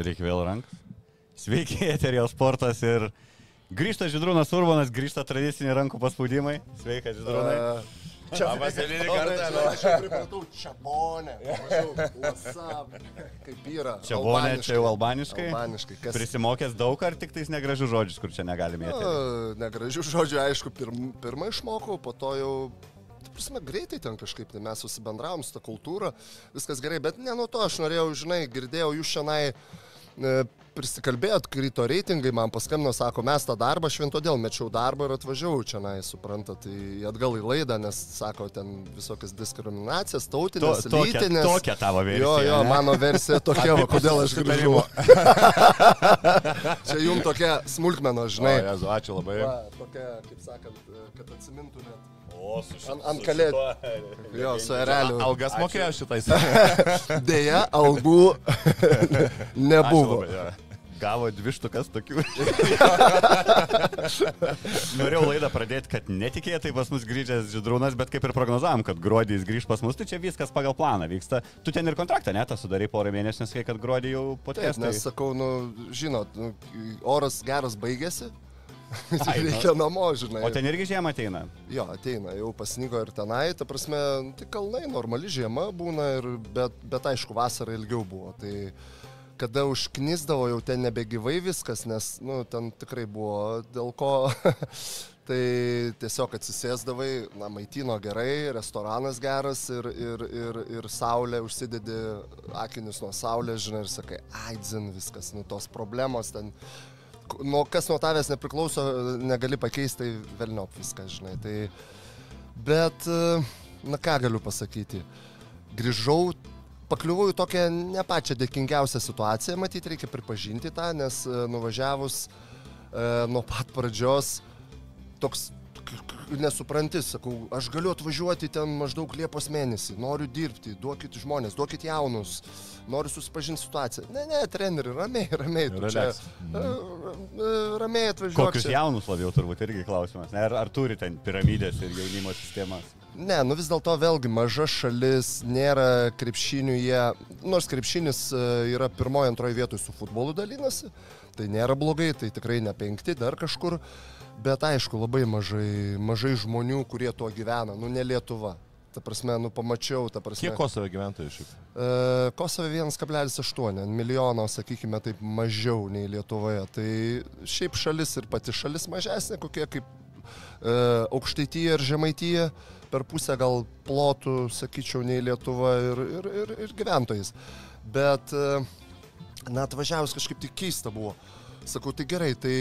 Reikia vėl rankas. Sveiki, eterio sportas ir grįžta Židrūnas Urbanas, grįžta tradiciniai rankų paspaudimai. Sveika, Židrūnai. Čia Vaselinį kartelę. Aš jau pripratau čiabonę. WhatsApp. Kaip yra. Čia vonė, čia jau albaniškai. Albaniškai. Kas Prisimokęs daug ar tik tais negražių žodžius, kur čia negalime mėtyti? Negražių žodžių, aišku, pirm, pirmą išmokau, po to jau, prasme, greitai ten kažkaip, tai mes susibendravom su ta kultūra, viskas gerai, bet ne nuo to aš norėjau, žinai, girdėjau jūs šiandien prisikalbėjot, krito reitingai, man paskambino, sako, mes tą darbą, aš vien todėl mečiau darbą ir atvažiavau čia, na, suprantat, tai atgal į laidą, nes, sako, ten visokias diskriminacijas, To, tautinės, tokia, lytinės. tokia tavo versija. Jo, jo, ne? mano versija tokia, va, kodėl aš grįžau. Čia jums tokia smulkmena, O, žinai. Jezu, ačiū labai. Va, tokia, kaip sakant, kad atsimintumėt. O, su Ant- ant kalėdų. Jo, su ereliu. Algas mokėjo šitais. Deja, algų nebuvo. Gavo dvi štukas tokių. Norėjau laidą pradėti, kad netikėtai pas mus grįžęs Židrūnas, bet kaip ir prognozavom, kad gruodį jis grįž pas mus, tai čia viskas pagal planą vyksta. Tu ten ir kontraktą netą sudarai porą mėnesių, nes kai kad gruodį jau Taip, potės. nes sakau, nu, žinot, nu, oras geras baigėsi. Ai, nu. Reikia namo, žinai. O ten irgi žiemą ateina. Jo, ateina, jau pasnigo ir tenai, ta prasme, nu, tai kalnai, normali žiema būna, ir, bet, bet aišku, vasara ilgiau buvo. Tai kada užknisdavo, jau ten nebegyvai viskas, nes, nu, ten tikrai buvo dėl ko. tai tiesiog atsisėsdavai, na, maitino gerai, restoranas geras ir, ir, ir, ir saulė, užsidedi akinius nuo saulės, žinai, ir sakai, ai, dzin viskas, nu, tos problemos ten nuo kas nuo tavęs nepriklauso, negali pakeisti, tai velniop viską, žinai. Tai, bet, na ką galiu pasakyti, grįžau, pakliuvau į tokią ne pačią dėkingiausią situaciją, matyti reikia pripažinti tą, nes nuvažiavus e, nuo pat pradžios toks nesupranti, sakau, aš galiu atvažiuoti ten maždaug Liepos mėnesį, noriu dirbti, duokit žmonės, duokit jaunus, noriu susipažinti situaciją. Ne, ne, treneri, ramiai, ramiai, tu čia. Relax. e, e, Ramiai atvažiuok. Kokius čia. jaunus labiau turbūt irgi klausimas. Ne, ar, ar turi ten piramidės ir jaunimo sistemas? Ne, nu vis dėlto vėlgi maža šalis, nėra krepšinių, jie, nors krepšinis e, yra pirmoje, antroje vietoje su futbolu dalinasi, tai nėra blogai, tai tikrai ne penkti, dar kažkur, bet aišku, labai mažai, mažai žmonių, kurie tuo gyvena, nu ne Lietuva. Ta prasme, nu pamačiau, ta prasme. Kiek Kosovo gyventojų šiaip? E, Kosove 1,8 milijono, sakykime, taip mažiau nei Lietuvoje. Tai šiaip šalis ir pati šalis mažesnė, kokie kaip e, Aukštaityje ir Žemaityje, per pusę gal plotų, sakyčiau, nei Lietuva ir, ir, ir, ir gyventojais. Bet, e, na, atvažiavus kažkaip tik keista buvo. Sakau, tai gerai, tai,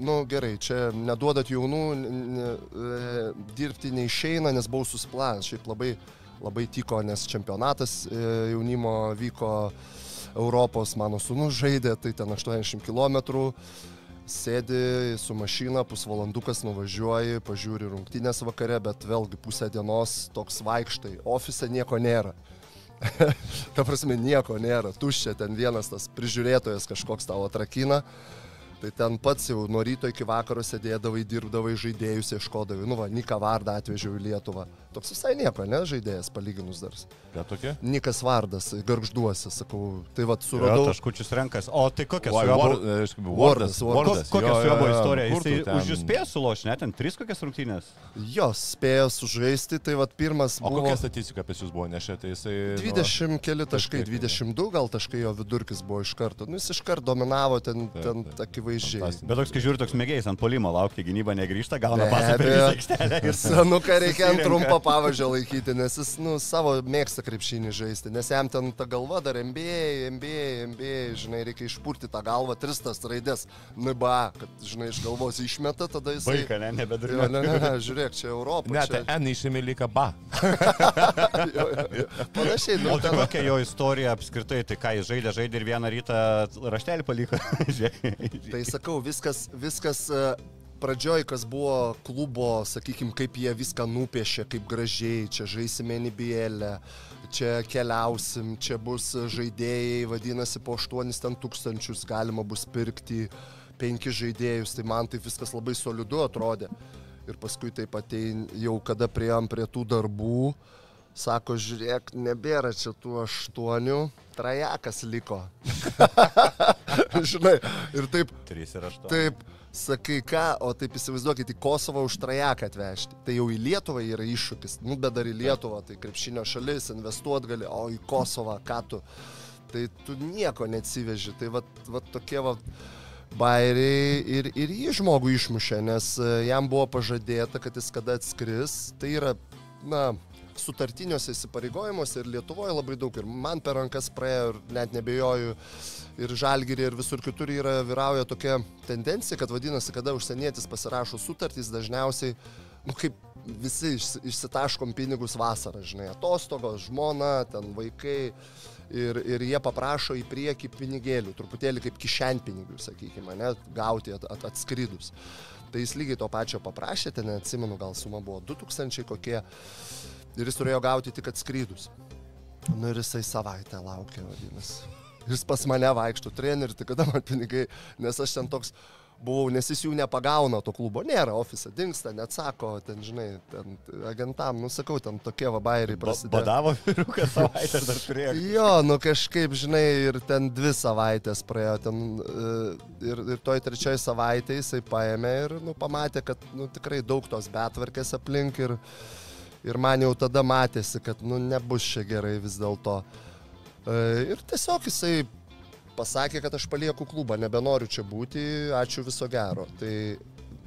nu gerai, čia neduodat jaunų, n- n- e, dirbti neišeina, nes buvau susiplanęs. Šiaip labai, labai tiko, nes čempionatas e, jaunimo vyko Europos, mano sunus žaidė, tai ten 80 km. Sėdi su mašina, pusvalandukas nuvažiuoji, pažiūri rungtynės vakare, bet vėlgi pusę dienos toks vaikštai. Ofise nieko nėra. Ta prasme, nieko nėra. Tuščia ten vienas tas prižiūrėtojas kažkoks tavo atrakina. Tai ten pats jau nuo ryto iki vakaro sėdėdavai, dirbdavai žaidėjus, ieškodavai. Nu, va, Nika Vardą atvežiau į Lietuvą. Toks visai nieko, ne, žaidėjas palyginus dar. Ką tokie? Nikas Vardas, garžduosi, sakau. Tai va, Jo, suradau. taškučius renkas. O tai kokia su juo buvo? e, Wardas. Wardas. Wardas. Kokia Jo, su juo jo, buvo jo, istorija? Jisai ten? už jūs spėjo sulošti, net ten tris kokias rungtynės. Jos spėjo sužaisti, tai va pirmas O buvo kokia statistika apie jūs buvo nešė? Tai jisai... nu, 20 keli taškai, kažkiek, 22 gal taškai jo vidurkis buvo iš karto. Nu, jis iš karto dominavo, ten, ten akivaizdžiai akivaizdžiai. Bet toks, kai žiūri, toks mėgėjas ant polimo laukia, gynyba negrįžta, gauna. Ir senuką reikia ant trumpo pavažio laikyti, nes jis, nu, savo mėgsta krepšinį žaisti, nes jam ten ta galva dar MBA, MBA, MBA, žinai, reikia išpurti tą galvą, tristas raidės, NBA, kad, žinai, iš galvos išmeta, tada jis... Vaiką, ne, Jo, nebedurina. ne, ne, ne, žiūrėk, čia Europa. Ne, čia, tai N išėmė lyga ba. jo, jo, jo. Panašiai, nu, O tai ten, kokia jo istorija apskritai, tai ką jis žaidė, žaidė ir vieną rytą raštelį paliko. Žiūrėk. Tai sakau, viskas, viskas e, pradžioj, kas buvo klubo, sakykime, kaip jie viską nupiešė, kaip gražiai, čia žaisime NBL, čia keliausim, čia bus žaidėjai, vadinasi, po 8 ten tūkstančius galima bus pirkti, penki žaidėjus, tai man tai viskas labai solidu atrodė. Ir paskui taip atein, jau kada prieėm prie tų darbų, sako, žiūrėk, nebėra čia tų aštuonių, trajakas liko. Žinai, ir taip, 3 ir 8. taip, sakai ką, o taip įsivaizduokit, į Kosovą už trajaką atvežti. Tai jau į Lietuvą yra iššūkis, nu bet dar į Lietuvą, tai krepšinio šalis, investuot gali, o į Kosovą ką tu. Tai tu nieko neatsiveži. Tai va, va tokie va bairiai ir, ir jį žmogų išmušė, nes e, jam buvo pažadėta, kad jis kada atskris. Tai yra, na, sutartiniuose įsipareigojimuose ir Lietuvoje labai daug ir man per rankas praėjo ir net nebejoju ir žalgyrį ir visur kitur yra vyrauja tokia tendencija, kad vadinasi, kada užsienietis pasirašo sutartys, dažniausiai, nu kaip visi išsi- išsitaškom pinigus vasarą, žinai, atostogos, žmona, ten vaikai ir, ir jie paprašo į priekį pinigėlių, truputėlį kaip kišenpinigių, sakykime, net gauti at, at, atskridus. Tai jis lygiai to pačio paprašė, ten neatsimenu, gal suma buvo 2000 kokie ir jis turėjo gauti tik atskridus. Nu ir jisai savaitę laukė, vadinasi. Jis pas mane vaikšto, treneri, tai kada man pinigai, nes aš ten toks buvau, nes jis jų nepagauna to klubo, nėra, ofise dinksta, neatsako, ten, žinai, ten agentam, nu sakau, ten tokie vabairiai prasidėjo. Badavo vyruką savaitę dar turėjo. Jo, nu kažkaip, žinai, ir ten dvi savaitės praėjo, ten e, ir, ir toj trečioj savaitė jisai paėmė ir, nu, pamatė, kad, nu, tikrai daug tos betvarkės aplink ir, ir man jau tada matėsi, kad, nu, nebus čia gerai vis dėlto. E, ir tiesiog jisai pasakė, kad aš palieku klubą, nebenoriu čia būti, ačiū viso gero. Tai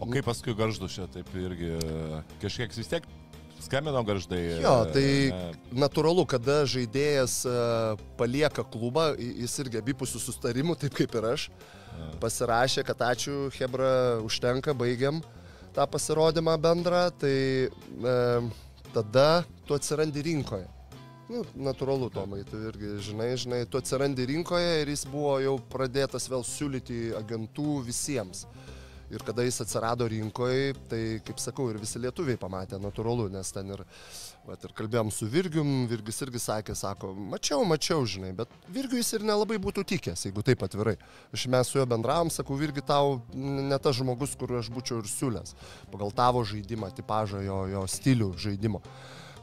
O kaip paskui garždu čia, taip irgi kažkiek vis tiek skambino garždai. Jo, tai ne, natūralu, kada žaidėjas e, palieka klubą, jis irgi abipusių sustarimų, taip kaip ir aš, pasirašė, kad ačiū, Hebra, užtenka, baigiam tą pasirodymą bendrą, tai e, tada tu atsirandi rinkoje. Nu, natūralu, Tomai, tu irgi žinai, žinai, tu atsirandi rinkoje ir jis buvo jau pradėtas vėl siūlyti agentų visiems. Ir kada jis atsirado rinkoje, tai, kaip sakau, ir visi lietuviai pamatė, natūralu, nes ten ir, vat, ir kalbėjom su Virgium, Virgis irgi sakė, sako, mačiau, mačiau, žinai, bet Virgiu jis ir nelabai būtų tikęs, jeigu taip atvirai. Aš mes su juo bendravom, sakau, Virgi tau ne tas žmogus, kur aš būčiau ir siūlęs, pagal tavo žaidimą, tipažą, jo, jo stilių žaidimo.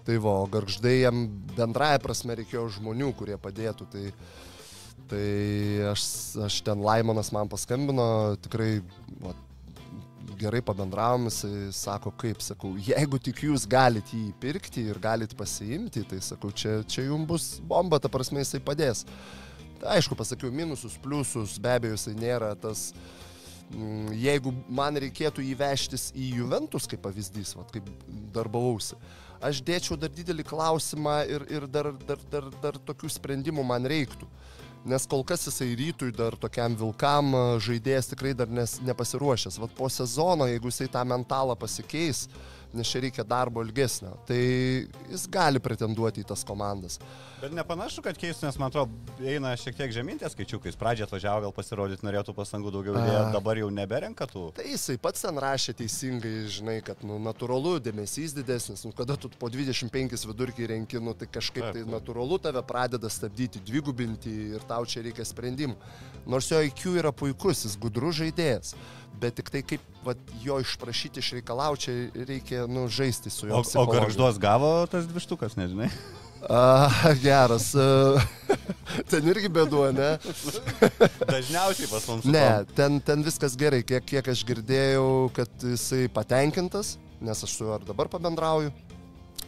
Tai va, garždai jam bendraja prasme reikėjo žmonių, kurie padėtų. Tai, tai aš, aš ten Laimonas man paskambino, tikrai va, gerai pabendravom, jisai sako, kaip sakau, jeigu tik jūs galite jį pirkti ir galite pasiimti, tai sakau, čia, čia jums bus bomba, ta prasme jisai padės. Tai aišku, pasakiau minusus, pliusus, be abejo, jisai nėra tas, mm, jeigu man reikėtų įvežtis į Juventus kaip pavyzdys, vat, kaip darbavausi, aš dėčiau dar didelį klausimą ir, ir dar, dar, dar, dar tokių sprendimų man reiktų. Nes kol kas jisai rytui dar tokiam vilkam žaidėjas tikrai dar nes, nepasiruošęs. Vat po sezono, jeigu jisai tą mentalą pasikeis, nes čia reikia darbo ilgesnio, tai jis gali pretenduoti į tas komandas. Bet nepanašu, kad keistų, nes man atrodo, eina šiek tiek žemintės skaičiukais. Pradžioje atvažiavo, gal pasirodyti norėtų pastangų daugiau, A. dabar jau neberenka tų. Tai jisai pats ten rašė teisingai, žinai, kad nu, natūralu, dėmesys didesnis, nu, kada tu po 25 vidurkį renki, nu, tai kažkaip Taip, tai natūralu tave pradeda stabdyti, dvigubinti ir tau čia reikia sprendimų. Nors jo IQ yra puikus, jis gudrus žaidėjas, bet tik tai kaip vat, jo išprašyti, išreikalauti, čia reikia nu, žaisti su juo. O, o garžduos gavo tas dvištukas, nežinai. A, geras. ten irgi bėduo, ne? Dažniausiai pas mums. Ne, ten, ten viskas gerai, kiek, kiek aš girdėjau, kad jisai patenkintas, nes aš su juo ir dabar pabendrauju.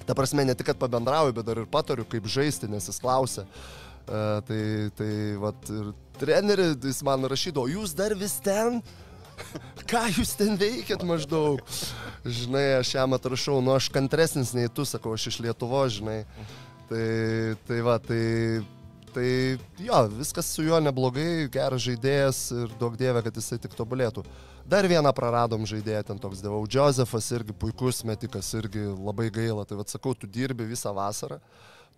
Ta prasme, ne tik, kad pabendrauju, bet dar ir patariu, kaip žaisti, nes jis klausia. tai, tai, vat, ir treneri, tai jis man rašydavo, jūs dar vis ten? Ką jūs ten veikėt maždaug? Žinai, aš jam atrašau, nu aš kantresnis nei tu, sakau, aš iš Lietuvo, žinai. Tai, tai va, tai, tai jo, viskas su juo neblogai, geras žaidėjas ir daug dievė, kad jisai tik tobulėtų. Dar vieną praradom žaidėją, ten toks dievau. Josefas irgi puikus metikas, irgi labai gaila. Tai vad sakau, tu dirbi visą vasarą,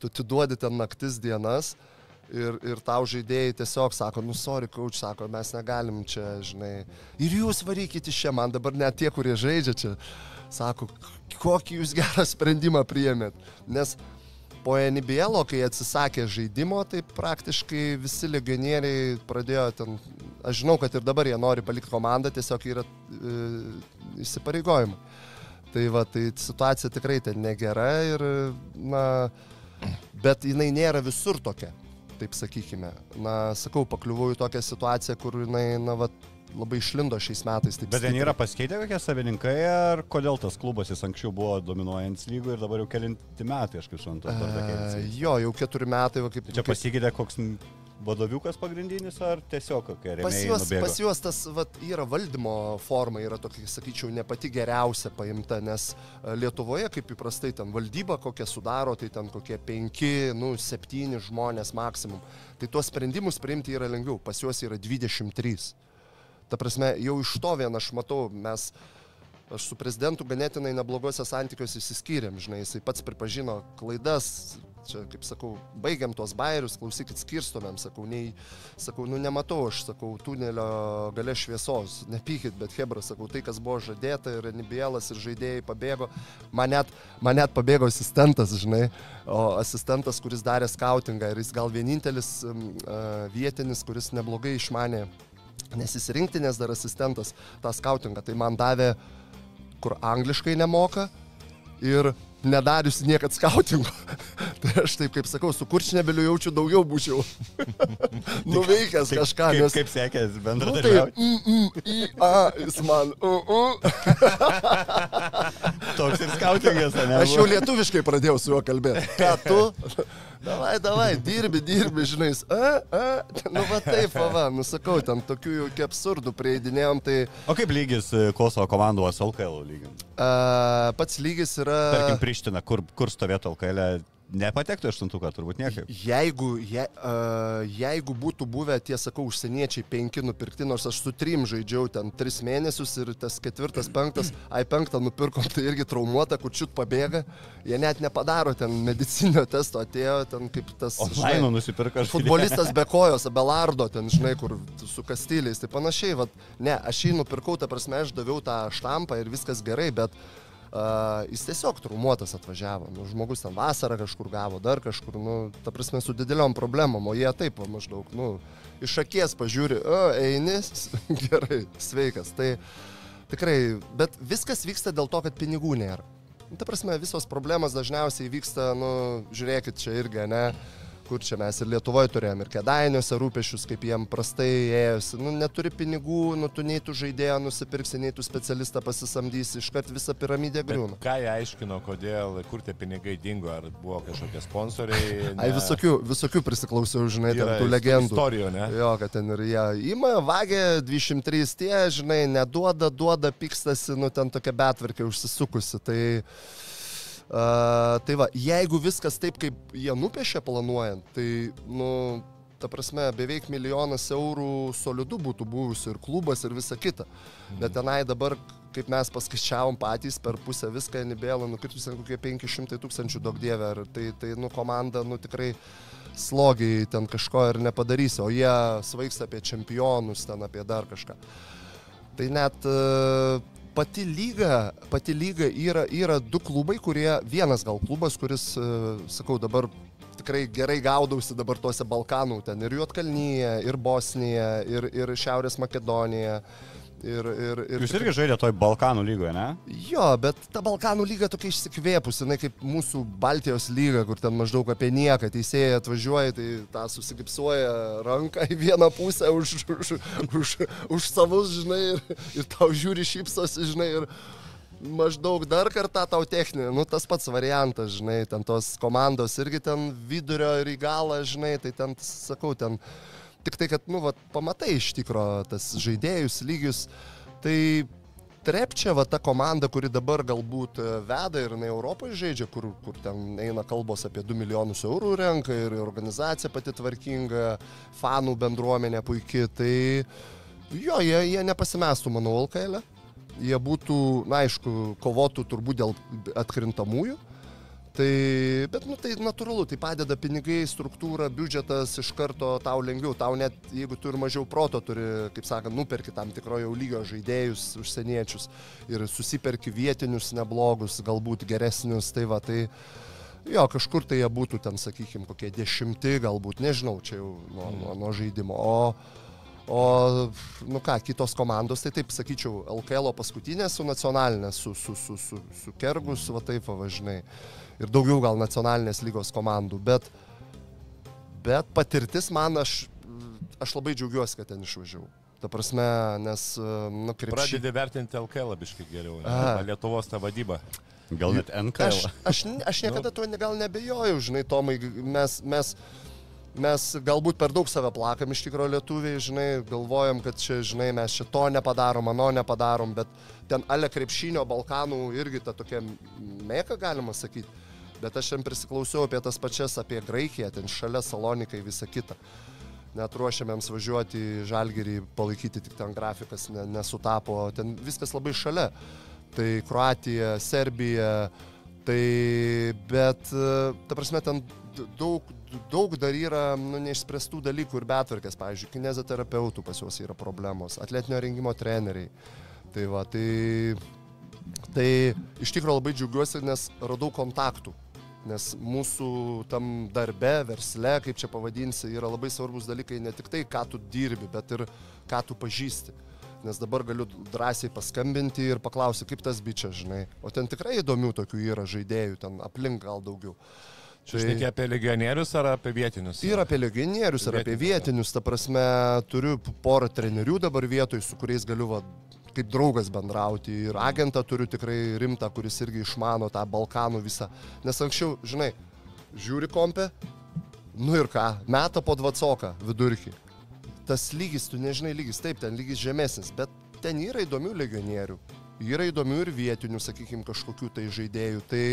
tu atiduodi ten naktis dienas ir, ir tau žaidėjai tiesiog sako, nu, sorry, coach, sako, mes negalim čia, žinai. Ir jūs varykite čia, man dabar net tie, kurie žaidžia čia, sako, kokį jūs gerą sprendimą priėmėt. Nes po NBL, kai atsisakė žaidimo, tai praktiškai visi legionieriai pradėjo ten, aš žinau, kad ir dabar jie nori palikti komandą, tiesiog yra e, įsipareigojimai. Tai va, tai situacija tikrai ten negera ir, na, bet jinai nėra visur tokia, taip sakykime. Na, sakau, pakliuvau į tokią situaciją, kur jinai, na, va, labai išlindo šiais metais. Bet ten yra pasikeitę kokie savininkai, ar kodėl tas klubas jis anksčiau buvo dominuojantis lygų ir dabar jau kelinti metai, aš kaip suprantu, E, jo, jau keturi metai, va, kaip Tai čia pasikeitė koks vadoviukas pagrindinis, ar tiesiog kokia Pas rėmėjai juos, pas juos tas vat, yra valdymo forma, yra tokia, sakyčiau, ne pati geriausia paimta, nes e, Lietuvoje, kaip įprastai, ten valdyba kokią sudaro, tai ten kokie penki, nu, septyni žmonės maksimum. Tai tuos sprendimus priimti yra lengviau, pas juos yra 23. Ta prasme, jau iš to vien aš matau, mes, aš su prezidentu ganėtinai neblogose santykiuose įsiskyrėm, žinai, jisai pats pripažino klaidas, čia, kaip sakau, baigiam tuos bairius, klausykit, skirstomėm, sakau, nei, sakau, nu nematau, aš sakau, tunelio gale šviesos, nepykit, bet Hebra, sakau, tai, kas buvo žadėta ir Nibielas ir žaidėjai pabėgo, man net, man net pabėgo asistentas, žinai, o asistentas, kuris darė skautingą ir jis gal vienintelis uh, vietinis, kuris neblogai išmanė nes jis rinktinės dar asistentas tą skautingą, tai man davė, kur angliškai nemoka ir nedarius niekad skautingo. tai aš taip kaip sakau, su kurčnebeliu jaučiu daugiau būčiau nuveikęs Kaip- kažką, kaip, nes... kaip sekės Nu, tai, bendradarbiauti? mm, mm, i, a, jis man, uh, uh. Toks ir skautingas, ne? Aš jau lietuviškai pradėjau su juo kalbėti. Ką tu? Davai, davai, dirbi, dirbi, žinai. A, a, nu va taip, va, nusakau, ten tokių jau iki absurdų prieidinėjom, tai O kaip lygis e, Kosovo komandos LKL lygint? a, pats lygis yra... Tarkim, Priština, kur, kur stovėtų LKL, nepatektų aštuntuką, turbūt niekaip. Jeigu, je, uh, jeigu būtų buvę, tie sakau, užsieniečiai penki nupirkti, nors aš su trim žaidžiau ten tris mėnesius ir tas ketvirtas, penktas, ai penktą nupirkom, tai irgi traumuota, kur čiut pabėga, jie net nepadaro ten medicinio testo, atėjo ten kaip tas... Online nusipirka aš. Futbolistas be kojos, Belardo, ten, žinai, kur su kastyliais, tai panašiai, vat, ne, aš jį nupirkau, ta prasme, aš daviau tą štampą ir viskas gerai, bet uh, jis tiesiog trumuotas atvažiavo, nu, žmogus ten vasarą kažkur gavo, dar kažkur, nu, ta prasme, su dideliom problemom, o jie taip, maždaug, nu, iš akies pažiūri, o, eini, gerai, sveikas, tai tikrai, bet viskas vyksta dėl to, kad pinigų nėra. Nu, Ta prasme, visos problemos dažniausiai vyksta, nu, žiūrėkit čia irgi, ne, kur čia mes ir Lietuvoje turėjom, ir kedainiuose rūpešius, kaip jiem prastai ėjosi, nu, neturi pinigų, nu, tu nei tu žaidėją nusipirksi, nei tu specialistą pasisamdysi, iškart visa piramidė griūna. Ką jie aiškino, kodėl, kur tie pinigai dingo, ar buvo kažkokie sponsoriai? Ai, visokių, visokių prisiklausiau, žinai, ten Yra tų legendų. Istorijų, ne? Jo, kad ten ir jie ima, vagė 203 tie, žinai, neduoda, duoda, pykstasi, nu ten tokia betvarkė užsisukusi. Tai, uh, tai va, jeigu viskas taip, kaip jie nupiešė planuojant, tai, nu, ta prasme, beveik milijonas eurų solidų būtų buvusi ir klubas ir visa kita. Bet tenai dabar, kaip mes paskaičiavom patys, per pusę viską Nibėlą nukritus kokie 500 tūkstančių daug dievė. Ir tai, tai, nu, komanda, nu, tikrai slogiai ten kažko ir nepadarysi, o jie svaigsta apie čempionus, ten apie dar kažką. Tai net e, pati lyga, pati lyga yra, yra du klubai, kurie, vienas gal klubas, kuris, e, sakau, dabar tikrai gerai gaudausi dabar tuose Balkanų, ten ir Juotkalnyje, ir Bosnija, ir, ir Šiaurės Makedonija. Ir, ir, ir Jūs irgi žaidėte toj Balkanų lygoje, ne? Jo, bet ta Balkanų lyga tokia išsikvėpusi, jinai kaip mūsų Baltijos lyga, kur ten maždaug apie nieką teisėjai atvažiuoja, tai tą susigipsuoja ranką į vieną pusę už, už, už, už savus, žinai, ir, ir tau žiūri šypsosi, žinai, ir maždaug dar kartą tau techninė, nu tas pats variantas, žinai, ten tos komandos irgi ten vidurio ir į galą, žinai, tai ten, sakau, ten tik tai, kad, nu, va, pamatai iš tikro tas žaidėjus, lygius, tai Trepčia, va ta komanda, kuri dabar galbūt e, veda ir jinai Europoje žaidžia, kur, kur ten eina kalbos apie 2 milijonus eurų renka ir organizacija pati tvarkinga, fanų bendruomenė puikiai, tai jo, jie, jie nepasimestų, manau, LKL. E. Jie būtų, na aišku, kovotų turbūt dėl atkrintamųjų, Tai, bet, nu, tai natūralu, tai padeda pinigai, struktūra, biudžetas iš karto tau lengviau, tau net jeigu tu ir mažiau proto turi, kaip sakant, nuperki tam tikro jau lygio žaidėjus, užsieniečius ir susiperki vietinius neblogus, galbūt geresnius, tai va, tai jo, kažkur tai jie būtų ten, sakykime, kokie dešimti, galbūt, nežinau, čia jau nuo, nuo, nuo žaidimo. O, O, nu ką, kitos komandos, tai taip sakyčiau, LKL paskutinė su nacionalinė, su, su, su, su, su Kergus, va taip važinai ir daugiau gal nacionalinės lygos komandų, bet, bet patirtis man aš, aš labai džiaugiuosi, kad ten išvažiavau. Ta prasme, nes, nu, krepšį... Pradedi vertinti LKL labiškai geriau, ne? Lietuvos tą vadybą. Gal net NKL. Aš, aš, aš niekada tuo gal nebejojau, žinai, Tomai, mes, mes, mes galbūt per daug save plakam iš tikrųjų lietuviai, žinai, galvojam, kad čia, žinai, mes čia to nepadarom, mano nepadarom, bet ten ale krepšinio Balkanų irgi ta tokia mėka, galima sakyti bet aš ten prisiklausiau apie tas pačias, apie Graikiją, ten šalia Salonikai, visą kitą. Net ruošiamėms važiuoti į Žalgirį, palaikyti tik ten grafikas ne, nesutapo, ten viskas labai šalia. Tai Kroatija, Serbija, tai bet, ta prasme, ten daug, daug dar yra nu, neišspręstų dalykų ir betvarkės, pavyzdžiui, kinezoterapeutų pas juos yra problemos, atletinio rengimo treneriai. Tai va, tai, tai iš tikrųjų labai džiaugiuosi, nes radau kontaktų Nes mūsų tam darbe, versle, kaip čia pavadinsi, yra labai svarbus dalykai ne tik tai, ką tu dirbi, bet ir ką tu pažįsti. Nes dabar galiu drąsiai paskambinti ir paklausti, kaip tas bičias, žinai. O ten tikrai įdomių tokių yra žaidėjų, ten aplink gal daugiau. Čia tai... šnekė apie legionierius ar apie vietinius? Ir apie legionierius, ir apie vietinius. Ta prasme, turiu porą trenerių dabar vietoj, su kuriais galiu va, kaip draugas bendrauti. Ir agentą turiu tikrai rimtą, kuris irgi išmano tą Balkanų visą. Nes anksčiau, žinai, žiūri kompę, nu ir ką, meta po dvacoką vidurkį. Tas lygis, tu nežinai lygis, taip, ten lygis žemesnis, bet ten yra įdomių legionierių. Yra įdomių ir vietinių, sakykime, kažkokių tai žaidėjų. Tai,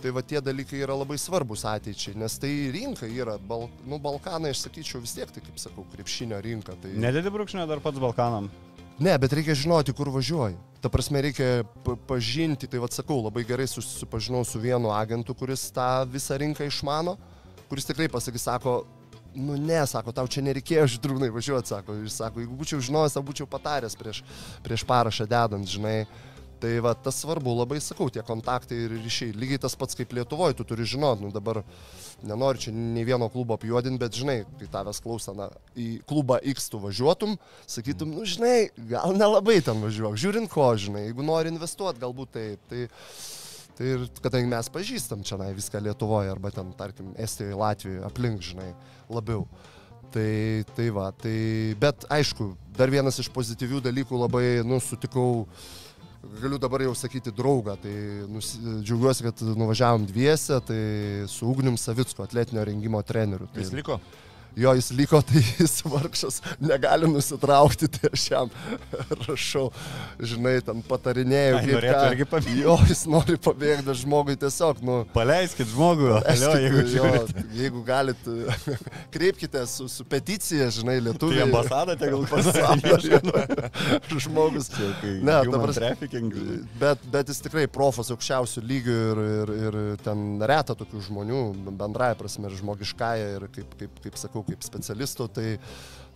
tai va tie dalykai yra labai svarbus ateičiai, nes tai rinka yra, bal, nu, Balkanai, aš sakyčiau, vis tiek tai, kaip sakau, krepšinio rinka. Tai... Nedėdi brūkšnio dar pats Balkanam? Ne, bet reikia žinoti, kur važiuoji. Ta prasme, reikia pažinti, tai vad sakau, labai gerai susipažinau su vienu agentu, kuris tą visą rinką išmano, kuris tikrai pasakys, sako, nu ne, sako, tau čia nereikėjo žydrūnai važiuoti, sako, jis sako, jeigu būčiau žinojęs, tau būčiau pataręs prieš, prieš parašą dedant, žinai. Tai va, tas svarbu, labai sakau, tie kontaktai ir ryšiai. Lygiai tas pats kaip Lietuvoje, tu turi žinot, nu dabar nenoriu čia nei vieno klubo apjuodinti, bet žinai, kai tavęs klausa, na, į klubą X tu važiuotum, sakytum, nu žinai, gal nelabai ten važiuok, žiūrint ko, žinai, jeigu nori investuoti, galbūt taip. Tai, tai ir kadangi mes pažįstam čia na, viską Lietuvoje arba ten, tarkim, Estijoje, Latvijoje, aplink, žinai, labiau. Tai, tai va, tai, bet aišku, dar vienas iš pozityvių dalykų labai, nu, sutikau uh, galiu dabar jau sakyti draugą, tai nus, džiaugiuosi, kad nuvažiavom dviese, tai su Ugnium Savicko atletinio rengimo treneriu. Tai, Jis liko? Jo jis liko, tai jis vargšas negali nusitraukti, tai aš jam rašau, žinai, ten patarinėjau, Ai, ką. irgi pabėgti. Jo, jis nori pabėgti, žmogui tiesiog, nu... Paleiskit žmogų, alio, jeigu žiūrit. Jeigu galit, kreipkite su, su peticija, žinai, lietuvių. Tai ambasadą tegul pasakė. Žmogus. Ne, ta prasme. Bet, bet jis tikrai profas aukščiausių lygių ir, ir, ir ten reta tokių žmonių, bendraja prasme, ir žmogiškąją, ir kaip, kaip, kaip sakau, kaip specialistų, tai,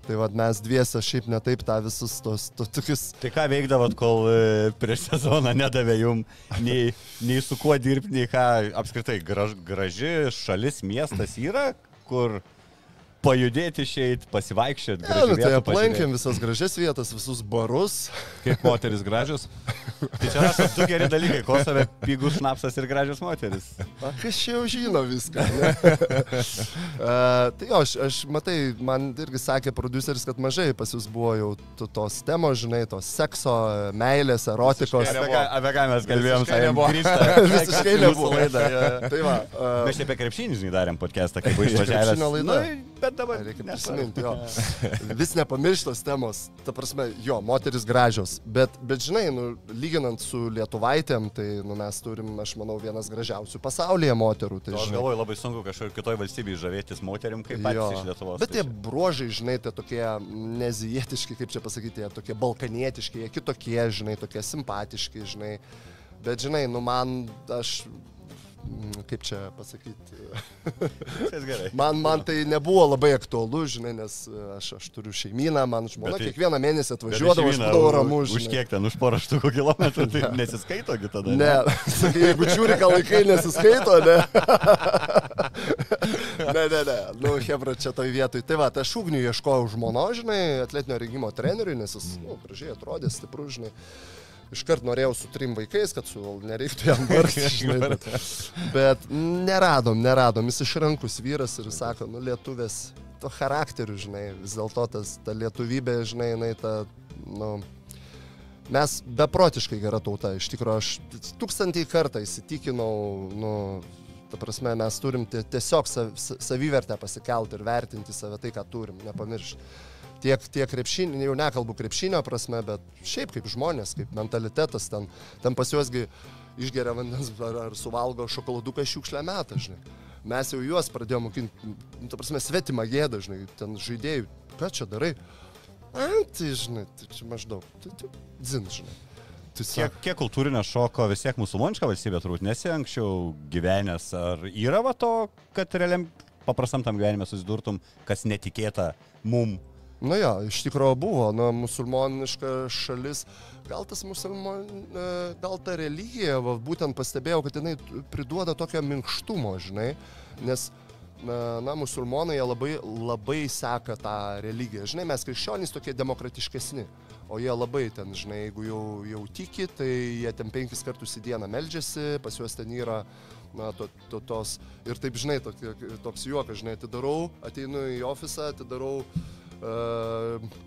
tai vad mes dviese šiaip netaip tą visus tos, tos tokius. Tai ką veikdavot, kol e, prieš sezoną nedavė jum nei, nei su kuo dirbti, nei ką apskritai graž, graži šalis, miestas yra, kur pajudėti išeit, pasivaikščioti. Ne, nu, tai aplankėm visas gražias vietas, visus barus. Kaip moteris gražios. Tai čia rašo du geri dalykai - Kosove, pigus šnapsas ir gražios moteris. A, kas čia jau žino viską. Uh, tai jo, aš, aš, matai, man irgi sakė produceris, kad mažai pas jūs buvo jau to- tos temos, žinai, tos sekso, meilės, erotikos. Apie ką, mes kalbėjom, sakėm, nebuvo. Visiškai nebuvo. laida. Tai va. Uh, Mes čia apie krepšinį, žinai, darėm podcastą, kaip išvažiavęs. krepšinio laida. Nu, bet dabar Reikia prisiminti, jo. Vis nepamirštos temos. Ta prasme, jo, moteris gražios. Bet, bet žinai, nu, lyginant su lietuvaitėm, tai nu, mes turim, aš manau, vienas gražiausių pasaulyje moterų. Tai, Nu, Aš žinai, galvoju, labai sunku kažkur kitoj valstybėje žavėtis moterim, kaip Jo. patys iš Lietuvos. Bet tai tie bruožai, žinai, tai tokie nezijietiški, kaip čia pasakyti, jie tokie balkanietiški, jie kitokie, žinai, tokie simpatiški, žinai. Bet, žinai, nu man, aš, kaip čia pasakyti, man, man tai nebuvo labai aktualu, žinai, nes aš, aš turiu šeimyną, man žmona Bet tai- kiekvieną mėnesį atvažiuodavo, aš būdavau ramus. Už kiek ten, už porą štukų kilometrų, tai nesiskaito gi tada. Ne, sakai, jeigu čiūrika laikai nesiskaito, ne. ne, ne, ne. Nu, Hebra, čia toj vietoj. Tai va, tai aš ugnių ieškojau žmono, žinai, atletinio rengimo treneriui, nes jis, nu, gražiai atrodė, stiprus, žinai. Iškart norėjau su trim vaikais, kad su nereiktų jam vargti. Bet, neradom, neradom. Jis išrankus vyras ir sako, nu, lietuvės, to charakteriu, žinai, vis dėlto tas, ta lietuvybė, žinai, jinai ta, nu, Mes beprotiškai gera tauta, iš tikrųjų aš tūkstantį kartą įsitikinau, nu, ta prasme, mes turim tie- tiesiog sav- sa- savivertę pasikelti ir vertinti save tai, ką turim, nepamiršti. Tiek, tiek krepšinio, jau nekalbu krepšinio prasme, bet šiaip kaip žmonės, kaip mentalitetas, ten, ten pas juosgi išgeria vandens ar, ar suvalgo šokoladuką šiukšlę metą, žinai. Mes jau juos pradėjome mokinti, nu, ta prasme, svetimą gėdą, žinai, ten žaidėjų, ką čia darai? A, tai žinai, tai čia maždaug, tai, tai dzin, žinai. Tai Kiek, kiek kultūrinio šoko vis tiek musulmoniška valstybė turbūt nesi anksčiau gyvenęs, ar yra va to, kad realiam paprastam tam gyvenime susidurtum, kas netikėta mum. Nu jo, iš tikrųjų buvo, nu, musulmoniška šalis, gal tas musulmon, e, gal ta religija, va, būtent pastebėjau, kad jinai priduoda tokio minkštumo, žinai, nes na, na, musulmonai labai, labai seka tą religiją. Žinai, mes krikščionys tokie demokratiškesni, o jie labai ten, žinai, jeigu jau, jau tiki, tai jie ten penkis kartus į dieną meldžiasi, pas juos ten yra, na, to, to, tos, ir taip, žinai, tokie, toks juokas, žinai, atidarau, ateinu į ofisą, atidarau, uh,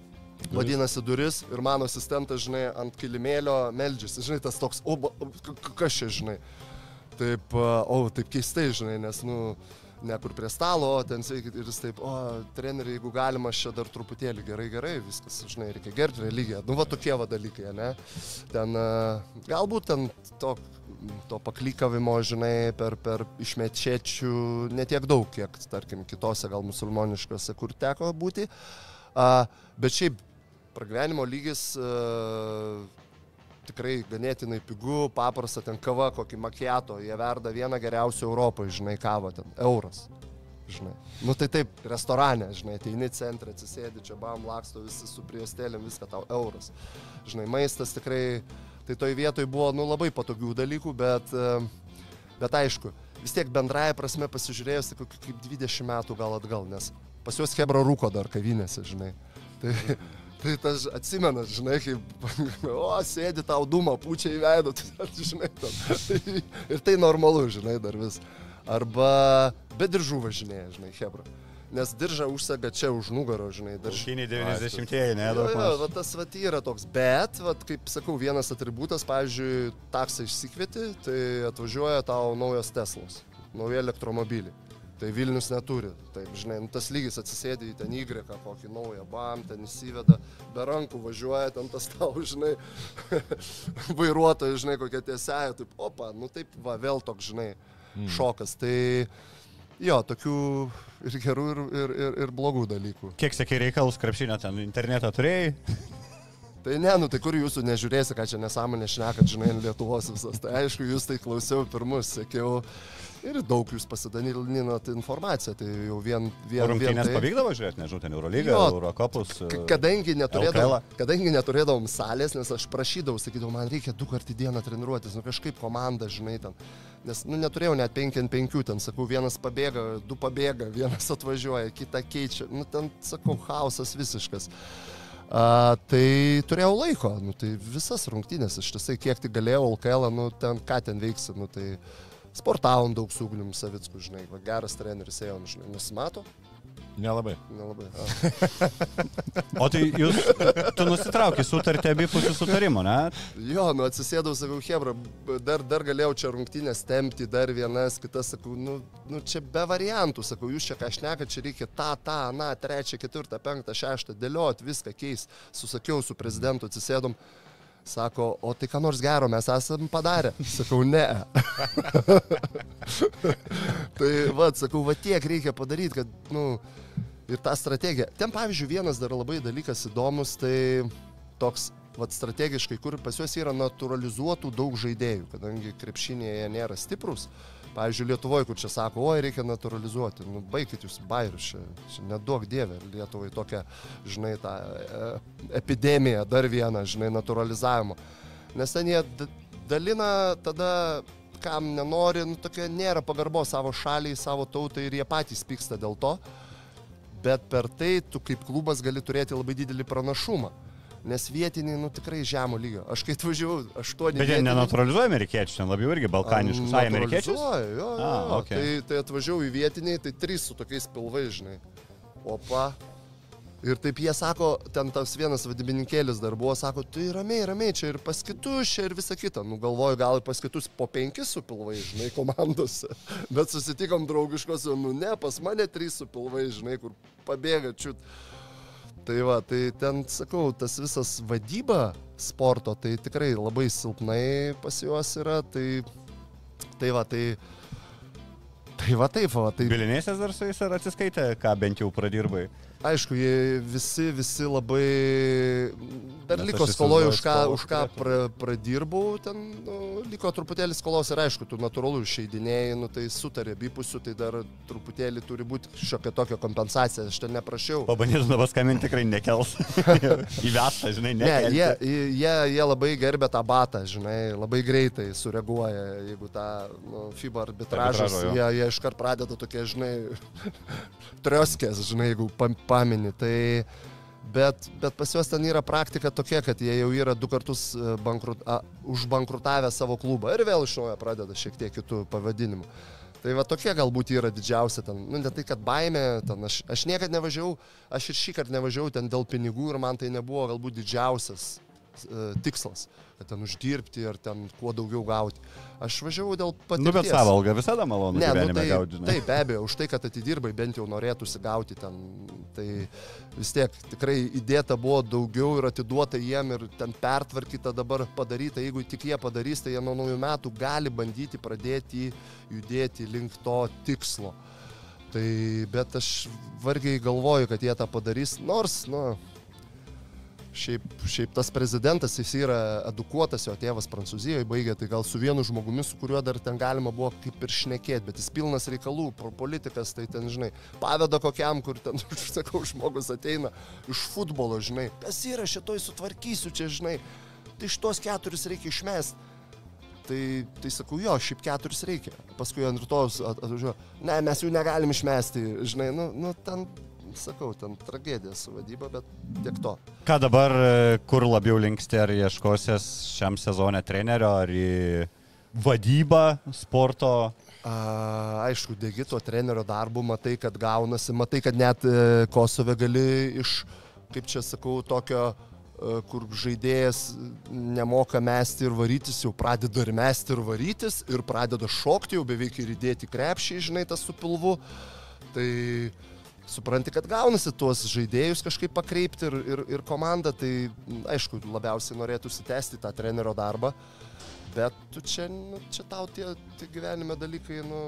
vadinasi duris ir mano asistentas, žinai, ant kilimėlio meldžiasi, žinai, tas toks, o, kas čia, žinai. Taip, o, taip keistai, žinai, nes, nu, ne kur prie stalo, o ten sveikit ir jis taip, o, treneri, jeigu galima, aš čia dar truputėlį gerai, gerai, viskas, žinai, reikia gerbti religiją. Nu, va tokie va dalykai, ne? Ten, galbūt ten to, to paklykavimo, žinai, per, per išmečiečių netiek daug, kiek, tarkim, kitose gal musulmoniškose, kur teko būti. A, bet šiaip pragyvenimo lygis a, tikrai ganėtinai pigu, paprasta, ten kava, kokį makiato, jie verda vieną geriausių Europoje, žinai, kavą ten, euras. Žinai. Nu tai taip, restorane, žinai, ateini centrą, atsisėdi, čia bam, laksto visi su priestėlėm, viską tau euras. Žinai, maistas tikrai, tai toj vietoj buvo, nu, labai patogių dalykų, bet, e, bet aišku, vis tiek bendraja prasme pasižiūrėjus, tai kokį kaip 20 metų gal atgal, nes pas juos Hebra rūko dar kavinėse, žinai. Tai, tai tas atsimenas, žinai, kaip, o, sėdi tau dūmą, pučia į veidą, tai, žinai, ten. ir tai normalu, žinai, dar vis. Arba be diržų važinėja, žinai, Hebra. Nes diržą užsega čia už nugaro, žinai, diržą. Šiniai 90-ieji, ne, Jo, daug jo, maž. va, tas vat yra toks, bet, vat, kaip sakau, vienas atributas, pavyzdžiui, taksą išsikvieti, tai atvažiuoja tau naujos Teslos, nauji elektromobiliai. Tai Vilnius neturi. Taip, žinai, nu, tas lygis atsisėdi į ten Y, kokį naują, bam, ten įsiveda, be rankų važiuoja, ten tas tau, žinai, vairuotojas, žinai, kokia tiesia, taip, opa, nu taip, va, vėl toks, žinai, mm. šokas. Tai jo, tokių ir gerų, ir, ir, ir, ir blogų dalykų. Kiek sėkiai reikalus krepšinio ten internetą turėjai? Tai ne, nu tai kur jūsų nežiūrėsi, ką čia nesąmonė šnekat, žinai, Lietuvos visas. Tai aišku, jūs tai klausiau pirmus, sekiau ir daug jūs pasidalinot informaciją. Tai jau vien, vien, Rungtynės tai. pavykdavo žiūrėti, nežinau, ten Eurolygą, Jo. Eurokopus. Kadangi neturėdavom, kadangi neturėdavom salės, nes aš prašydavau, sakydavau, man reikia du kartų į dieną treniruotis, nu kažkaip komanda, žinai, ten Nes, nu, neturėjau net 5 ant 5, ten, sakau, vienas pabėga, du pabėga, vienas atvažiuoja, kitą keičia. Nu, ten, sakau, chaosas visiškas. A, tai turėjau laiko, nu, tai visas rungtynės, iš tiesai, kiek tik galėjau, LKL, nu, ten ką ten veiksi, nu, tai sportavom daug su Ugnium Savicku, žinai, va, geras treneris ėjo, nu, žinai, nusimato, Nelabai. nelabai. A. O tai jūs, tu nusitraukai sutartį abipusių sutarimų, ne? Jo, nu atsisėdau, sakau, Hebra, dar, dar galėjau čia rungtynės tempti, dar vienas, kitas, sakau, nu, nu čia be variantų, sakau, jūs čia ką šneka, čia reikia tą, tą, na, trečią, ketvirtą, penktą, šeštą, dėliot, viską keis. Susakiau su prezidentu, atsisėdom. Sako, o tai ką nors gero mes esam padarę. Sakau, ne. tai va, sakau, va tiek reikia padaryti, kad, nu, ir tą strategiją. Ten, pavyzdžiui, vienas dar labai dalykas įdomus, tai toks, va, strategiškai, kur pas juos yra naturalizuotų daug žaidėjų, kadangi krepšinėje jie nėra stiprus. Pavyzdžiui, Lietuvoje, kur čia sako, oi, reikia naturalizuoti. Nu, baikit jūs bairius, čia, čia nedaug dievė. Lietuvai tokia, žinai, tą e, epidemiją, dar vieną, žinai, naturalizavimo. Nes ten jie dalina tada, kam nenori, nu, tokia nėra pagarbos savo šaliai, savo tautai ir jie patys pyksta dėl to. Bet per tai tu kaip klubas gali turėti labai didelį pranašumą. Nes vietiniai, nu tikrai žemo lygio. Aš kai atvažiavau, aštuoni. Bet jie nenaturalizuoja amerikiečių, ten labiau irgi balkaniškus. Ai? Naturalizuoja, Jo, jo, A, okei. tai, tai atvažiavau į vietiniai, tai trys su tokiais pilvais, žinai. Opa. Ir taip jie sako, ten tas vienas vadybininkėlis dar buvo, sako, tai ramiai, ramiai, čia ir pas kitus, čia ir visa kita. Nu, galvoju, gal ir pas kitus po penkis su pilvai, žinai, komandose. Bet susitikom draugiškos, nu ne, pas mane trys su pilvai, žinai, kur pabėga čiut. Tai va, tai ten, sakau, tas visas vadyba sporto, tai tikrai labai silpnai pas juos yra, tai, tai va, tai, tai va taip, va, tai Bilinėsės dar su jais ar atsiskaitė, ką bent jau pradirbai? Aišku, jie visi, visi labai, dar Nes liko skoloje, už ką, už ką pra, pradirbau, ten nu, liko truputėlį skolos ir aišku, tu natūralu išeidinėjai, nu, tai sutarė abipusių, tai dar truputėlį turi būti šiokia tokia kompensacija, aš ten neprašiau. Pabandytum dabar skambinti tikrai nekels. Įvesta, žinai, Ne, nekelti. jie, jie, jie labai gerbė tą batą, žinai, labai greitai sureaguoja, jeigu tą nu, FIBA arbitražas, Arbitražo, jie, jie iškart pradeda tokie, žinai, trioskės, žinai, jeigu pam- pamini. Tai, bet, bet pas juos ten yra praktika tokia, kad jie jau yra du kartus e, bankrut, a, užbankrutavę savo klubą ir vėl iš naujo pradeda šiek tiek kitų pavadinimų. Tai va tokie galbūt yra didžiausia ten, nu ne tai, kad baime, ten aš, aš niekada nevažiavau, aš ir šį kartą nevažiavau ten dėl pinigų ir man tai nebuvo galbūt didžiausias tikslas, kad ten uždirbti ar ten kuo daugiau gauti. Aš važiavau dėl patirties. Nu, bet savo algą visada malonu Ne, nu, tai, gauti, taip, be abejo, už tai, kad atidirbai, bent jau norėtųsi gauti ten, tai vis tiek tikrai įdėta buvo daugiau ir atiduota jiem ir ten pertvarkyta dabar padaryta, jeigu tik jie padarys, tai jie nuo naujų metų gali bandyti pradėti judėti link to tikslo. Tai, bet aš vargiai galvoju, kad jie tą padarys, nors, nu, Šiaip, šiaip tas prezidentas, jis yra edukuotas, jo tėvas Prancūzijoje baigė, tai gal su vienu žmogumi, su kuriuo dar ten galima buvo kaip ir šnekėti, bet jis pilnas reikalų, politikas, tai ten, žinai, paveda kokiam, kur ten, sakau, žmogus ateina iš futbolo, žinai, kas yra šitoj sutvarkysiu čia, žinai, tai šitos keturis reikia išmesti. Tai, tai sakau, jo, šiaip keturis reikia. Paskui ant rytojus at- atvažiuoju, ne, mes jų negalim išmesti, žinai, nu, nu ten, sakau, ten tragedija su vadyba, bet tiek to. Ką dabar, e, kur labiau linksti, ar ieškosies šiam sezone trenerio, ar į vadybą sporto? A, aišku, degi tuo trenerio darbu, matai, kad gaunasi, matai, kad net e, Kosove gali iš, kaip čia sakau, tokio, e, kur žaidėjas nemoka mesti ir varytis, jau pradeda ir mesti ir varytis, ir pradeda šokti, jau beveik ir įdėti krepšį, žinai, tas su pilvu. Tai supranti, kad gaunasi tuos žaidėjus kažkaip pakreipti ir, ir, ir komandą, tai aišku, labiausiai norėtųsi tęsti tą trenerio darbą. Bet tu čia, nu, čia tau tie, tie gyvenime dalykai, nu,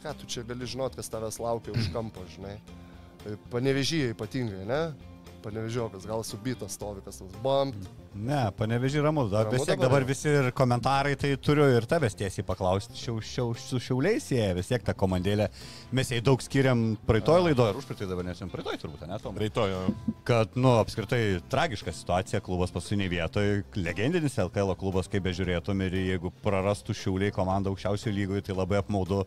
ką tu čia gali žinot, kas tavęs laukia už kampo, žinai. Panevežyje ypatingai, ne? Panevežiokas, gal subytas stovi kas nors. Bam, Ne, paneveži ramu. Da, Ramu vis tiek dabar dabar visi ir komentarai, tai turiu ir tavęs tiesiai paklausti. Šiau, šiau, su šiauliais jie vis tiek tą komandėlę. Mes jai daug skiriam praeitoj laidoje ir užpraeitoj dabar nesim praeitoj turbūt, ne, Tom? Reitojo. Kad, nu, apskritai tragiška situacija, klubas pasuniai vietoje, legendinis LKL klubas, kaip bežiūrėtum ir jeigu prarastų šiauliai komandą aukščiausio lygoje, tai labai apmaudu.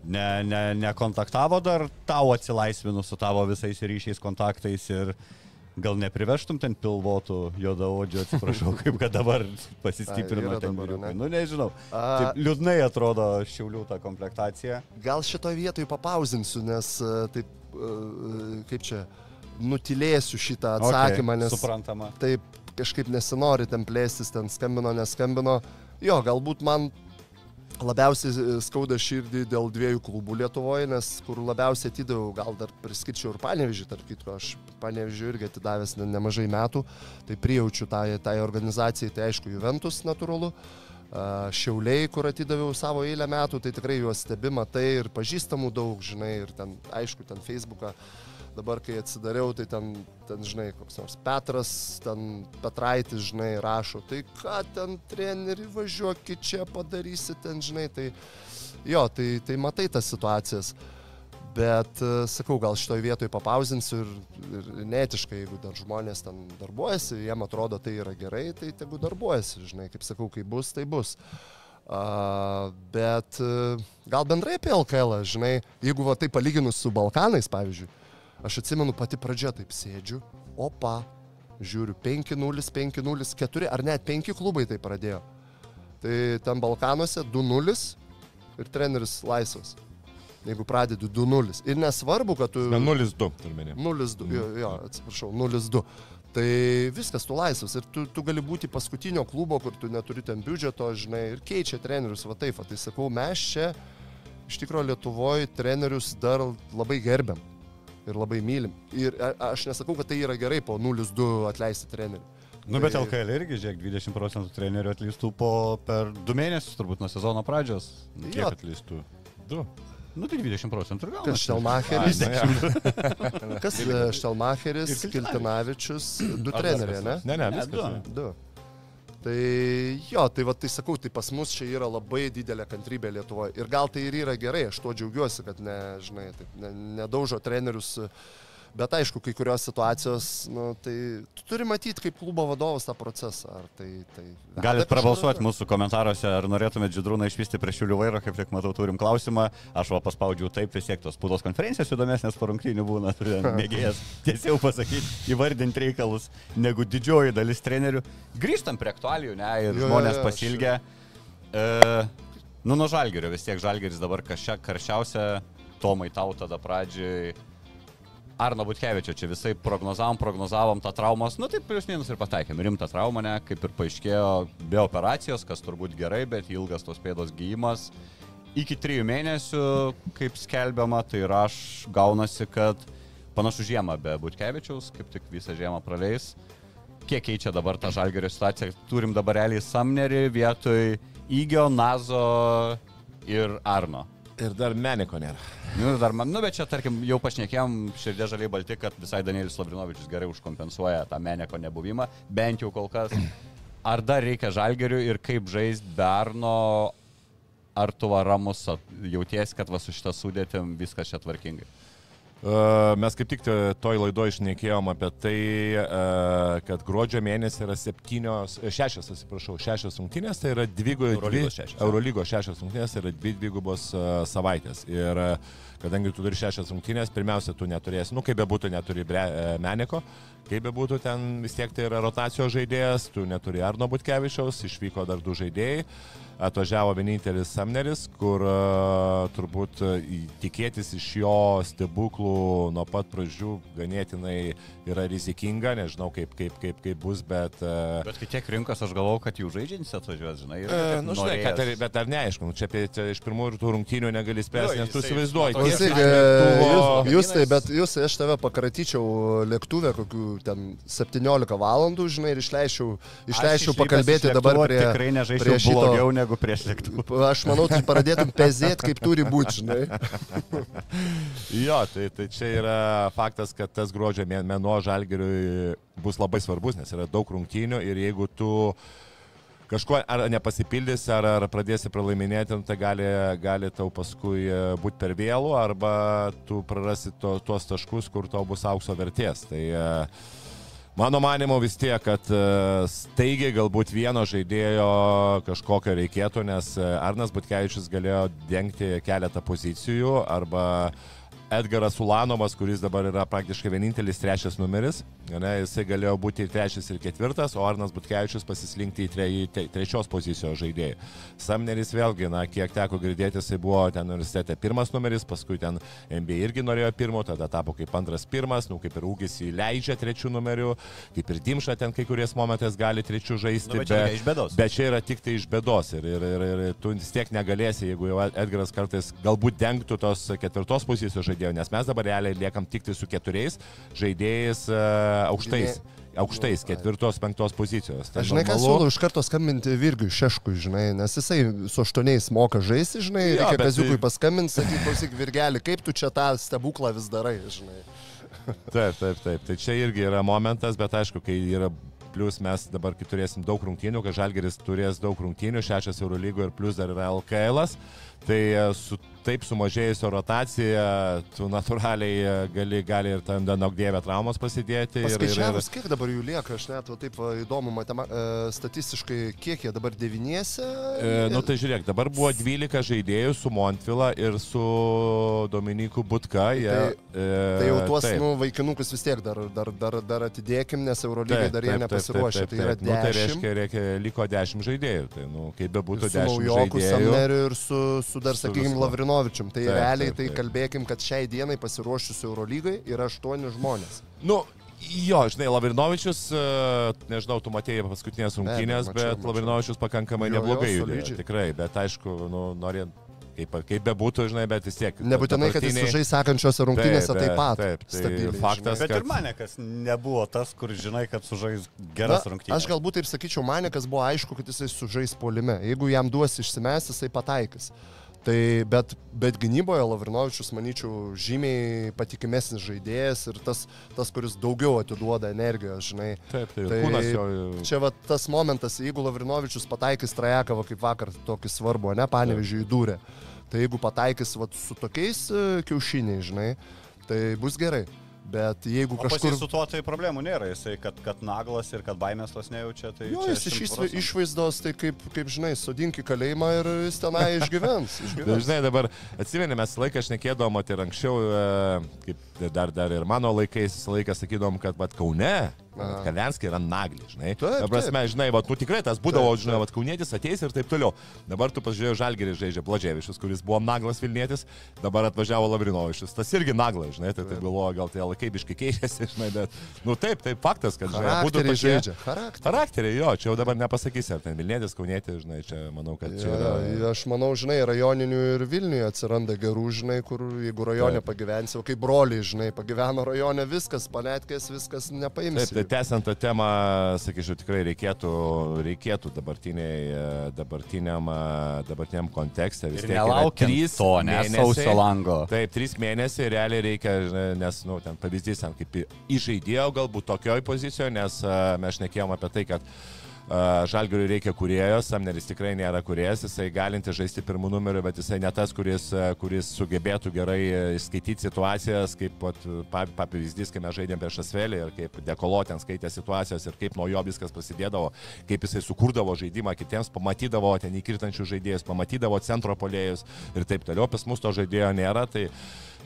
Ne, ne, nekontaktavo dar tau atsilaisvinus su tavo visais ryšiais, kontaktais ir gal neprivežtum ten pilvotų juodaodžio, atsiprašau, kaip kad dabar pasistiprino ten dabar, vyriukai. ne? Nu, nežinau. A- Taip liūdnai atrodo šiaulių ta komplektacija. gal šitoje vietoje papauzinsiu, nes e, taip, e, kaip čia, nutilėsiu šitą atsakymą, okay, nes Suprantama. taip kažkaip nesinori ten plėstis, ten skambino, neskambino. Jo, galbūt man labiausiai e, skauda širdį dėl dviejų klubų Lietuvoje, nes kur labiausiai atidaviau, gal dar priskirčiau ir Panevežį, tarp kitko, aš Panevežį irgi atidavęs ne, nemažai metų, tai prijaučiu tai, tai organizacijai, tai aišku, Juventus natūralu. A, Šiauliai, kur atidaviau savo eilę metų, tai tikrai juos stebi, matai ir pažįstamų daug, žinai, ir ten, aišku, ten Facebooką dabar, kai atsidariau, tai ten, ten, žinai, koks nors Petras, ten Petraitis, žinai, rašo, tai ką ten treneri važiuokit čia padarysi, ten, žinai, tai jo, tai, tai matai tas situacijas. Bet, e, sakau, gal šitoje vietoje papauzinsiu ir, ir netiškai, jeigu dar žmonės ten darbuojasi, jiem atrodo tai yra gerai, tai tegu darbuojasi, žinai, kaip sakau, kai bus, tai bus. A, bet e, gal bendrai apie LKL, žinai, jeigu va tai palyginus su Balkanais, pavyzdžiui, aš atsimenu pati pradžia, taip sėdžiu, opa, žiūriu, 5-0, 5-0, 4 ar net 5 klubai tai pradėjo. Tai ten Balkanuose 2-0 ir treneris laisvas. Jeigu pradedi 2-0. Ir nesvarbu, kad tu... 0-2 turmenė. 0-2, jo, jo, atsiprašau, 0-2. Tai viskas, tu laisvas ir tu, tu gali būti paskutinio klubo, kur tu neturi ten biudžeto, žinai, ir keičia trenerius, va taip, va. tai sakau, mes čia iš tikrųjų Lietuvoje trenerius dar labai gerbiam ir labai mylim. Ir aš nesakau, kad tai yra gerai po 0-2 atleisti trenerių. Nu, bet Tai- LKL irgi, žiūrėk, 20 procentų trenerių atleistų po per 2 mėnesius, turbūt nuo sezono pradžios. Kiek Jo, atleistų? 2. Nu, tai 20 procentų ir gal. kas Štelmacheris, kas e, Štelmacheris, Kiltinavičius, du treneriai, ne? Ne, ne, Ne, viskas. du. Du. Tai jo, tai va, tai sakau, tai pas mus čia yra labai didelė kantrybė Lietuvoje. Ir gal tai ir yra gerai, aš tuo džiaugiuosi, kad ne, žinai, taip, ne, nedaužo trenerius. Bet aišku, kai kurios situacijos, nu, tai tu turi matyti kaip klubo vadovas tą procesą. Ar tai, tai Galit prabalsuoti mūsų komentaruose, ar norėtumėte Džidrūną išvysti prie šiulių vairo, kaip tik matau, turim klausimą. Aš va paspaudžiau taip, vis tiek tos spaudos konferencijos įdomesnės po rungtynių būna, mėgėjas tiesiog pasakyti, įvardinti reikalus, negu didžioji dalis trenerių. Grįžtam prie aktualijų, ne, ir Jo, žmonės pasilgia. E, nu, nuo žalgerio, vis tiek žalgeris dabar karščiausia, Tomai tau tada pradžiai. Arno Butkevičio čia visai prognozavom, prognozavom tą traumos, nu taip plius minus ir pataikėm. Rimtą traumą, ne, kaip ir paaiškėjo, be operacijos, kas turbūt gerai, bet ilgas tos pėdos gyjimas. Iki trijų mėnesių, kaip skelbiama, tai ir aš gaunasi, kad panašu žiemą be Butkevičiaus, kaip tik visą žiemą praleis. Kiek keičia dabar tą žalgerio situaciją? Turim dabar realiai Samnerį vietoj Įgio, Nazo ir Arno. Ir dar Meniko nėra. Nu, dar man, nu, bet čia, tarkim, jau pašnekėjom širdė žaliai balti, kad visai Danielis Lavrinovičius gerai užkompensuoja tą meneko nebuvimą, bent jau kol kas. Ar dar reikia žalgerių ir kaip žaisti Berno, ar tu va ramus at- jauties, kad va su šitą sudėtim viskas čia tvarkingai? Uh, Mes kaip tik toj laidoje išnekėjom apie tai, uh, kad gruodžio mėnesį yra septynios, e, šešios, atsiprašau, šešios rungtynės, tai yra dvi, dvi Eurolygos šešios. Eurolygos šešios rungtynės, tai yra dvi dvigubos savaitės. Ir kadangi tu turi šešias rungtynės, pirmiausia, tu neturėsi, nu kaip bebūtų, neturi bre, Meniko, kaip bebūtų, ten vis tiek tai yra rotacijos žaidėjas, tu neturi Arno Butkevičiaus, išvyko dar du žaidėjai. Atvažiavo vienintelis Samneris, kur uh, turbūt uh, tikėtis iš jo stebuklų nuo pat pradžių ganėtinai yra rizikinga, nežinau kaip, kaip, kaip, kaip bus, bet... Uh, Bet kai tiek rinkos, aš galvau, kad jų žaidžiantis atvažiuos, žinai. ir E, kad nu, žinai, kad, ar- bet ar neaišku, nu, čia, apie, čia iš pirmųjų ir tų rungtynių negali spręsti, nes tu įsivaizduoji, e, jūs, jūs tai, bet jūs, aš tave pakratyčiau lėktuvę kokių ten 17 valandų, žinai, ir išleičiau, išleičiau pakalbėti dabar prie... Tikrai nežaidžiau prie šito- blogiau negu prieš lėktuvą. Aš manau, tu pradėtum pezėti, kaip turi būti, žinai. Jo, tai, tai čia yra faktas, kad tas gruodžio mė- mėnuo žalgeriui bus labai svarbus, nes yra daug rungtynių ir jeigu tu kažkuo ar nepasipildys, ar, ar pradėsi pralaiminėti, nu, tai gali, gali tau paskui e, būti per vėlų, arba tu prarasi to, tuos taškus, kur tau bus aukso vertės. Tai e, mano manimo vis tiek, kad e, staigiai galbūt vieno žaidėjo kažkokio reikėtų, nes Arnas Butkevičius galėjo dengti keletą pozicijų, arba Edgaras Ulanovas, kuris dabar yra praktiškai vienintelis trečias numeris, ne, jisai galėjo būti trečias ir ketvirtas, o Arnas Butkevičius pasislinkti į, tre, į te, trečios pozicijos žaidėjų. Samneris vėlgi, na, kiek teko girdėti, jisai buvo ten universitete pirmas numeris, paskui ten MBA irgi norėjo pirmo, tada tapo kaip antras pirmas, nu, kaip ir ūgis įleidžia trečių numerių, kaip ir Dimša ten kai kuriais momentais gali trečių žaisti. Nu, bet čia iš bėdos. Bet čia yra tik tai iš bėdos ir, ir, ir, ir tu vis tiek negalėsi, jeigu jau Edgaras kartais galbūt dengtų tos ketvirtos pozicijos žaidėjų, nes mes dabar realiai liekam tik tai su keturiais žaidėjais uh, aukštais. Aukštais, ketvirtos, penktos pozicijos. Tai žinai, ką normalu. siūlau iš karto skambinti Virgiui Šeškui, žinai, nes jisai su aštuoniais moka žaisti, žinai, Jo, reikia bet Kaziukui tai- paskambinti, sakyti, klausyk, Virgelį, kaip tu čia tą stebuklą vis darai, žinai. Taip, taip, taip. Tai čia irgi yra momentas, bet aišku, kai yra plus mes dabar, kai turėsim daug rungtynių, kad Žalgeris turės daug rungtynių, šešias Eurolygo ir plus dar yra LKL, tai e, su taip sumažėjusio rotacija, tu natūraliai e, gali, gali ir tam danogdėvę traumos pasidėti. ir- ir- ir- Paskaičiavus, kiek dabar jų lieka, aš net va, taip va, įdomu matema, e, statistiškai, kiek jie dabar devyniese. E, nu tai žiūrėk, dabar buvo 12 žaidėjų su Montvila ir su Dominiku Butka. Jie, Tai- e, Tai jau tuos taip. nu, vaikinukus vis tiek dar, dar, dar, dar atidėkim, nes Eurolygai Taip, dar jie taip, taip, nepasiruošė. taip, Tai taip, yra taip. Nu, tai 10. reiškia, reikia, liko 10 žaidėjų. Tai, nu, kaip be būtų su 10 naujoku žaidėjų. Samneriu ir su, su dar, Su sakykime, viskuo. Lavrinovičium. Tai Taip, realiai taip, tai taip. kalbėkim, kad šiai dienai pasiruošusiu Eurolygai yra 8 žmonės. Nu, jo, žinai, Lavrinovičius, e, nežinau, tu matėjai paskutinės rungtynės, mačiau, bet mačiau. Lavrinovičius pakankamai Jo, jo, neblogai judėjo. Tikrai, bet aišku, nu, norint, kaip, kaip be būtų, žinai, bet vis tiek. Nebūtinai, kad jis sužais sekančiose rungtynėse taip pat. Taip, tai stabiliai, faktas, žinai. Bet ir kad- mane, kas nebuvo tas, kur žinai, kad sužais geras Na, rungtynės. Aš galbūt taip sakyčiau, mane, kas buvo aišku, kad jisai sužais polime. Jeigu jam duos išsimesti, jisai pataikys. Tai, bet, bet gynyboje Lavrinovičius, manyčiau, žymiai patikimesnis žaidėjas ir tas, tas kuris daugiau atiduoda energijos, žinai. Taip, tai, Tai kūnas jo. Čia va tas momentas, jeigu Lavrinovičius pataikys Trajakavą kaip vakar tokį svarbų, ne, panevežiui įdūrė. Tai jeigu pataikys va, su tokiais e, kiaušiniais, žinai, tai bus gerai. Bet jeigu O kažkur... su tuo tai problemų nėra, jisai, kad, kad naglas ir kad baimės tos nejaučia, tai... Jo, jis iš 100 išva- procentų. išvaizdos, tai kaip, kaip žinai, sodink į kalėjimą ir jis tenai išgyvens. Tai, išgyvens. žinai, dabar atsimeni, mes laiką šnekėdom, mat ir anksčiau, e, kaip dar, dar ir mano laikais, visą laiką sakydom, kad vat Kaune, Aha. Kalenskį yra nagli, žinai. Taip, Ta prasme, žinai, vat, nu tikrai tas būdavo, Taip, žinai, vat Kaunietis ateis ir taip toliau. Dabar tu pažiūrėjai Žalgerį žaidžia Blaževičius, kuris buvo naglas Vilnietis, dabar atvažiavo Lavrinovičius, tas irgi naglas, žinai, tai, tai galvoju, gal tie laikai biškai keičiasi, žinai, bet, nu taip, taip, faktas, kad, žinai, būtų tokie... žaidžia. Charakteriai. Charakteriai, jo, čia jau dabar nepasakysi, ar ten Vilnietis, Kaunietis, žinai, čia manau, kad čia Ja, yra... ja, aš manau, žinai, rajoninių ir Vilniuje atsiranda gerų, žinai, kur jeigu rajone Taip. pagyvensi, o kaip broliai, žinai, pagyveno rajone, viskas, panetkės, viskas nepaimsi. Taip, tai tęsiant tą temą, sakyčiau, tikrai reikėtų, reikėtų dabartiniam, dabartiniam kontekste. vis tiek nelaukiant to, ne, mėnesiai. sausio lango. Taip, trys mėnesiai realiai reikia, nes, nu, ten pavyzdys, ten kaip įžaidėjo galbūt tokioj pozicijoje, nes mes šnekėjom apie tai, kad Žalgiriui reikia kurėjo, Samneris tikrai nėra kuriejas, jisai galinti žaisti pirmų numerių, bet jisai ne tas, kuris, kuris sugebėtų gerai uh, skaityti situacijas, kaip pat, pa, pa, pavyzdys, kai mes žaidėm prieš Asvelį ir kaip Dekolo ten skaitė situacijas ir kaip nuo jo viskas prasidėdavo, kaip jisai sukurdavo žaidimą kitiems, pamatydavo ten įkirtančių žaidėjus, pamatydavo centro polėjus ir taip toliau, pas mus to žaidėjo nėra. Tai,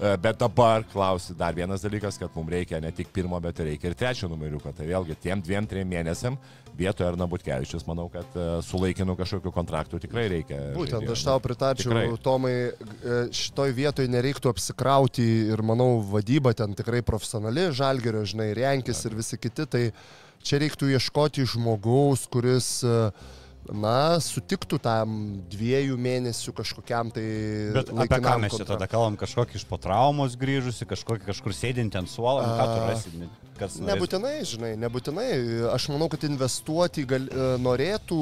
E, Bet dabar klausi dar vienas dalykas, kad mums reikia ne tik pirmo, bet ir reikia ir trečio numeriuko. Tai vėlgi tiem dviem, trim mėnesiam vietoje Arna Butkevičius, manau, kad e, su laikinu kažkokiu kontraktu tikrai reikia. Būtent žaidėjo. aš tau pritarčiau, Tikrai. Tomai, e, šitoj vietoj nereiktų apsikrauti ir manau vadyba ten tikrai profesionali, žalgerio, žinai, renkis ir visi kiti, tai čia reiktų ieškoti žmogaus, kuris e, na, sutiktų tam dviejų mėnesių kažkokiam tai... Bet apie ką mes čia tada kalbam, kažkokį iš po traumos grįžusi, kažkokį kažkur sėdinti ant suolo, nu, ką tu rasi, ne- kas norės? Nebūtinai, žinai, nebūtinai. Aš manau, kad investuoti gal, e, norėtų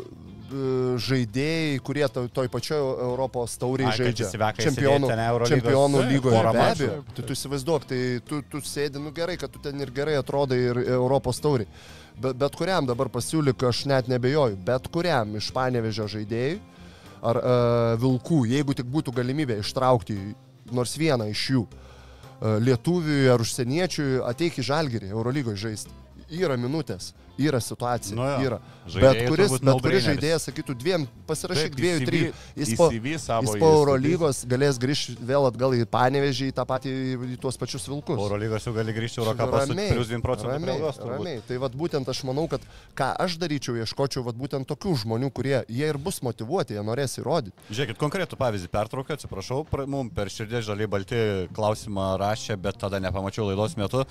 e, žaidėjai, kurie to, toj pačioj Europos tauriai žaidžia. Čempionų, čempionų lygoje. Be abejo. Tai tu įsivaizduok, tai tu, tu sėdi, nu gerai, kad tu ten ir gerai atrodai ir Europos tauriai. Bet, bet kuriam dabar pasiūlyk, aš net nebejoju, bet kuriam iš panevežio žaidėjų ar uh, vilkų, jeigu tik būtų galimybė ištraukti nors vieną iš jų, uh, lietuviui ar užsieniečiui, ateik į žalgerį Eurolygoje žaisti. Yra minutės, yra situacija, Nu jo. yra. Žaidėjai Bet kuris, bet kuris žaidėjas sakytų dviem, pasirašyk dviejų, trijų. Jis po, jis po. Eurolygos galės grįžti vėl atgal į Panevežį, į tą patį, į tuos pačius vilkus. Eurolygos jau gali grįžti Eurocapą su plus 2 procentų ramiai, turbūt. ramiai. Tai vad būtent aš manau, kad ką aš daryčiau, ieškočiau vad būtent tokių žmonių, kurie jie ir bus motivuoti, jie norės įrodyti. Žiūrėkit, konkretų pavyzdį pertrauką, atsiprašau, pra- mum per širdį žaliai balti klausimą rašė, bet tada nepamačiau laidos metu.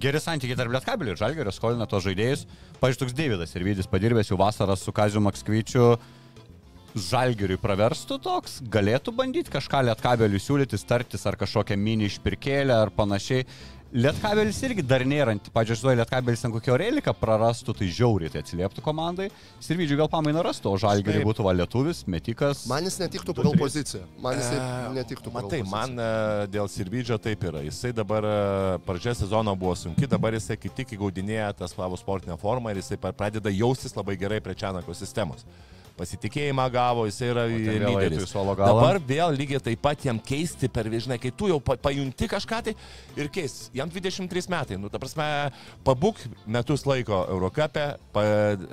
Geri santykiai tarp Lietkabilių ir Žalgerio skolina tos žaidėjus. Pavyzdžiui, toks Davidas ir Vydis padirbęs jau vasarą su Kaziu Makskvyčiu. Žalgiriui praverstų toks, galėtų bandyti kažką Lietkabeliui siūlyti, startis ar kažkokią mini išpirkėlę ar panašiai. Lietkabelis irgi dar nėra, pažiūrėjau, žinai, Lietkabelis ten kokio reiliką prarastų, tai žiauriai tai atsilieptų komandai. Sirvidžiui gal pamainą rastų, o Žalgiriui Taip. būtų va lietuvis, metikas. Man jis netiktų pagal poziciją. Man jis netiktų pagal Matai, poziciją. man e, dėl Sirvidžio taip yra. Jisai dabar e, pradžia sezono buvo sunki, dabar jisai kaip tik įgaudinėja tą savo sportinę formą ir jisai pradeda jaustis labai gerai prie Čianako sistemos. Pasitikėjimą gavo, jisai yra lyderis. Dabar vėl lygiai taip pat jam keisti per žinai, kai tu jau pa- pajunti kažką tai ir keis. Jam 23 metai, nu ta prasme, pabūk metus laiko Eurocapė, pa,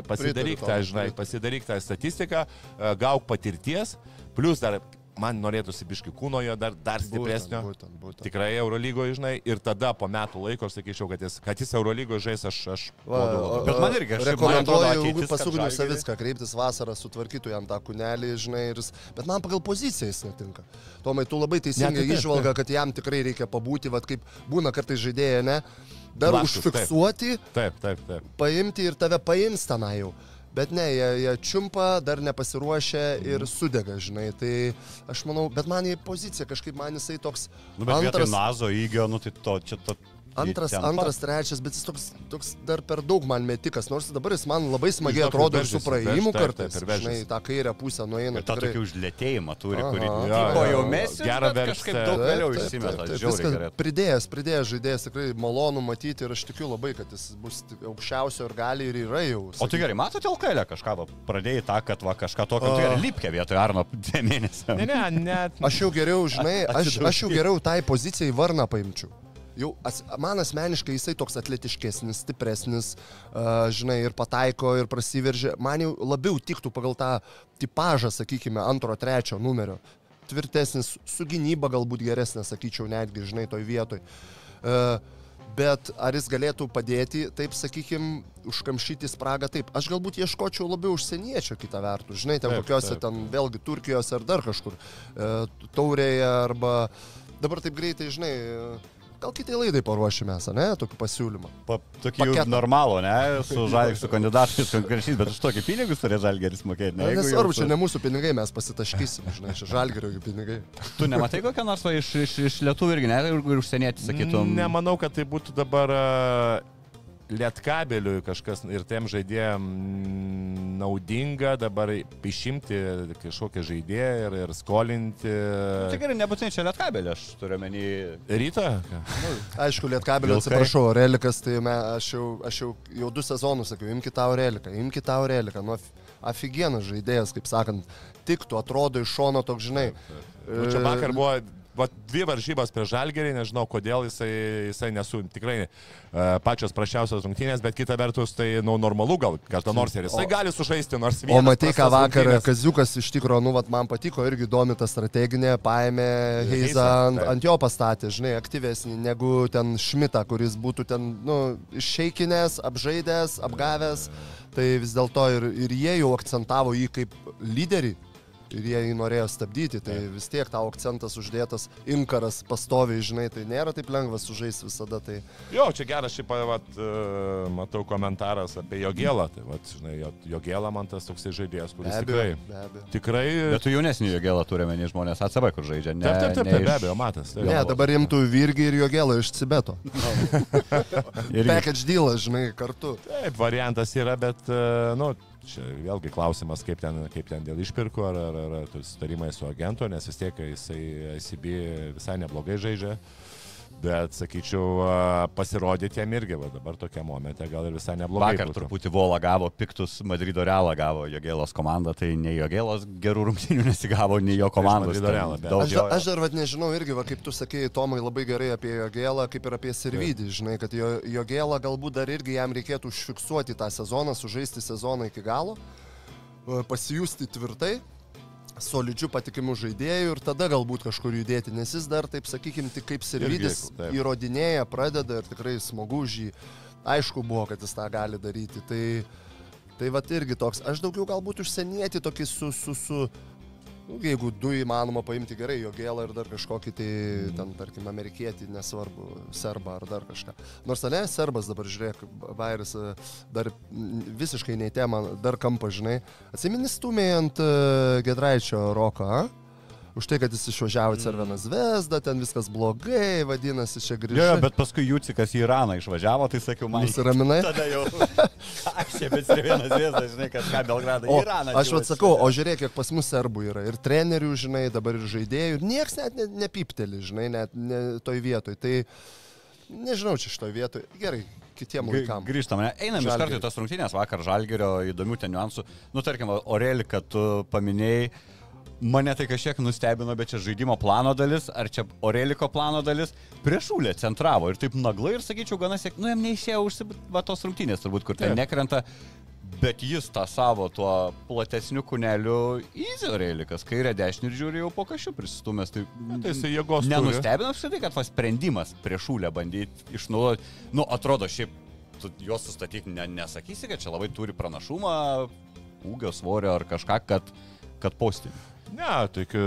pasidaryk tą, žinai, pasidaryk tą statistiką, e, gauk patirties, plus dar man norėtųsi biški kūno jo dar, dar stipresnio. Būtent, būtent. Tikrai Eurolygoje, žinai, ir tada po metų laiko aš sakyčiau, kad jis, kad jis Eurolygoje žais, aš, aš Va, o- labai. Bet man irgi, aš- Rekomenduoju ateitis, pas kad Ugnių Žalgirį- Savicką kreiptis vasarą, sutvarkytų jam tą kūnelį, žinai, ir bet man pagal poziciją jis netinka. Tomai, tu labai teisingai taip, išvalga, kad jam tikrai reikia pabūti, vad kaip būna kartais žaidėjai, ne? Dar taip. užfiksuoti, Taip, taip, taip. paimti ir tave paims tenai jau. Bet ne, jie, jie čiumpa, dar nepasiruošę ir sudega, žinai. Tai aš manau, bet man į poziciją kažkaip man jisai toks Nu, bet vietoj antras, nazo įgio, nu tai to čia to. Antras, antras, trečias, bet jis toks, toks dar per daug man metikas. Nors dabar jis man labai smagiai atrodo ir su praėjimu kartais. Žinai, tą kairę pusę nueina. Ir tą tikrai. tokį užlėtėjimą turi, kurį Jo, tipo jo, jau jo. mesi, Gerą kažkaip daug vėliau išsimeta. Pridėjęs, pridėjęs žaidėjas tikrai malonu matyti ir aš tikiu labai, kad jis bus aukščiausio ir gali ir yra jau. O tai gerai, matote LKL kažką, va, pradėjai tą, kad va, kažką tokio, tai gerai, lipkė vietoj Arno dviem mėnesiam. Ne, ne, net. Aš jau geriau, žinai, aš, aš jau geriau tai pozicijai varną paimčiau. Jau as, man asmeniškai jisai toks atletiškesnis, stipresnis, uh, žinai, ir pataiko, ir prasiveržia. Man jau labiau tiktų pagal tą tipažą, sakykime, antro, trečio numerio. Tvirtesnis, su gynyba galbūt geresnė, sakyčiau, netgi, žinai, toj vietoj. Uh, Bet ar jis galėtų padėti, taip sakykim, užkamšyti spragą, taip. Aš galbūt ieškočiau labiau užsieniečio kitą vertus. Žinai, ten Taip, kokiuose taip. ten vėlgi Turkijos ar dar kažkur. E, taurėje arba dabar taip greitai, žinai, gal kitai laidai paruošime, ne, tokį pasiūlymą. Pa, tokį jau normalų, ne, su, žal, su kandidatais konkrečiais, bet už tokį pinigus turės žalgeris mokėti. Ne, nesvarbu, jau čia ne mūsų pinigai, mes pasitaškysim, žinai, čia žalgerio pinigai. Tu nematai kokią nors va, iš, iš, iš lietuvių irgi, ne, ir, užsienietį sakytum. Nemanau, kad tai būtų dabar lietkabeliui kažkas ir tiem žaidėjim naudinga dabar išimti kažkokią žaidėją ir, ir skolinti. Tai gerai, nebūtinai čia lietkabelė, aš turiu menį. Ryto? Aišku, Lietkabelio Vilkai. atsiprašau, Relikas, tai me, aš, jau, aš jau, jau du sezonus sakiau, imkite tą Reliką, imkite tą Reliką. Nu, af- afigienas žaidėjas, kaip sakant, tik tu atrodo iš šono toks, žinai. Nu, čia vakar buvo va, dvi varžybos prie žalgerį, nežinau kodėl jisai, jisai nesu tikrai e, pačios prašiausios rungtynės, bet kita vertus tai nu, normalu gal, kada nors ir jisai O- gali sužaisti nors O vieną. matai, ką vakar Kaziukas iš tikrųjų, nu, vat, man patiko, irgi įdomi ta strateginė, paėmė Heizą ant, ant jo pastatė, žinai, aktyvesnį negu ten Šmitą, kuris būtų ten, nu, iššeikinęs, apžaidęs, apgavęs. Tai vis dėlto ir, ir jie jau akcentavo jį kaip lyderį. Ir jie jį norėjo stabdyti, tai vis tiek tau akcentas uždėtas, inkaras pastoviai, žinai, tai nėra taip lengva sužaisti visada. Tai... Jo, čia geras šiaip, vat, e, matau komentaras apie jo gėlą. Tai, vat, žinai, jo, jo gėlą man tas toksai žaidėjas, kuris Be abejo, tikrai, be abejo. tikrai... Bet tu jaunesnį jo gėlą turime, nei žmonės ACB, kur žaidžia. Ne, Taip, taip, taip, ne taip, be iš- abejo, matas. Taip. Ne, dabar imtų Virgį ir Jogelą iš Cibeto. Irgi- Package dealas, žinai, kartu. Taip, variantas yra, bet, e, nu, čia vėlgi klausimas, kaip ten, kaip ten dėl išpirkų, ar, ar, ar, sutarimai su agentu, nes vis tiek jisai ICB visai neblogai žaidžia. Bet, sakyčiau, a, pasirodyti jam irgi, va, dabar tokia momente gal ir visai neblogai. Vakar būtų. truputį Vola gavo, piktus Madrido Realą gavo Jogėlos komanda, tai nei Jogėlos gerų rungtynių nesigavo, nei jo komandos. Ten Realą, Aš, jo- aš dar vad nežinau irgi, va, kaip tu sakėjai, Tomai labai gerai apie Jogelą, kaip ir apie Sirvidį, žinai, kad jo, Jogelą galbūt dar irgi jam reikėtų užfiksuoti tą sezoną, sužaisti sezoną iki galo, pasijusti tvirtai, solidžių patikimų žaidėjų ir tada galbūt kažkur judėti, nes jis dar, taip sakykime, tik kaip Sirvidis įrodinėja, pradeda ir tikrai smagu už jį. Aišku buvo, kad jis tą gali daryti. Tai, tai va irgi toks, aš daugiau galbūt užsienieti tokį su, su, su Nu, jeigu du įmanoma paimti gerai, jo gėlą ir dar kažkokį tai, ten, tarkim, amerikietį, nesvarbu, serbą ar dar kažką. Nors ne, serbas dabar, žiūrėk, Vairis e, dar visiškai nei tema, dar kampą, žinai. Atsimini stumėjai ant uh, Gedraičio roką, a? Už tai, kad jis išvažiavo į Cerveną Zvezdą, ten viskas blogai, vadinasi, čia grįžo. Jo, bet paskui Jūcikas į Iraną išvažiavo, tai sakiau, man. Nusiraminai? Tada jau. Aš čia bet vienas vėzdas, žinai, kažką Belgradą į O, Iraną. aš vad sakau, o žiūrėk, kiek pas mus serbų yra. Ir trenerių, žinai, dabar ir žaidėjų. Ir nieks net ne, nepipteli, žinai, net ne, toj vietoj. Tai nežinau, čia šitoj vietoj. Gerai, kitiem laikam. Grįžtame, ne? einam iš karto į tas rungtynės vakar Žalgerio, įdomių ten niuansų. Nu, tarkim, Orelį, kad tu paminėjai, mane tai kažkiek nustebino, bet čia žaidimo plano dalis, ar čia Oreliko plano dalis, priešulė centravo ir taip naglai ir sakyčiau, gana sėk, nu jam neišėjo užsibat tos rungtynės, turbūt, kur ten Taip. nekrenta. Bet jis tą savo tuo platesniu kuneliu įzio reilikas, kairė dešinė ir žiūri jau po kažkaip pristumęs. Tai, Tai jisai jėgos. Nenustebino apskritai, kad tas sprendimas prieš šūlę bandyti išnaudoti. Nu, atrodo, šiaip tu juos sustatyti ne, nesakysi, kad čia labai turi pranašumą, ūgio svorio ar kažką, kad, kad postinį. Ne, tai kai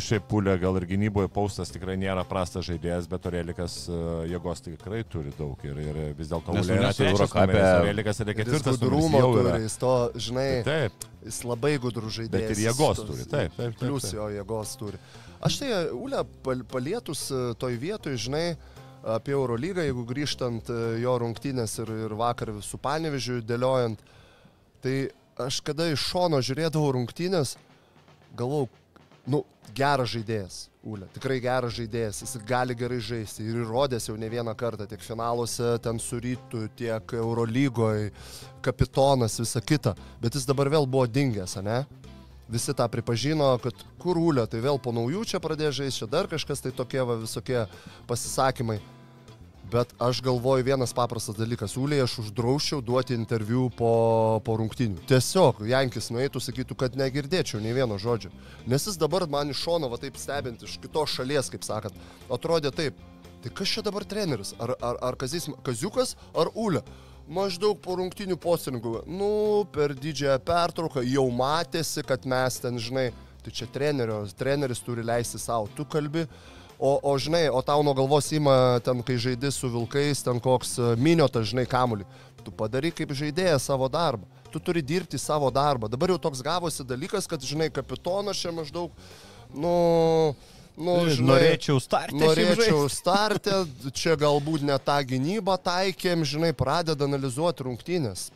šiaip pulė gal ir gynyboje paustas tikrai nėra prastas žaidėjas, bet Orelikas e, jėgos tikrai turi daug ir, ir vis dėlto Ulė yra trečias Orelikas yra ketvirtas gudrumo turi, jis to, žinai, Taip, jis labai gudrų žaidėjas. Bet ir jėgos tos- turi, taip, taip, taip, Plius taip. jo jėgos turi. Aš tai, Ule, pal- palietus e, toj vietoj, žinai, apie Eurolygą, jeigu grįžtant e, jo rungtynės ir, ir vakar su Panevežiu dėliojant, tai aš kada iš šono žiūrėdavau rungtynės, galvau, nu, geras žaidėjas, Ule, tikrai geras žaidėjas, jis gali gerai žaisti ir įrodęs jau ne vieną kartą, tiek finaluose, ten su rytu, tiek Eurolygoje, kapitonas, visa kita, bet jis dabar vėl buvo dingęs, ne? Visi tą pripažino, kad kur Ule, tai vėl po naujų čia pradėjo žaisti, čia dar kažkas, tai tokie va, visokie pasisakymai. Bet aš galvoju vienas paprastas dalykas. Ūlė aš uždrauščiau duoti interviu po, po rungtinių. Tiesiog Jankis nueitų, sakytų, kad negirdėčiau nei vieno žodžio. Nes jis dabar man iš šono, va taip stebint, iš kitos šalies, kaip sakant, atrodė taip. Tai kas čia dabar treneris? Ar, ar, ar Kazis, Kaziukas, ar Ūlė? Maždaug po rungtinių posirinkų. Nu, per didžiąją pertrauką jau matėsi, kad mes ten, žinai, tai čia trenerio, treneris turi leisti savo. Tu kalbi, O, o žinai, o tau nuo galvos ima ten, kai žaidži su vilkais, ten koks e, miniotas, žinai, kamulį. Tu padary kaip žaidėjas savo darbą. Tu turi dirbti savo darbą. Dabar jau toks gavosi dalykas, kad, žinai, kapitonas čia maždaug, nu, nu žinai, Norėčiau startą. Norėčiau startę, čia galbūt ne tą gynybą taikėm, žinai, pradeda analizuoti rungtynės.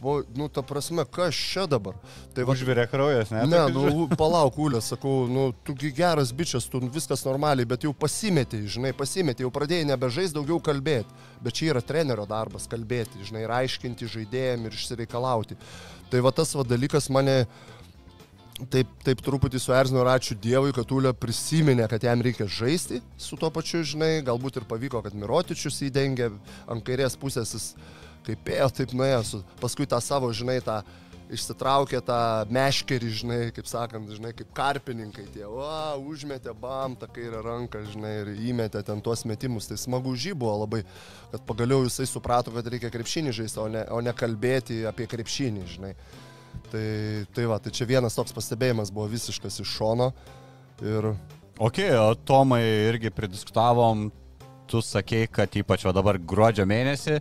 Po, nu, ta prasme, kas čia dabar? Tai va, Užvirė kraujas, ne? Ne, nu, palauk, Ulė, sakau, nu, tugi geras bičias, tu viskas normaliai, bet jau pasimetė, žinai, pasimetė, jau pradėjai nebežais daugiau kalbėti. Bet čia yra trenerio darbas kalbėti, žinai, ir aiškinti žaidėjim ir išsireikalauti. Tai va tas va dalykas mane taip, taip truputį suerzino ir ačiū Dievui, kad Ulė prisiminė, kad jam reikia žaisti su tuo pačiu, žinai, galbūt ir pavyko, kad Mirotičius įdengė ant kairės pusės, jis kaip ėjo, taip nuėjo, paskui tą savo, žinai, tą išsitraukė tą meškerį, žinai, kaip sakant, žinai, kaip karpininkai tie, o, užmetė bam tą kairę ranką, žinai, ir įmetė ten tuos metimus. Tai smagu žy buvo labai, kad pagaliau jisai suprato, kad reikia krepšinį žaisti, o ne, o ne kalbėti apie krepšinį, žinai. Tai, tai va, tai čia vienas toks pastebėjimas buvo visiškas iš šono. Ir Ok, o Tomai irgi pridiskutavom, tu sakei, kad ypač va dabar gruodžio mėnesį,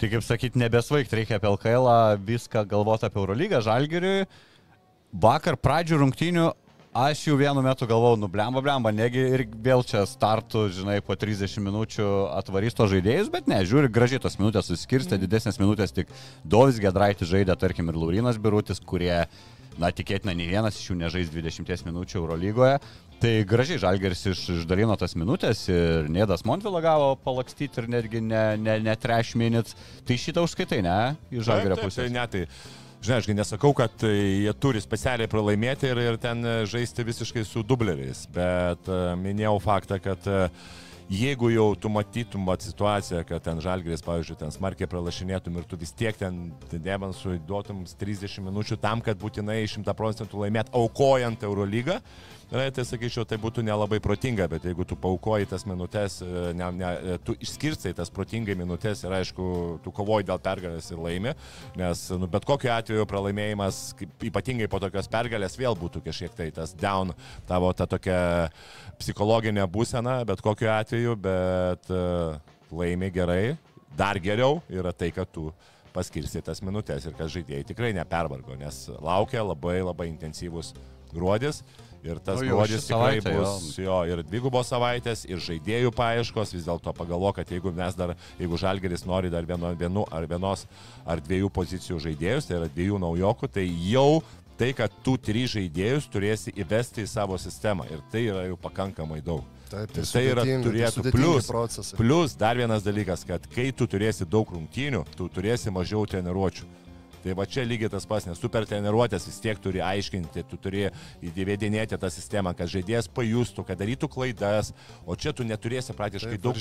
tai kaip sakyti, nebesvaigti reikia apie LKL, viską galvoti apie Eurolygą, Žalgiriui. Vakar pradžių rungtynių aš jau vienu metu galvojau, nublemba, blemba, negi ir vėl čia startų, žinai, po 30 minučių atvarys to žaidėjus, bet ne, žiūri, gražiai tos minutės suskirstė, didesnės minutės tik Dovis Gedraitis žaidė, tarkim, ir Laurinas Birutis, kurie, na, tikėtina, nei vienas iš jų nežais 20 minučių Eurolygoje. Tai gražiai Žalgeris iš, išdalino tas minutės ir Nėdas Montvila gavo palakstyti ir netgi ne, ne, ne trash minutes. Tai šitą užskaitai, ne? Iš Žalgerio pusės. Tai ne, tai, žinai, aš nesakau, kad e, jie turi specialiai pralaimėti ir, ir ten e, žaisti visiškai su dubleriais, bet e, minėjau faktą, kad jeigu jau tu matytum situaciją, kad ten žalgeris, pavyzdžiui, ten smarkiai pralašinėtum ir tu vis tiek ten Devansui duotum 30 minučių tam, kad būtinai 100 procentų laimėt, aukojant Eurolygą, Na, tai sakyčiau, tai būtų nelabai protinga, bet jeigu tu paukoji tas minutės, e, ne, ne, e, tu išskirstai tas protingai minutės ir aišku, tu kovoji dėl pergalės ir laimi, nes nu, bet kokiu atveju pralaimėjimas, ypatingai po tokios pergalės, vėl būtų kažkiek tai tas down, tavo ta tokia psichologinė būsena, bet kokiu atveju, bet uh, laimi gerai, dar geriau yra tai, kad tu paskirsti tas minutės ir kad žaidėjai tikrai nepervargo, nes laukia labai labai intensyvus gruodis ir tas Nu, gruodis tikrai savaitė, bus jo, ir dvigubos savaitės, ir žaidėjų paieškos, vis dėlto pagalvo, kad jeigu mes dar, jeigu Žalgeris nori dar vieno, vienu ar vienos ar dviejų pozicijų žaidėjus, tai yra dviejų naujokų, tai jau tai, kad tu trys žaidėjus turėsi įvesti į savo sistemą ir tai yra jau pakankamai daug. Taip, Ir tai yra tai turėtų sudėtingi plius. procesai. Plus dar vienas dalykas, kad kai tu turėsi daug rungtynių, tu turėsi mažiau treniruočių. Tai va čia lygiai tas pats, nes tu per treniruotės vis tiek turi aiškinti, tu turi įvedinėti tą sistemą, kad žaidėjas pajustų, kad darytų klaidas, o čia tu neturėsi praktiškai Taip, daug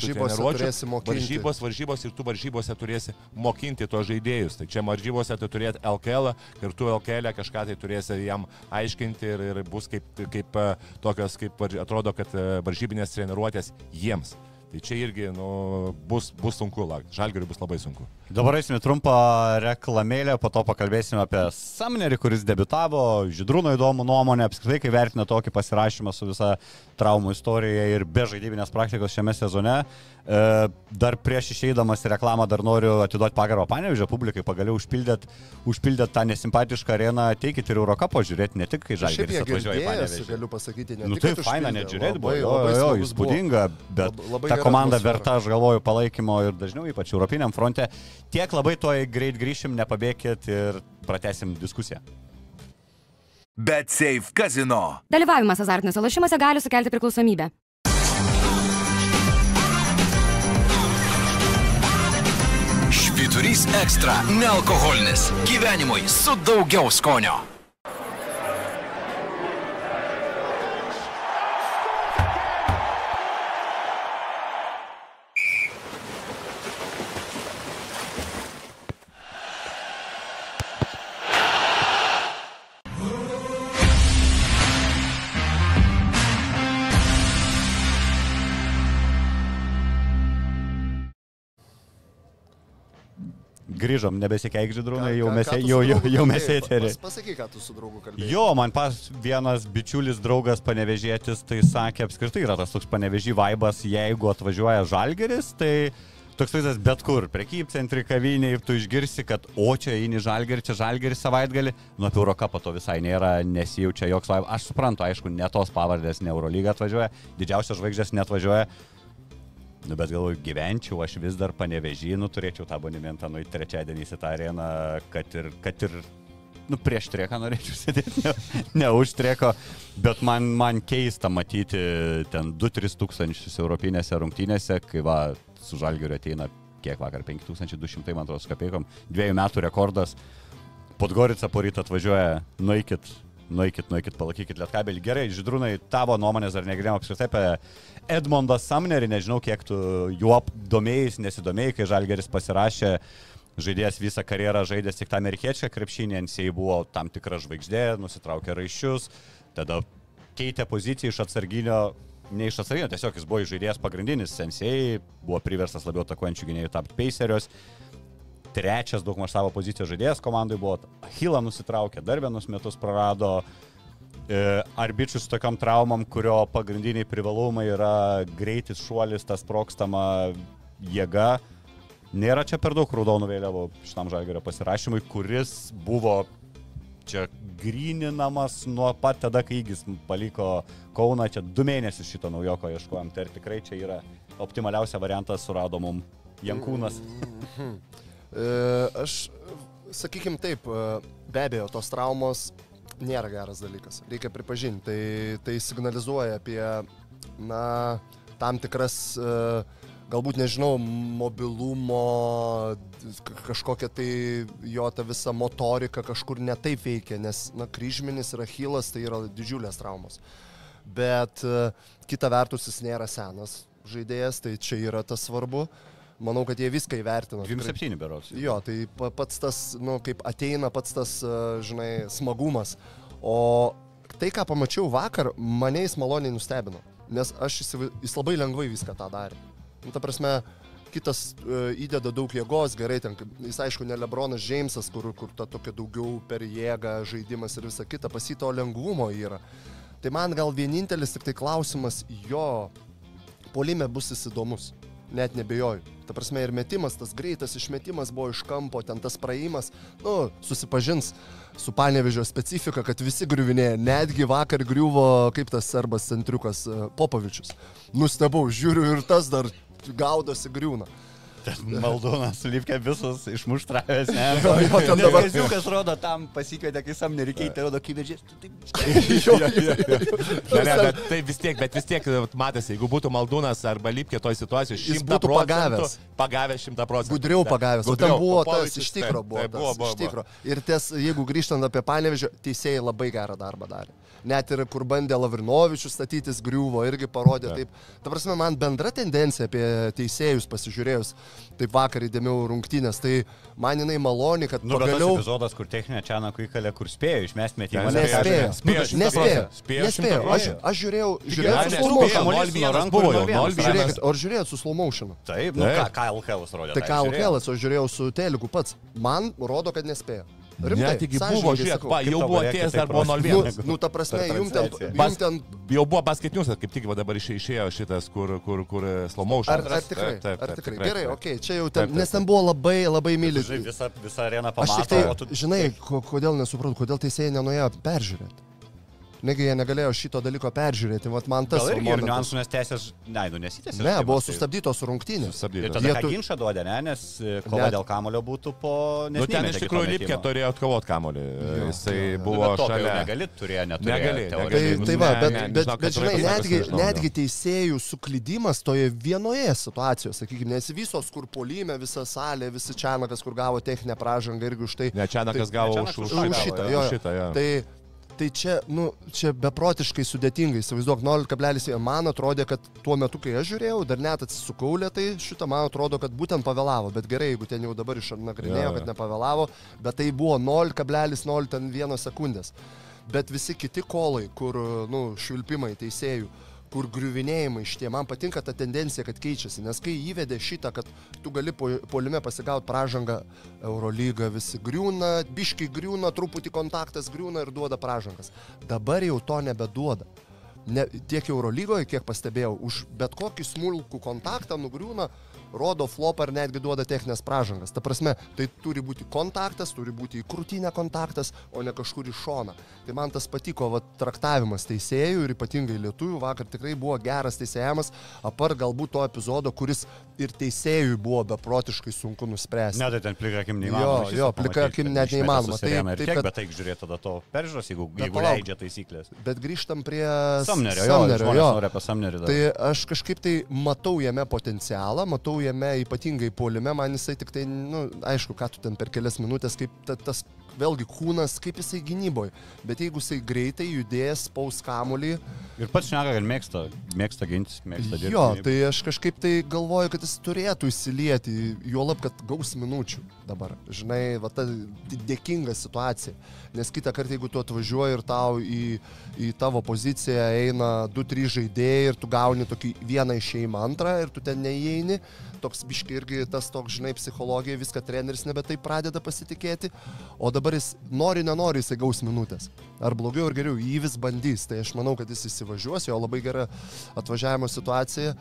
mokinti. Varžybos, varžybos ir tu varžybose turėsi mokinti to žaidėjus. Tai čia varžybose tu turėti LKL ir tu LKL kažką tai turėsi jam aiškinti ir, ir bus kaip, kaip e, tokios, kaip atrodo, kad e, varžybinės treniruotės jiems. Tai čia irgi nu, bus, bus sunku, žalgeriui bus labai sunku. Dabar eisime trumpą reklamėlę, po to pakalbėsime apie Samnerį, kuris debitavo, Židrūno įdomų nuomonę, apskritai, kai vertina tokį pasirašymą su visa traumų istorija ir be žaidybinės praktikos šiame sezone. E, dar prieš išeidamas į reklamą dar noriu atiduoti pagarbą Panevižio publikai, pagaliau užpildėt, užpildėt tą nesimpatišką areną, teikit ir Eurocapo žiūrėti, ne tik kai Šiaip Žalgiris jie atvažiuoja į Panevižį. galiu pasakyti, ne Nu tik, tai faina užpildė, net žiūrėti, buvo labai- jo, labai jo, jo, įspūdinga, bet Lab- labai ta komanda atmosfera. verta, aš galvoju, palaikymo ir dažniau, ypač Europiniam fronte. Tiek labai toj greit grįšim, nepabėkit ir pratesim diskusiją. Bet Safe Casino. Dalyvavimas azartiniuose lošimuose gali sukelti priklausomybę. Švyturys ekstra - nealkoholinis. Gyvenimui su daugiau skonio. Grįžom, nebesikeik žydrūnai, jau mes, jau, jau, jau mes eterį. Pas- Pasakyk, ką tu su draugu kalbėjai. Jo, man pas vienas bičiulis draugas panevežėtis, tai sakė, apskritai yra tas toks panevežį vaibas, jeigu atvažiuoja žalgeris, tai toks vaizdas bet kur, prekybcentri, kaviniai, tu išgirsi, kad o čia eini žalgerį, čia žalgerį savaitgalį, nuo apie Eurocapą to visai nėra, nesijaučia joks vaibas. Aš suprantu, aišku, ne tos pavardės, ne Eurolyga atvažiuoja, didžiausios žvaigždės netvažiuoja. Nu, bet galvoju, gyvenčiau aš vis dar panevežynų, turėčiau tą abonementą nueiti trečiadienį į tą areną, kad ir, kad ir nu, prieš trieką norėčiau sėdėti, ne, ne už trieko, bet man, man keista matyti ten 2-3 tūkstančius europinėse rungtynėse, kai va, su žalgeriu ateina kiek vakar 5200, man atrodo, kapeikom, dviejų metų rekordas, Podgorica poryt atvažiuoja, nueikit, nueikit, nueikit, palaikykit lietkabelį. Gerai, Židrūnai, tavo nuomonės dar negirdėjom apskritai apie Edmondą Samnerį, nežinau, kiek tu juo domėjai, nesidomėjai, kai Žalgeris pasirašė žaidėjas visą karjerą žaidęs tik tą amerikiečią krepšinį, NCA buvo tam tikra žvaigždė, nusitraukė raiščius, tada keitė poziciją iš atsarginio, ne iš atsarginio, tiesiog jis buvo žaidėjas pagrindinis, NCA buvo priverstas labiau atakuojančių gynėjų tapti pacerios. Trečias daug maž savo pozicijos žaidėjas komandai buvo. Hila nusitraukė, dar vienus metus prarado. E, Arbičius su tokiam traumam, kurio pagrindiniai privalumai yra greitis šuolis, tas prokstama jėga. Nėra čia per daug raudonų vėliavų šitam žalgerio pasirašymui, kuris buvo čia grininamas nuo pat tada, kai jis paliko Kauną, čia du mėnesius šito naujoko ieškojom, tai ar tikrai čia yra optimaliausia variantas surado mum Jankūnas. E, aš, sakykim taip, e, be abejo, tos traumos nėra geras dalykas. Reikia pripažinti. Tai, tai signalizuoja apie, na, tam tikras, e, galbūt nežinau, mobilumo, kažkokia tai jo ta visa motorika kažkur netaip veikia, nes, na, kryžminis ir achilas tai yra didžiulės traumos. Bet kita vertus jis nėra senas žaidėjas, tai čia yra tas svarbu. Manau, kad jie viską įvertino. Tikrai- 27 berots. Jo, tai pa- pats tas, nu, kaip ateina pats tas, e, žinai, smagumas. O tai, ką pamačiau vakar, mane jis maloniai nustebino. Nes aš įsivaizduoju, jis labai lengvai viską tą darė. Nu, ta prasme, kitas uh, įdeda daug jėgos, gerai, ten, jis aišku, ne Lebronas Džeimsas, kur, kur ta tokia daugiau per jėgą žaidimas ir visa kita, pasito lengvumo yra. Tai man gal vienintelis tik tai klausimas, jo polime bus jis įdomus. Net nebejoju. Ta prasme ir metimas, tas greitas išmetimas buvo iš kampo, ten tas praėjimas, nu, susipažins su panevežio specifika, kad visi griuvinėja. Netgi vakar griuvo, kaip tas serbas centriukas e, Popovičius. Nustebau, žiūriu ir tas dar gaudosi griūna. Maldonas Lipke visus išmuštravęs. Jo, ten dabar- Ziukas rodo tam pasikvietė, kai sam nereikia, tai rodo ne, bet tai vis tiek, bet vis tiek matėsi, jeigu būtų Maldūnas arba Lipkė toj situacijoje, Jis būtų pagavęs. Pagavęs šimta procentų. Gudriau pagavęs, o ten buvo tas iš tikro buvo, iš tikro. Ir ties, jeigu grįžtant apie panevežį, teisėjai labai gerą darbą darė. Net ir kur bandė Lavrinovičius statytis griuvo, irgi parodė Taip. taip. Ta prasme, man bendra tendencija apie teisėjus pasižiūrėjus, taip vakar įdėmiau rungtynės, tai man jinai maloni, kad Nu, bet tas pagaliau... epizodas, kur techninė Čianakų įkalė, kur spėjo išmesti metimą. Ne, Nespėjo. Spėjo šimtą Nespėjo. procentų. Spėjo Nespėjo. Aš, aš žiūrėjau, žiūrėjau su slow motion. Žiūrėkit, ar žiūrėjot su slow motionu? Taip, nu ką, ką LKL rodė. Tai ką LKL, aš žiūrėjau su Teliku pats. Man rodo, kad nespėjo. Net iki buvo, žiūrėk, va, jau buvo atėjęs taip dar buvo rodo. 0-1. Nu, nu, ta prasme, Per jum ten, jum ten Jau buvo basketinius, kaip tik va dabar išė- išėjo šitas, kur, kur, kur slow motion. Ar, ar tikrai? Taip, taip, ar taip, tikrai? tikrai, Gerai, taip. okei, okay, čia jau Taip, ten, taip, nes ten buvo labai, labai myli. Žinai, visą, visą areną Aš pamato, tik tai, žinai, ko- kodėl nesupratau, kodėl teisėjai nenuėjo peržiūrėti. Negi jie negalėjo šito dalyko peržiūrėti, vat man tas... Gal irgi ir momentas- niuansų, nes teisės, ne, nu nesitęsė. Ne, buvo žaidimas, tai- sustabdytos rungtynės. Ir Sustabdytas. tada Jie tu- ginčą duodė, ne, nes e, kova Ne. dėl kamulio būtų po... Nu, ten iš tikrųjų Lipkė turėjo atkovoti kamolį. Jisai buvo šalia. Negali, turėjo, neturėjo. Negali, negali. Tai, tai va, Ne, bet, ne, bet, žinok, bet žinai, vaikas netgi, nežinau, netgi teisėjų suklydimas toje vienoje situacijoje, sakykime, nes visos, kur polime, visa salė, visi Čianakas, kur gavo techninę pražangą irgi už tai. Ne, Čianakas Tai- gavo už, šitą, jo, jo. už jo. šitą, jo. Tai, tai čia, nu, čia beprotiškai sudėtingai, įsivaizduok, 0,1. Man atrodė, kad tuo metu, kai aš žiūrėjau, dar net atsisukau lietai, šitą man atrodo, kad būtent pavėlavo. Bet gerai, jeigu ten jau dabar išnagrinėjo, Jo, jo. kad nepavėlavo, bet tai buvo 0,01 sekundės. Bet visi kiti kolai, kur, nu, švilpimai teisėjų, kur griuvinėjimai šitie, man patinka ta tendencija, kad keičiasi, nes kai įvedė šitą, kad tu gali po- polime pasigauti pražangą, Eurolyga visi griūna, biškai griūna, truputį kontaktas griūna ir duoda pražangas. Dabar jau to nebeduoda. Ne, tiek Eurolygoje, kiek pastebėjau, už bet kokį smulkų kontaktą nugriūna, rodo flopą ar netgi duoda techninės pražangas. Ta prasme, tai turi būti kontaktas, turi būti į krūtinę kontaktas, o ne kažkur į šoną. Tai man tas patiko, va, traktavimas teisėjų ir ypatingai lietuvių vakar tikrai buvo geras teisėjamas, apar galbūt to epizodo, kuris ir teisėjui buvo beprotiškai sunku nuspręsti. Ne, tai ten plika akim Jo, neįmanoma. jo, viso plika akim net neįmanoma. Tai- ir taip, tiek, Bet tai žiūrėti tada to peržiūros, jeigu, jeigu palauk. leidžia taisyklės. Bet grįžtam prie Samnerio, jo, Samnerio, jo. nori apie Samnerį. Tai aš kažkaip tai matau jame potencialą, matau jame ypatingai polime, man jisai tik tai, na, nu, aišku, ką tu ten per kelias minutės, kaip ta, tas, vėlgi kūnas, kaip jisai gynyboje. Bet jeigu jisai greitai judės, spaus kamulį, Ir pats šneka, kad mėgsta, mėgsta gintis, mėgsta dirbti. jo, tai aš kažkaip tai galvoju, kad jis turėtų įsilieti, juolab, kad gaus minučių dabar. Žinai, va ta dėkinga situacija. Nes kitą kartą, jeigu tu atvažiuoji ir tau į, į tavo poziciją eina 2-3 žaidėjai ir tu gauni tokį vieną išėjimą antrą ir tu ten neįeini, toks biški irgi tas toks, žinai, psichologija, viską treneris nebe taip pradeda pasitikėti, o dabar jis nori, nenori, jisai gaus minutės. Ar blogiau ar geriau, jį vis bandys, tai aš manau, kad jis įsivažiuos, jo labai gera atvažiavimo situacija.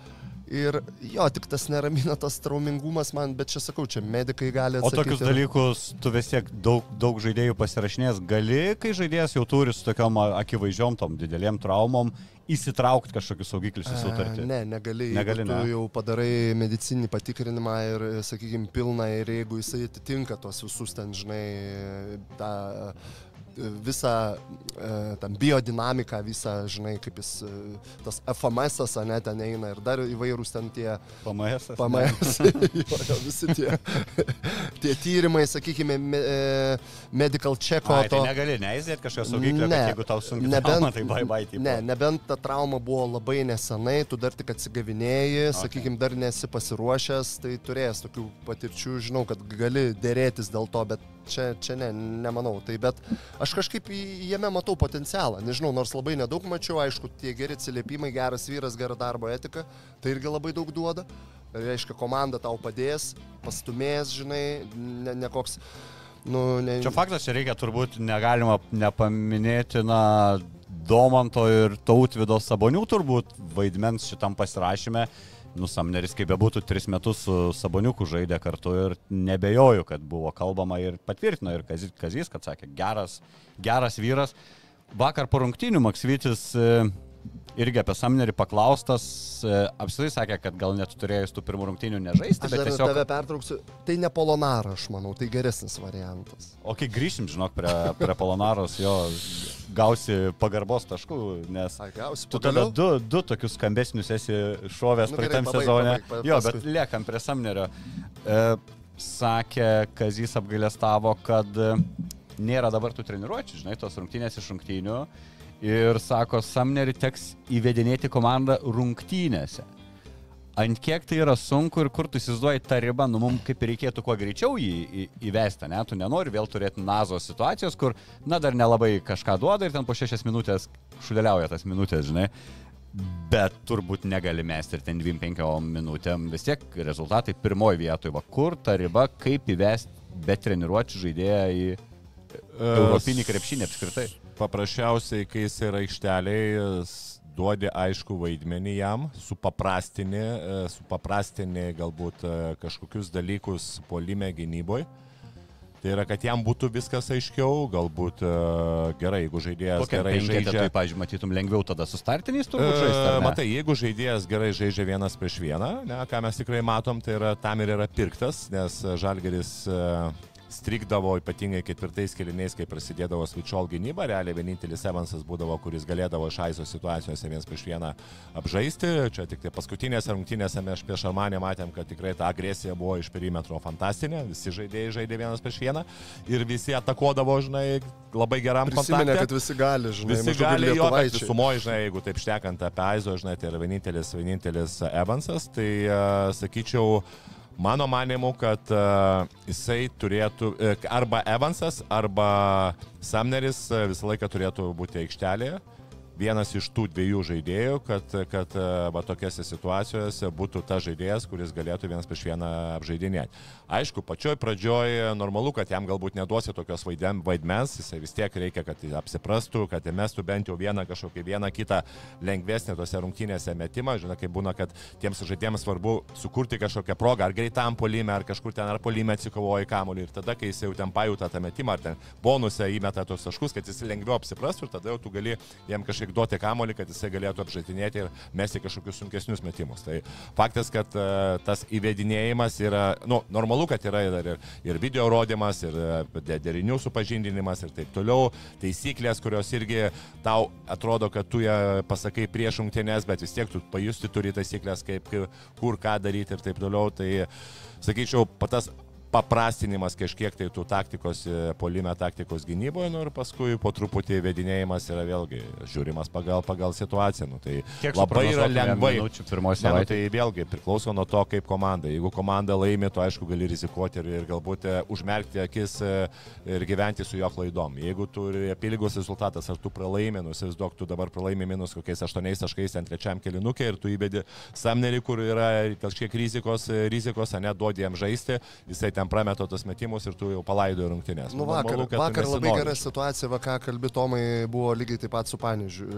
Ir jo, tik tas neramina tas traumingumas man, bet čia sakau, čia medikai gali O atsakyti. tokius dalykus tu vis tiek daug, daug žaidėjų pasirašinės gali, kai žaidėjas jau turi su tokiom akivaizdžiom tom didelėm traumom įsitraukti kažkokius saugiklius į sutartį. Ne, negali. Negali, tu ne. jau padarai medicinį patikrinimą ir, sakykime, pilną ir jeigu jisai atitinka tos visus ten, žinai, tą e, visą e, tam biodinamiką, visą, žinai, kaip jis, e, tas FMS, ne, ten eina ir dar įvairūs ten tie PMS. PMS, jo, jo, visi tie, tie tyrimai, sakykime, me, e, medical checko Ai, tai to. negali neįsėti kažkokio saugiklio, Ne, jeigu tau sunku, nebent- tai bye bye. Tipo. Ne, nebent ta trauma buvo labai nesenai, tu dar tik atsigavinėjai. Okay. sakykime, dar nesi pasiruošęs, tai turėjęs tokių patirčių, žinau, kad gali dėrėtis dėl to, bet čia, čia ne, nemanau. Tai bet aš kažkaip jame matau potencialą, nežinau, nors labai nedaug mačiau, aišku, tie geri atsiliepimai, geras vyras, gera darbo etika, tai irgi labai daug duoda. Reiškia, komanda tau padės, pastumės, žinai, ne, ne koks... Nu, ne, Čia faktas, čia reikia turbūt negalima nepaminėti, na, Domanto ir Tautvido Sabonių turbūt vaidmens šitam pasirašyme. Nusamneris, kaip bebūtų, tris metus su Saboniuku žaidė kartu ir nebejoju, kad buvo kalbama ir patvirtino ir Kazys, kad sakė, geras, geras vyras. Vakar po rungtynių Maksvytis e, irgi apie Samnerį paklaustas, e, apskritai sakė, kad gal net turėjęs tų pirmų rungtynių nežaisti, Aš bet dar tiesiog... tave pertrauksiu. Tai ne Polonara, aš manau, tai geresnis variantas. O kai grįšim, žinok, prie, prie Polonaros, jo gausi pagarbos taškų, nes Ai, gausi tu tada du, du tokius skambesnius esi šovęs Nu, praeitam sezone. pabaik, pa- jo, bet liekam prie Samnerio. E, sakė, Kazys apgailestavo, kad nėra dabar tų treniruočių, žinai, tos rungtynės iš rungtynių. Ir sako, Samnerį teks įvedinėti komandą rungtynėse. Ant kiek tai yra sunku ir kur tu įsivaizduoji tą ribą, nu mums kaip ir reikėtų kuo greičiau jį įvesti, ne, tu nenori vėl turėti nazo situacijos, kur, na, dar nelabai kažką duoda ir ten po šešias minutės šudeliauja tas minutės, žinai. Bet turbūt negali mesti ir ten 25 minutėm, vis tiek rezultatai pirmoji vietoje, va kur ta riba, kaip įvesti be treniruočių žaidėją į europinį krepšinį apskritai. Paprasčiausiai, kai jis yra aikšteliai, duodi aišku vaidmenį jam, supaprastini, e, supaprastini galbūt e, kažkokius dalykus polime gynyboje. Tai yra, kad jam būtų viskas aiškiau, galbūt e, gerai, jeigu žaidėjas Kokia gerai žaidžia. tai, pažiūrėjau, matytum lengviau tada su startiniais turbūt žaisti. Matai, jeigu žaidėjas gerai žaidžia vienas prieš vieną, ne, ką mes tikrai matom, tai yra tam ir yra pirktas, nes Žalgeris strikdavo ypatingai ketvirtais keliniais, kai prasidėdavo switchall gynyba, realiai vienintelis Evansas būdavo, kuris galėdavo iš aiso situacijose vienas prieš vieną apžaisti. Čia tik tai paskutinėse rungtynėse mes prieš Armanę matėm, kad tikrai ta agresija buvo iš perimetro fantastinė, visi žaidėjai žaidė vienas prieš vieną ir visi atakuodavo, žinai, labai geram Prisiminė, kontakte. kad visi gali, žinai, Visi gali jo, bet visumoje, žinai, jeigu taip šnekant apie Aizo, žinai, tai yra vienintelis, vienintelis Evansas, tai uh, sakyčiau, mano manimu, kad uh, jisai turėtų, uh, arba Evansas, arba Samneris uh, visą laiką turėtų būti aikštelėje. Vienas iš tų dviejų žaidėjų, kad, kad e, va, tokiose situacijose būtų tas žaidėjas, kuris galėtų vienas prieš vieną apžaidinėti. Aišku, pačioj pradžioj normalu, kad jam galbūt neduosi tokios vaidmens, jisai vis tiek reikia, kad apsiprastų, kad įmestų bent jau vieną kažkokį vieną kitą lengvesnį tose rungtynėse metimą. Žinai, kaip būna, kad tiems žaidėjams svarbu sukurti kažkokią progą, ar greitam polime, ar kažkur ten, ar polime atsikovoja kamuolį. Ir tada, kai jis jau ten pajuta tą metimą, ar ten bonusą įmeta tos taškus, kad jis lengviau apsiprastų ir tada jau tu gali jam kažkiek duoti kamuolį, kad jisai galėtų apžaidinėti ir mesti kažkokius sunkesnius metimus. Tai faktas, kad uh, tas įvedinėjimas yra, nu, normalu, kad yra ir, ir, video rodymas, ir uh, derinių supažindinimas ir taip toliau. Taisyklės, kurios irgi tau atrodo, kad tu ją pasakai prieš rungtynės, bet vis tiek tu pajusti turi taisyklės, kaip kur ką daryti ir taip toliau. Tai sakyčiau, patas paprastinimas kažkiek tai tų taktikos, e, polime taktikos gynyboje, nu ir paskui po truputį vedinėjimas yra vėlgi žiūrimas pagal, pagal situaciją. Nu, tai Kiek labai yra lengvai. Ne, nu, tai vėlgi priklauso nuo to, kaip komanda. Jeigu komanda laimi, tu aišku gali rizikuoti ir, ir galbūt e, užmerkti akis e, ir gyventi su jo klaidom. Jeigu turi apylygos rezultatas, ar tu pralaimi, nusivaizduok, tu dabar pralaimi minus kokiais aštuoniais taškais ant trečiam kilinukė ir tu įbedi Samnerį, kur yra kažkiek rizikos, rizikos, ne, duodi jam žaisti, jisai ten prameto tos metimus ir tu jau palaidoji rungtynės. Nu, vakar, Normalu, vakar labai gera situacija, ką kalbi Tomai, buvo lygiai taip pat su Panežiu.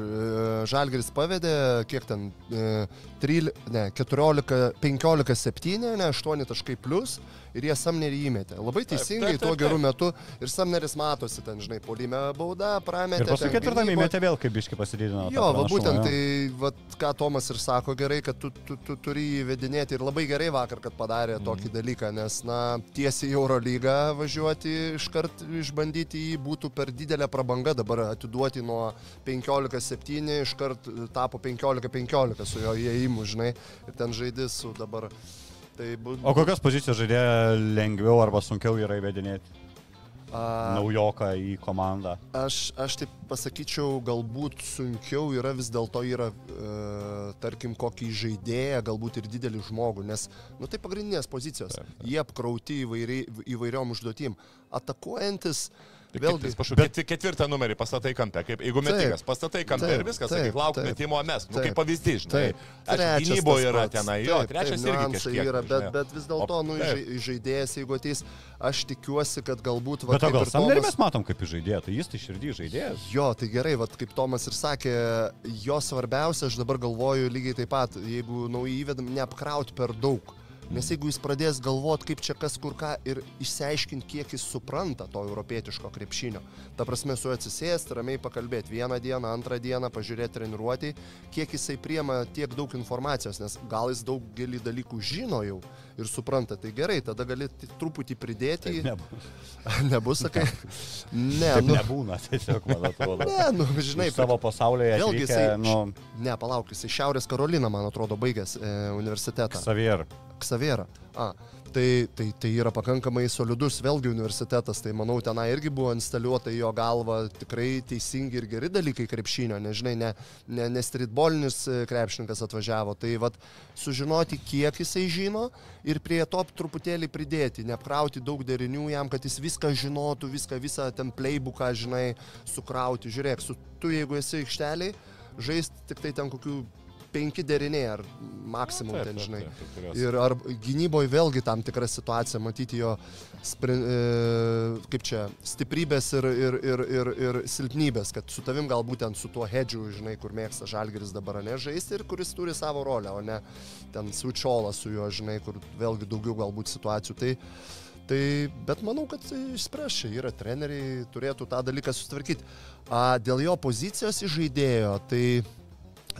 Žalgeris pavedė, kiek ten, e, 13, ne, 14, 15, 7, ne, 8 taškai plus ir jie Samnerį įmetė. Labai teisingai, taip, tuo taip, geru taip. metu ir Samneris matosi ten, žinai, polime bauda, prametė. Ir paskui ketvirtame įmetė vėl, kaip biški pasididino. Jo, va būtent jo. tai, va, ką Tomas ir sako gerai, kad tu, tu, tu turi jį vedinėti ir labai gerai vakar, kad padarė Mhm. tokį dalyką, nes, na, tiesiai į Euro lygą važiuoti, iškart išbandyti jį būtų per didelė prabanga, dabar atiduoti nuo 15-7, iškart tapo 15-15 su jo įėjimu, žinai, ir ten žaidži su dabar. Tai būtų... O kokios pozicijos žaidėja lengviau arba sunkiau yra įvedinėti A, naujoką į komandą? Aš, aš taip pasakyčiau, galbūt sunkiau yra vis dėlto yra, e, tarkim, kokį žaidėją, galbūt ir didelį žmogų, nes, nu tai pagrindinės pozicijos, Taip, taip. jie apkrauti įvairiai, įvairiom užduotim. Atakuojantis, Tai vėlgi, bet... ketvirtą numerį pastatai kampe, kaip jeigu metikas, pastatai kampe Taip, ir viskas, taip, sakyk, lauk taip, metimo mes, nu kaip pavyzdys, žinai. Taip. Tas yra tenai, jo, Taip, trečias taip, irgi kažkiek. yra, bet, bet vis dėlto, nu, žaidėjas, jeigu ateis, aš tikiuosi, kad galbūt... va, Bet gal ir Samnerį Tomas- mes matom kaip žaidėją, tai jis tai širdį žaidėjas. Jo, tai gerai, vat, kaip Tomas ir sakė, jo svarbiausia, aš dabar galvoju lygiai taip pat, jeigu naujai įvedam, neapkrauti per daug. Nes jeigu jis pradės galvoti, kaip čia kas kur ką ir išsiaiškinti, kiek jis supranta to europietiško krepšinio, ta prasme su juo atsisėsti, ramiai pakalbėti vieną dieną, antrą dieną, pažiūrėti treniruotį, kiek jisai priema tiek daug informacijos, nes gal jis daugelį dalykų žino jau ir supranta, tai gerai, tada gali truputį pridėti. Taip nebus. Nebus, sakai? Ne, Taip nu, nebūna, tiesiog, man atrodo. ne, nu, žinai, Iš savo pasaulyje Vėlgi jisai- nu, Ne, palauk, jisai Šiaurės Karolina, man atrodo, baigęs e, universitetą. Xavier. Ksavėra. A, tai, tai, tai yra pakankamai solidus vėlgi universitetas, tai manau tenai irgi buvo instaliuota jo galvą tikrai teisingi ir geri dalykai krepšinio, nežinai, ne, ne, ne streetbolinis e, krepšininkas atvažiavo, tai vad sužinoti, kiek jisai žino ir prie to truputėlį pridėti, neapkrauti daug derinių jam, kad jis viską žinotų, viską, visą ten playbooką, žinai, sukrauti. Žiūrėk, su, tu jeigu esi aikšteliai, žaisti tik tai ten kokių penki deriniai ar maksimum Taip, ten, taip, žinai. taip, taip, turės. Ir ar gynyboje vėlgi tam tikra situacija, matyti jo spri, e, kaip čia, stiprybės ir, ir, ir, ir, ir silpnybės, kad su tavim gal būtent su tuo hedžiu, žinai, kur mėgsta žalgeris dabar ne žaisti ir kuris turi savo rolę, o ne ten switcholas su juo, žinai, kur vėlgi daugiau galbūt situacijų. Tai, tai, bet manau, kad išspręs čia yra treneriai, turėtų tą dalyką sutvarkyti. A, dėl jo pozicijos įžaidėjo, tai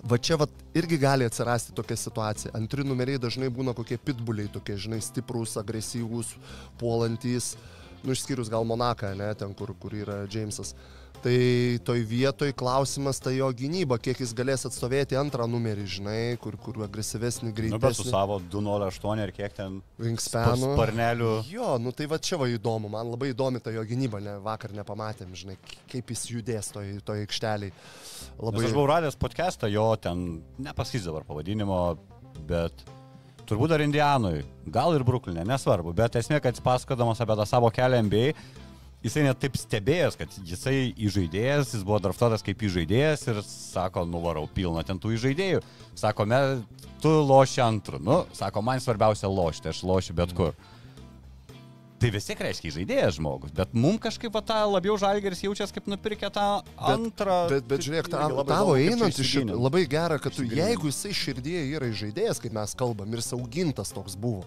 Va čia vat, irgi gali atsirasti tokia situacija. Antri numeriai dažnai būna kokie pitbuliai, tokie, žinai, stiprus, agresyvūs, puolantys, nu išskyrus gal Monaką, ne, ten, kur, kur yra Džeimsas. Tai toj vietoj klausimas tai jo gynyba, kiek jis galės atstovėti antrą numerį, žinai, kur, kur agresyvesnį, Nu, bet su savo 208 ir kiek ten Wingspanu. sparnelių. Jo, nu tai va čia va įdomu, man labai įdomi ta jo gynyba, ne, vakar nepamatėm, žinai, kaip jis judės toj, toj aikšteliai. Labai... Labai Aš buvau radęs podcastą, jo ten, nepasakys dabar pavadinimo, bet turbūt dar Indianui, gal ir Bruklinė, nesvarbu, bet esmė, kad jis pasakodamas apie tą savo kelią NBA, jisai net taip stebėjęs, kad jisai įžaidėjas, jis buvo draftuotas kaip įžaidėjas ir sako, nuvarau pilną ten tų įžaidėjų. Sako, me, tu loši antrų. Nu, sako, man svarbiausia lošti, aš lošiu bet kur. Tai vis tiek reiškia įžaidėjas žmogus, bet mums kažkaip va, tą labiau žalgeris jaučiasi kaip nupirkę tą antrą. Bet, bet žiūrėk, ta, tavo einant iš šito, labai gera, kad tu, jeigu jisai širdėje yra žaidėjas, kaip mes kalbam, ir saugintas toks buvo,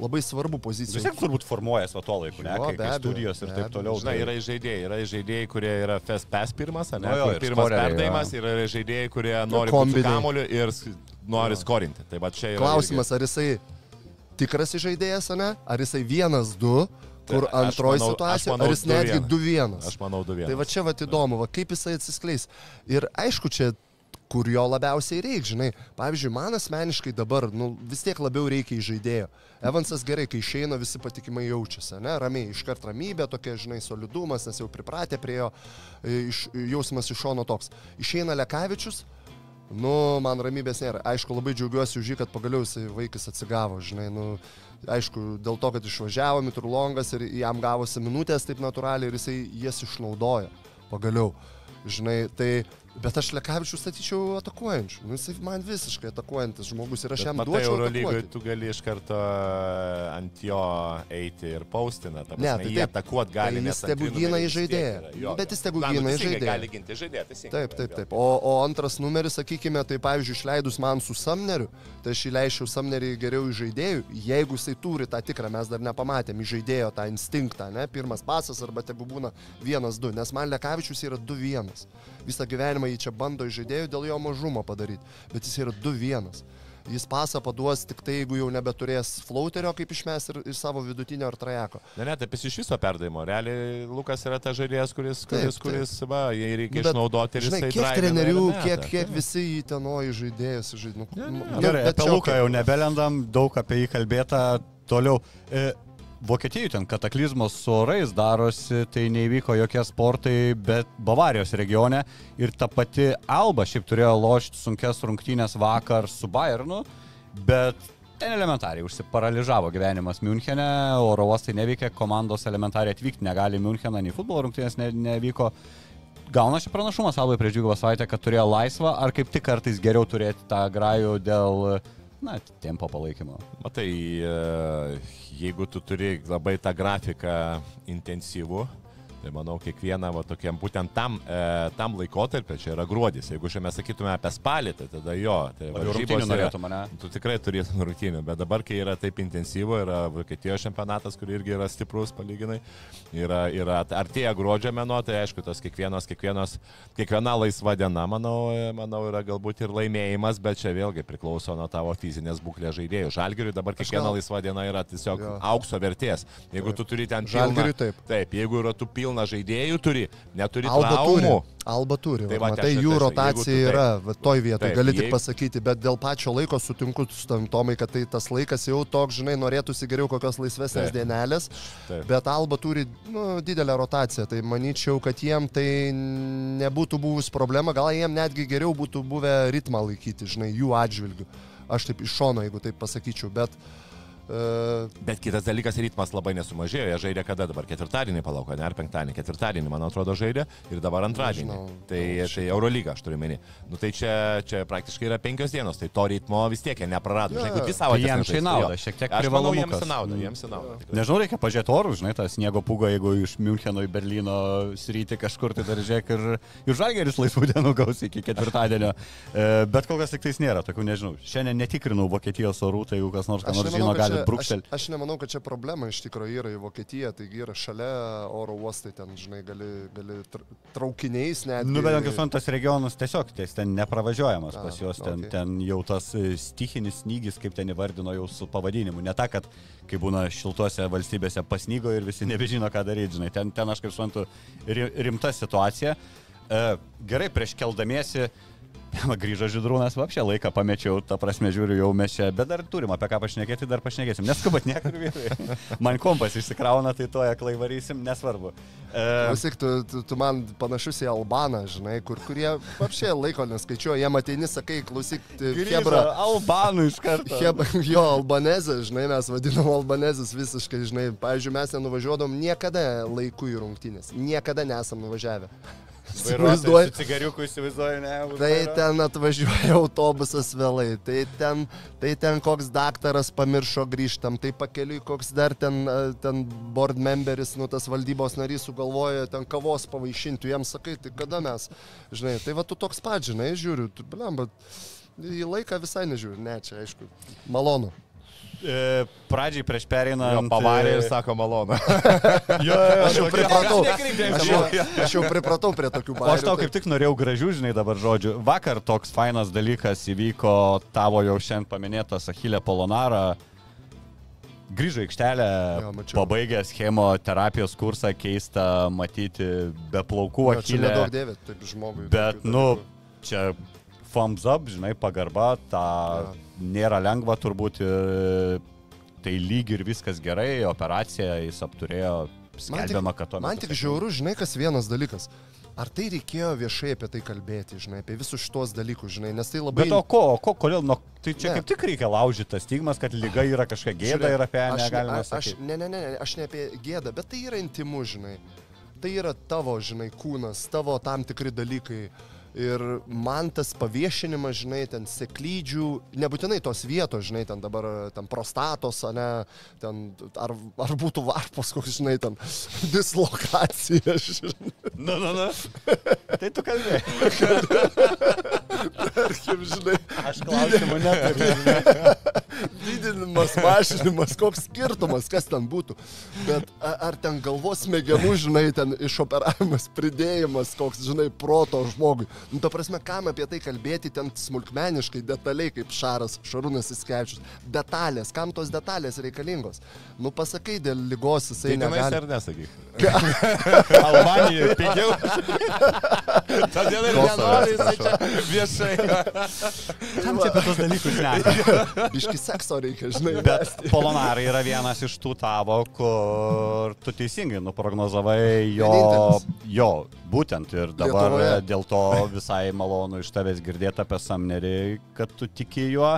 labai svarbu Vis pozicija. tiek turbūt formuojas va tuo laiku, ne, Jo, kai, kai studijos ir be taip toliau. Žinai, tai- yra žaidėjai, yra žaidėjai, kurie yra fest pass pirmas, ne? Jo, ir pirmas perdavimas, jo. ir yra žaidėjai, kurie nori kamoliu ir nori skorinti. Tai va čia yra. Klausimas, ar jisai tikras žaidėjas, ar ne? Ar jisai vienas, du, kur Tai antroji situacija, manau ar jis netgi 2-1. du irgi- vienas. Aš manau, du vienas. Tai va čia va įdomu, va kaip jisai atsiskleis. Ir aišku, čia kur jo labiausiai reikia, žinai. Pavyzdžiui, man asmeniškai dabar, nu, vis tiek labiau reikia įžaidėjo. Evansas gerai, kai išeina, visi patikimai jaučiasi, ne, ramiai, iškart ramybė, tokia, žinai, solidumas, nes jau pripratę prie jo, e, iš, jausmas iš šono toks. Išeina Lekavičius, nu, man ramybės nėra. Aišku, labai džiaugiuosi už jį, kad pagaliau jisai vaikas atsigavo, žinai, nu, aišku, dėl to, kad išvažiavo Mitrulongas ir jam gavosi minutės taip natūraliai ir jisai jas išnaudoja. Pagaliau. Žinai, tai Bet aš Lekavičių statyčiau atakuojančių. Nu, jisai man visiškai atakuojantis žmogus ir aš Bet jam matai, duočiau. Eurolygoje atakuoti. tu gali iš karto e, ant jo eiti ir paustina. Ta Ne, prasme, tai jį taip. atakuot gali. Tai jis trijų gina į žaidėją. Jo, Bet jis tegu Na, nu, gina į žaidėją. Gali ginti žaidėją, teisingai. Taip, taip, taip. O, o antras numeris, sakykime, tai pavyzdžiui, išleidus man su Samneriu, tai aš įleičiau Samnerį geriau į žaidėjų, jeigu jisai turi tą tikrą, mes dar nepamatėm, į žaidėjo tą instinktą, ne, pirmas pasas arba tegu būna vienas, du, nes man Lekavičius yra du vienas. Visą gyvenimą jį čia bando į žaidėjų dėl jo mažumo padaryti, bet jis yra du vienas. Jis pasą paduos tik tai, jeigu jau nebeturės flauterio kaip išmes ir, ir savo vidutinio ar trajeko. Ne, ne, taip jis iš viso perdavimo. Realiai Lukas yra tas žaidėjas, kuris, Taip, kuris, taip. kuris va, jį reikia Nu, bet, išnaudoti ir Žinai, jisai kiek trenerių, kiek, kiek visi jį tenoji žaidėjas žaidė. Nu, Ne, ne, nu, Gerai, bet apie čia Luką jau nebelendam, daug apie jį kalbėta toliau. E, Vokietijoje ten kataklizmos su orais darosi, tai neįvyko jokie sportai, bet Bavarijos regione ir ta pati Alba šiaip turėjo lošti sunkes rungtynės vakar su Bayernu, bet ten elementariai užsiparaližavo gyvenimas Münchene, oro uostai neveikia, komandos elementariai atvykti negali Müncheną, nei futbolo rungtynės ne, nevyko. Gauna šį pranašumas Albai prieš dvigubą savaitę, kad turėjo laisvą, ar kaip tik kartais geriau turėti tą grajų dėl, na, tempo palaikymo. Matai, e, jeigu tu turi labai tą grafiką intensyvų, tai manau, kiekvieną va, tokiam būtent tam, e, tam laikotarpiu, čia yra gruodis, jeigu šiame sakytume apie spalį, tai tada jo, tai varžybos norėtų mane? Tu tikrai turėtum rungtynių, bet dabar, kai yra taip intensyvu, yra Vokietijos čempionatas, kur irgi yra stiprus palyginai, yra, yra artėja gruodžio mėnuo, tai aišku, tas kiekvienos, kiekvienos, kiekviena laisva diena, manau, e, manau, yra galbūt ir laimėjimas, bet čia vėlgi priklauso nuo tavo fizinės būklės žaidėjų. Žalgiriui dabar kiekviena laisva diena yra tiesiog Jo. aukso vertės. Jeigu tu turi ten pilną, Žalgiriui taip. Taip, jeigu yra tu pilna žaidėjų turi, neturi Alba turi. traumų. Alba turi. Tai Va, ir jų tai rotacija tu yra, va, toj vietoje, Taip, gali tik jeigu- pasakyti, bet dėl pačio laiko sutinku su tam Tomai, kad tai tas laikas jau toks, žinai, norėtųsi geriau kokios laisvesnės Taip. dienelės, Taip. bet Alba turi nu, didelę rotaciją, tai manyčiau, kad jiem tai nebūtų buvus problema, gal jiem netgi geriau būtų buvę ritmą laikyti, žinai, jų atžvilgių. Aš taip iš šono, jeigu taip pasakyčiau, bet uh, Bet kitas dalykas, ritmas labai nesumažėjo. Jie žaidė kada dabar? Ketvirtadienį palauko, ne ar penktadienį? Ketvirtadienį, man atrodo, žaidė ir dabar antradienį. Nežinau. Tai, tai Eurolyga, aš turiu menį. Nu tai čia, čia praktiškai yra penkios dienos, tai to ritmo vis tiek jie neprarado. Jo, Žinai, dvi savaitės. jiems tai nauda, šiek tiek manau, jiems naudą, Mm. jiems į naudą. tikrai. Nežinau, reikia pažiūrėti orus, žinai, tas sniego pūga, jeigu iš Müncheno į Berlyno sryti kažkur, tai dar žiūrėk ir, ir žalgeris laisvų dienų gaus iki ketvirtadienio. E, bet kol kas tik tais nėra, tokių nežinau. Šiandien netikrinau Vokietijos orų, tai jeigu kas nors ką nors žino, gali brūkštelti. Aš, aš nemanau, kad čia problema iš tikrųjų yra į Vokietiją, taigi yra šalia oro uostai, ten, žinai, gali, gali tra- traukiniais net. Nu, bet kitos tas regionas tiesiog, tai ten nepravažiuojamas A, pas juos, ten, okei. ten jau tas e, stichinis snygis, kaip ten įvardino jau su pavadinimu. Ne ta, kad kai būna šiltuose valstybėse pasnygo ir visi nebežino, ką daryti, žinai, ten, ten aš kaip suprantu ri- rimta situacija. E, gerai, prieš keldamiesi, grįžo žydrūnas, apšė laiką pamečiau, ta prasme žiūriu, jau mes čia, bet dar turim apie ką pašnekėti, dar pašnekėsim. Neskubat niekur vyrai. Man kompas išsikrauna, tai toje klaivarysim, nesvarbu. E, Visik, tu, tu, tu man panašus į Albaną, žinai, kur kurie apšė laiko neskaičiuoja, jie ateini, sakai, klausyk, Hebra. Albanų iš karto. Heb, jo, albanezė, žinai, mes vadinam albanezės visiškai, žinai, pavyzdžiui, mes nenuvažiuodom niekada laiku į rungtynės, niekada nesam nuvažiavę. Įsivaizduoji, Cigariukų įsivaizduoju, ne? Tai ten atvažiuoja autobusas vėlai, tai ten, tai ten koks daktaras pamiršo grįžtam, tai pakeliui koks dar ten, e, ten board memberis, nu tas valdybos narys sugalvoja ten kavos pavaišinti, jiems sakai, tai kada mes, žinai, tai va tu toks pat, žinai, žiūriu, tu, blem, bet į laiką visai nežiūriu, ne, čia aišku, malonu. E, pradžiai prieš pereinant. Jo, pavarė ir e, sako malonu. Jo, jo, Aš jau jo, pripratau, aš jau, aš jau pripratau prie tokių O aš tau kaip tik norėjau gražių, žinai, dabar žodžių. Vakar toks fainas dalykas įvyko tavo jau šiandien paminėtas Achilė Polonara. Grįžo į aikštelę, Jo, pabaigęs chemoterapijos kursą, keista matyti be plaukų Achilę. nedaug dėvėt, taip žmogui. Bet, nu, dalykų. čia thumbs up, žinai, pagarba, ta nėra lengva turbūt, e, tai lyg ir viskas gerai, operacija jis apturėjo, skelbiama, kad to Man tik žiauru, žinai, kas vienas dalykas. Ar tai reikėjo viešai apie tai kalbėti, žinai, apie visus šitos dalykus, žinai, nes tai labai... Bet o ko, o ko, kodėl, nu, tai čia Ne. kaip tik reikia laužyti tas stigmas, kad lyga yra kažkokia gėda Žiūrėk, ir apie ją aš ne- negalima a- aš, sakyti. ne, ne, ne, ne, aš ne apie gėdą, bet tai yra intimu, žinai. Tai yra tavo, žinai, kūnas, tavo tam tikri dalykai. Ir man tas paviešinimas, žinai, ten seklydžių, nebūtinai tos vietos, žinai, ten dabar, ten prostatos, ne, ten, ar, ar būtų varpos, koks, žinai, ten dislokacija, žinai. Nu, nu, nu. Tai tu kalbėjai. Tarkim, žinai, Aš klausimų neturiu. didinimas, mažinimas, koks skirtumas, kas ten būtų. Bet ar ten galvos smegenų, žinai, ten išoperavimas, pridėjimas, koks, žinai, proto žmogui. Nu, ta prasme, kam apie tai kalbėti ten smulkmeniškai, detaliai, kaip Šaras, Šarūnas Iskevičius. Detalės, kam tos detalės reikalingos? Nu, pasakai, dėl lygos jisai Tai tenais negali. ar nesakyk. Albanijoje pigiau. Todėl ir nenori jisai čia viešai. Kam čia apie tos dalykus ne? Biški sekso reikia, žinai. Bet polonarai yra vienas iš tų tavo, kur tu teisingai nuprognozavai jo, jo būtent ir dabar Lietuvoje. dėl to visai malonu iš tavęs girdėti apie Samnerį, kad tu tiki juo.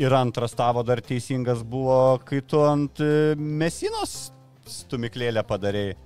Ir antras tavo dar teisingas buvo, kai tu ant e, Mesinos stumiklėlę padarėjai.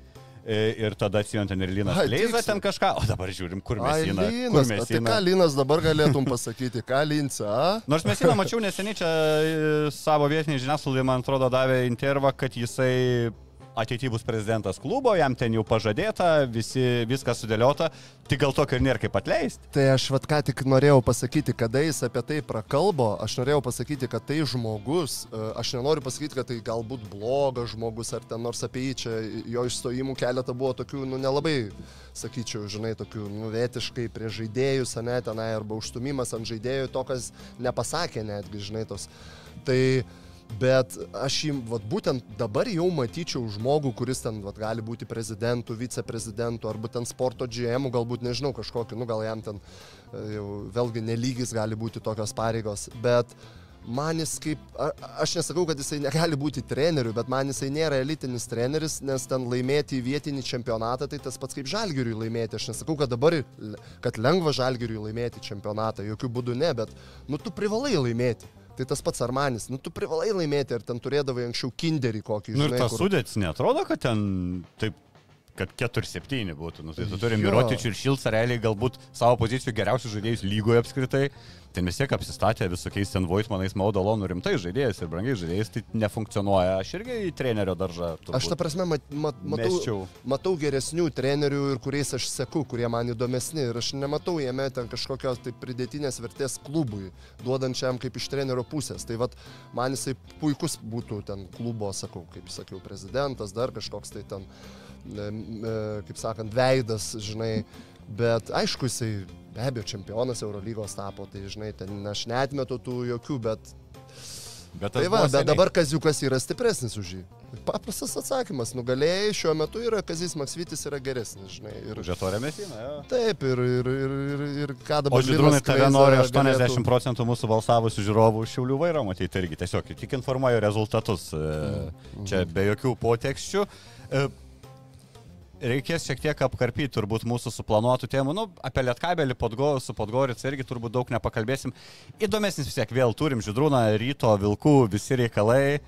E, Ir tada atsijant ten ir Linas Leiza ten kažką, o dabar žiūrim, kur Mesina. Kur Linas, o tai ką. Linas dabar galėtum pasakyti, ką Lince, a? Nors mes jį mačiau neseniai čia e, savo vietiniai žiniasklaidai, man atrodo, davė intervą, kad jisai ateityje bus prezidentas klubo, jam ten jau pažadėta, visi, viskas sudėliota, tik gal tokio ir nėra kaip atleisti. Tai aš vad ką tik norėjau pasakyti, kada jis apie tai prakalbo, aš norėjau pasakyti, kad tai žmogus, e, aš nenoriu pasakyti, kad tai galbūt blogas žmogus ar ten nors apie jį čia jo išstojimų keletą buvo tokių, nu nelabai, sakyčiau, žinai, tokių nuvetiškai prie žaidėjus, ne, tenai arba užstumimas ant žaidėjų, to, kas nepasakė netgi, žinai, tos. Tai Bet aš jį, vat, būtent dabar jau matyčiau žmogų, kuris ten vat, gali būti prezidentu, viceprezidentu, arba ten sporto GM, galbūt nežinau kažkokiu, nu gal jam ten e, jau vėlgi nelygis gali būti tokios pareigos. Bet man jis kaip, a, aš nesakau, kad jisai negali būti treneriu, bet man jisai nėra elitinis treneris, nes ten laimėti vietinį čempionatą, tai tas pats kaip žalgiriui laimėti. Aš nesakau, kad dabar, kad lengva žalgiriui laimėti čempionatą, jokių būdų ne, bet nu tu privalai laimėti. Tai tas pats Armanis, nu tu privalai laimėti, ar ten turėdavai anksčiau kinderį kokį, Nu ir žinai. tas kur- sudėtis netrodo, kad ten taip kad 4-7 būtų. Nu, tai tu turi Jo. Mirotičių ir Šilcą realiai galbūt savo pozicijų geriausius žaidėjus lygoje apskritai. Ten vis tiek apsistatė visokiais ten Voitmanais, Maudalonų rimtai žaidėjais ir brangiai žaidėjais, tai nefunkcionuoja. Aš irgi į trenerio daržą. Aš ta prasme mat, mat, matau, Mesčiau. matau geresnių trenerių ir kuriais aš seku, kurie man įdomesni. Ir aš nematau jame ten kažkokios tai pridėtinės vertės klubui, duodančiam kaip iš trenerio pusės. Tai vad, man jisai puikus būtų ten klubo, sakau, kaip sakiau, prezidentas, dar kažkoks tai ten, e, kaip sakant, veidas, žinai. Bet aišku, jisai be abejo čempionas Eurolygos tapo, tai žinai, ten aš netmetu tų jokių, bet Bet Tai va, bet dabar Kaziukas yra stipresnis už jį. Paprastas atsakymas, nugalėjai šiuo metu yra Kazis Maksvitis yra geresnis, žinai. Ir, Žetorė Mesina, jo. taip, ir, ir, ir, ir, ir ką O dabar... žydrūnai Linas tave nori galėtų- 80 procentų mūsų balsavusių žiūrovų šiaulių vairo matyti irgi tiesiog tik informuoju rezultatus. e, Čia be jokių potekščių. E, Reikės šiek tiek apkarpyti turbūt mūsų suplanuotų temų. Nu, apie Lietkabelį podgo, su Podgoric irgi turbūt daug nepakalbėsim. Įdomesnis vis tiek vėl turim žydrūną, ryto, vilkų, visi reikalai.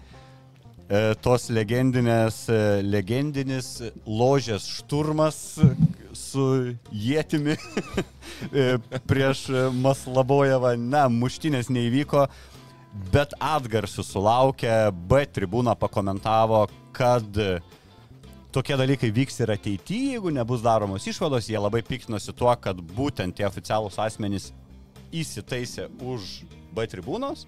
E, tos legendinės, e, legendinis ložės šturmas su jėtimi e, prieš Maslabojevą. Na, muštinės neįvyko, bet atgarsių sulaukė, B tribūna pakomentavo, kad tokie dalykai vyks ir ateityje, jeigu nebus daromos išvados, jie labai piktinosi tuo, kad būtent tie oficialūs asmenys įsitaisė už B tribūnos.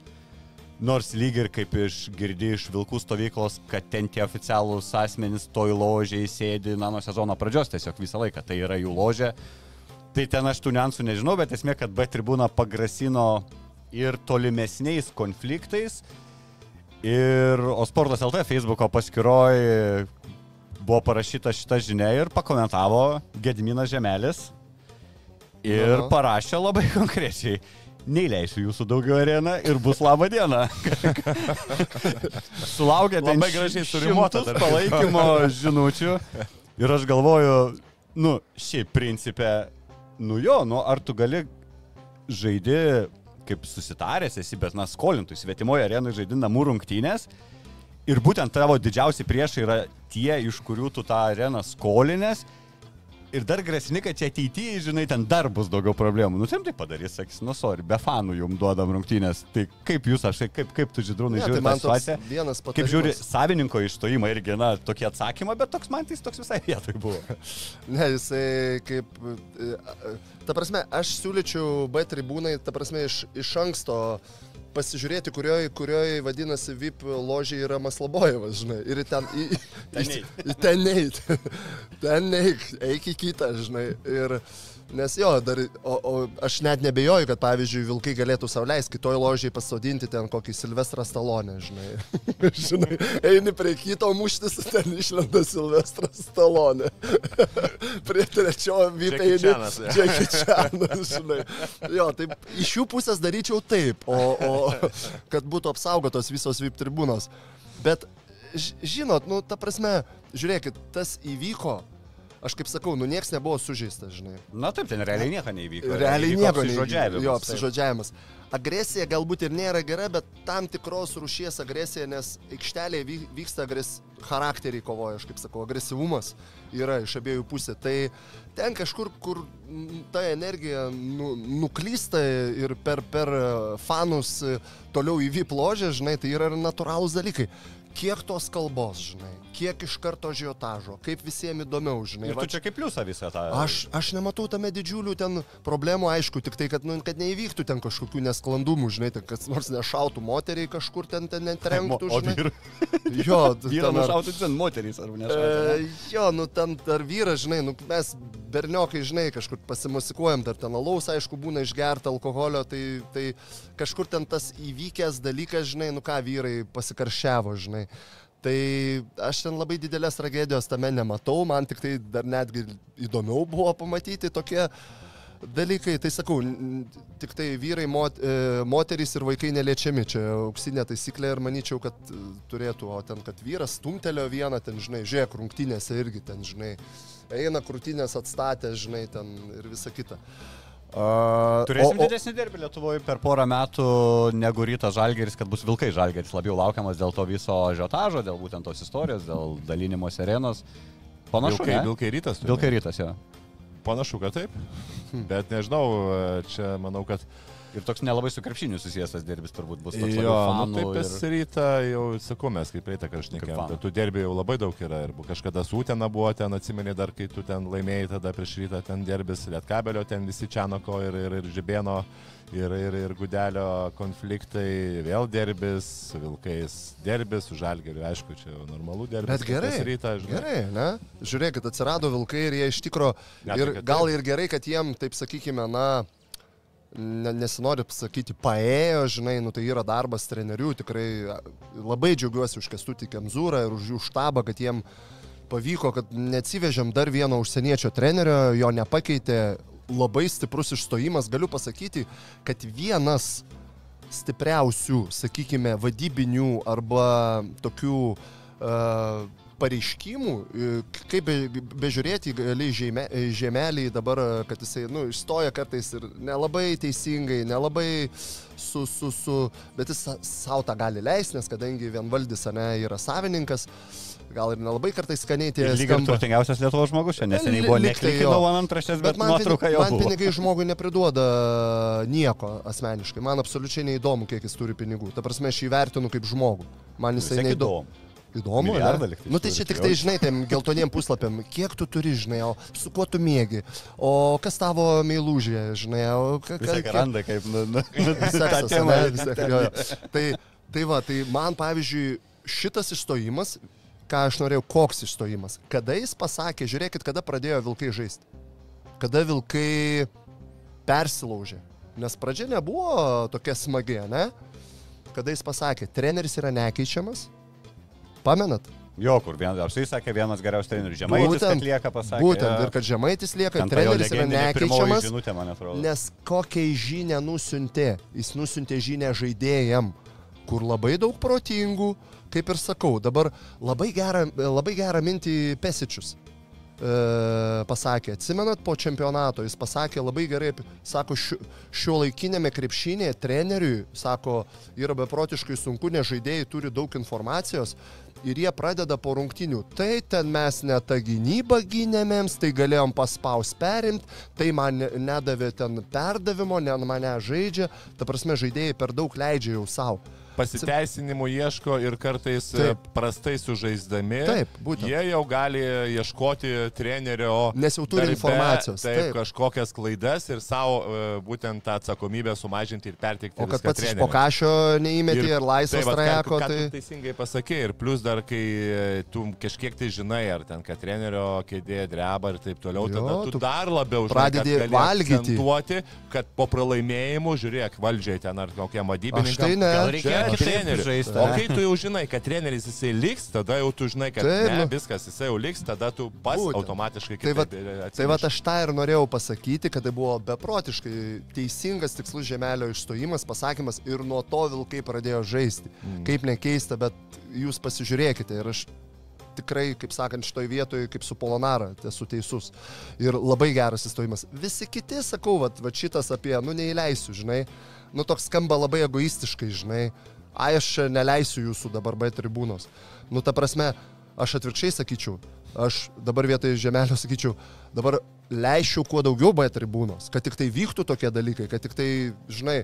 Nors lyg ir kaip iš girdi iš Vilkų stovyklos, kad ten tie oficialūs asmenys toj ložiai sėdi, na, nuo sezono pradžios tiesiog visą laiką, tai yra jų ložė. Tai ten aš tų niuansų nežinau, bet esmė, kad B tribūna pagrasino ir tolimesniais konfliktais. Ir Osportas LT Facebook'o paskyroje buvo parašyta šita žinia ir pakomentavo Gediminas Žemelis. Ir Aha. parašė labai konkrečiai. neįleisiu jūsų daugiau areną ir bus laba diena. Sulaukė ten Labai gražiai dar. palaikymo žinučių ir aš galvoju, nu, šiaip principė, nu jo, nu ar tu gali žaidi kaip susitaręs esi, bet na skolintų svetimoje arenoje žaidi namų rungtynės. Ir būtent tavo didžiausi priešai yra tie, iš kurių tu tą areną skolinės. Ir dar grasini, kad čia ateityje, žinai, ten dar bus daugiau problemų. Nu, tam tai padarys, sakys, nu, sorry, be fanų jums duodam rungtynės. Tai kaip jūs, aš, kaip, kaip tu žydrūnai Ne, žiūri tai man toks situaciją? vienas Kaip žiūri, patarimas. savininko išstojimą irgi, na, tokie atsakymai, bet toks man tai toks visai vietoj buvo. Ne, jisai kaip... Ta prasme, aš siūlyčiau B tribūnai, ta prasme, iš, iš anksto pasižiūrėti, kurioj, kurioj vadinasi VIP ložiai yra Maslabojevas, žinai. Ir ten... Į, Ten į, ten neit. Ten neik, eik į kitą, žinai. Ir... Nes jo, dar, o, o aš net nebejoju, kad pavyzdžiui Vilkai galėtų sauliaisti kitoj ložiai pasodinti ten kokį Silvestrą Stalonę, žinai. žinai, eini prie kito muštis, ten išlenda Silvestras Stalonė. prie trečio VIP eini. Chanas, Chanas, žinai. Jo, taip, iš jų pusės daryčiau taip, o, o kad būtų apsaugotos visos VIP tribūnos. Bet, žinot, nu, ta prasme, žiūrėkit, tas įvyko. Aš kaip sakau, nu nieks nebuvo sužeistas, žinai. Na taip, ten realiai nieko neįvyko. Realiai nieko neįvyko. Jo, taip. apsižodžiavimas. Agresija galbūt ir nėra gera, bet tam tikros rušies agresija, nes aikštelėje vy- vyksta agres... charakteriai kovoja, aš kaip sakau, agresyvumas yra iš abiejų pusė. Tai ten kažkur, kur ta energija nu, nuklysta ir per, per fanus toliau į vypložę, žinai, tai yra natūralūs dalykai. Kiek tos kalbos, žinai, kiek iš karto žiotažo, kaip visiems įdomiau, žinai. Ir va tu čia kaip pliusą visą tą. Aš, aš nematau tame didžiulių ten problemų, aišku, tik tai, kad, nu, kad neįvyktų ten kažkokių nesklandumų, žinai, ten kas nors nešautų moteriai kažkur ten, ten netrenktų, O žinai. vyru, Jo, vyru ten ar- nušautų ten moterys ar ne? E, jo, nu ten dar vyras, žinai, nu mes berniokai, žinai, kažkur pasimusikuojam, dar ten alaus, aišku, būna išgerta alkoholio, tai, tai kažkur ten tas įvykęs dalykas, žinai, nu ką vyrai pasikaršiavo, žinai. Tai aš ten labai didelės tragedijos tame nematau, man tik tai dar netgi įdomiau buvo pamatyti tokie dalykai. Tai sakau, tik tai vyrai, mot, e, moterys ir vaikai neliečiami, čia auksinė taisyklė ir manyčiau, kad e, turėtų, o ten, kad vyras stumtelio vieną, ten, žinai, žiūrėk, rungtynėse irgi ten, žinai, eina krūtinės atstatę, žinai, ten ir visa kita. A, Turėsim o- o- didesnį derbį Lietuvoje per porą metų negu rytas Žalgeris, kad bus Vilkai Žalgeris labiau laukiamas dėl to viso žiotažo, dėl būtent tos istorijos, dėl dalinimos arenos. Panašu, Vilkai, ne? vilkai rytas. Vilkai rytas, jo. Panašu, kad taip. Bet nežinau, čia manau, kad... Ir toks nelabai su krepšiniu susijęs tas derbis turbūt bus toks Jo, nu, taip ir... pas rytą jau sakau, mes kaip praeitą kartą fanų. kad tų derbėjų jau labai daug yra ir kažkada Sūtena buvo ten, atsimeni dar, kai tu ten laimėjai tada prieš rytą ten derbis, Lietkabelio ten visi Čianoko ir, ir, ir Žibėno ir, ir, ir Gudelio konfliktai, vėl derbis, su Vilkais derbis, su Žalgeriu, aišku, čia jau normalu derbis. Bet gerai. Rytą, žinai. Gerai, ne? Žiūrėkit, atsirado vilkai ir jie iš tikro... Ir tai gal ir gerai, kad jiem, taip sakykime, na, nesinori pasakyti, paėjo, žinai, nu tai yra darbas trenerių, tikrai a, labai džiaugiuosi už Kestutį Kemzūrą ir už jų štabą, kad jiem pavyko, kad neatsivežėm dar vieno užsieniečio trenerio, jo nepakeitė, labai stiprus išstojimas, galiu pasakyti, kad vienas stipriausių, sakykime, vadybinių arba tokių uh, pareiškimų, e, kaip be, bežiūrėti, gali žemė, žemelį dabar, e, kad jisai, nu, išstoja kartais ir nelabai teisingai, nelabai su, su, su, bet jis savo tą gali leisti, nes kadangi vienvaldis, ne, yra savininkas, gal ir nelabai kartais skaniai tie Ir lyg ir turtingiausias Lietuvos žmogus, čia neseniai Li- buvo lyg tai antraštės, bet, bet man, nuotrauka jau man buvo. pinigai žmogui nepriduoda nieko asmeniškai. Man absoliučiai neįdomu, kiek jis turi pinigų. Ta prasme, aš jį vertinu kaip žmogų. Man jisai neįdomu. įdomu. Įdomu, Milijardą ne? Nu tai čia tik tai tai, žinai, tiem geltoniem puslapiam, kiek tu turi, žinai, o su kuo tu mėgi, o kas tavo meilužė, žinai, o tiek kiek- randa kaip... Nu, nu, seksas, tą temą ane, vis vis tiek, tiek. jo, jo. Tai, tai va, tai man pavyzdžiui šitas išstojimas, ką aš norėjau, koks išstojimas. Kada jis pasakė, žiūrėkit, kada pradėjo vilkai žaisti. Kada vilkai persilaužė. Nes pradžia nebuvo tokia smagi, ne? Kada jis pasakė, treneris yra nekeičiamas. Pamenat? Jo, kur vienas, apsai sakė, vienas geriausias trenerių žemaitis, kad lieka pasakė. Būtent, ir kad žemaitis lieka, Ten treneris yra nekeičiamas. žinutė. Nes kokią žinę nusiuntė? Jis nusiuntė žinę žaidėjam, kur labai daug protingų, kaip ir sakau, dabar labai gerą, labai gerą mintį Pesičius e, pasakė. Atsimenat po čempionato, jis pasakė labai gerai, sako, šio laikinėme krepšinėje treneriui, sako, yra beprotiškai sunku, nes žaidėjai turi daug informacijos ir jie pradeda po rungtinių. Tai ten mes ne tą gynybą gynėmėms, tai galėjom paspaus perimti, tai man ne- nedavė ten perdavimo, ne mane žaidžia, ta prasme žaidėjai per daug leidžia jau savo. Pasiteisinimų ieško ir kartais Taip. Taip. prastai sužaisdami. Taip, būtent. Jie jau gali ieškoti trenerio. Nes jau turi darbe, informacijos, Taip, taip. taip, kažkokias klaidas ir savo e, būtent tą atsakomybę sumažinti ir perteikti. O kad pats iš treneriui. pokašio neįmetė ir laisvas vat, ką- trajeko, tai... Teisingai pasakė ir plus dar, kai e, tu kažkiek tai žinai, ar ten, kad trenerio kėdė dreba ir taip toliau, Jo, tada tu tu dar labiau žinai, pradedi valgyti. kad po pralaimėjimų, žiūrėk, valdžiai ten ar kokie madybininkai. Aš tai ne. Gal reikėjo kitaip trenerių. žaisti, O kai tu jau žinai, kad treneris jisai liks, tada jau tu žinai, kad Taip, ne, nu. viskas jisai jau liks, tada tu pats Būtent. automatiškai Tai va, kitaip ir tai va atsineši. aš tą ir norėjau pasakyti, kad tai buvo beprotiškai teisingas tikslus žemelio išstojimas, pasakymas ir nuo to vilkai pradėjo žaisti. Mm. Kaip nekeista, bet jūs pasižiūrėkite ir aš tikrai, kaip sakant, šitoj vietoje, kaip su Polonara, esu teisus. Ir labai geras įstojimas. Visi kiti, sakau, va, va šitas apie, nu neįleisiu, žinai, nu toks skamba labai egoistiškai, žinai. Ai, aš neleisiu jūsų dabar B tribūnos. Nu, ta prasme, aš atvirkščiai sakyčiau, aš dabar vietoj žemelio sakyčiau, dabar leisčiau kuo daugiau B tribūnos, kad tik tai vyktų tokie dalykai, kad tik tai, žinai,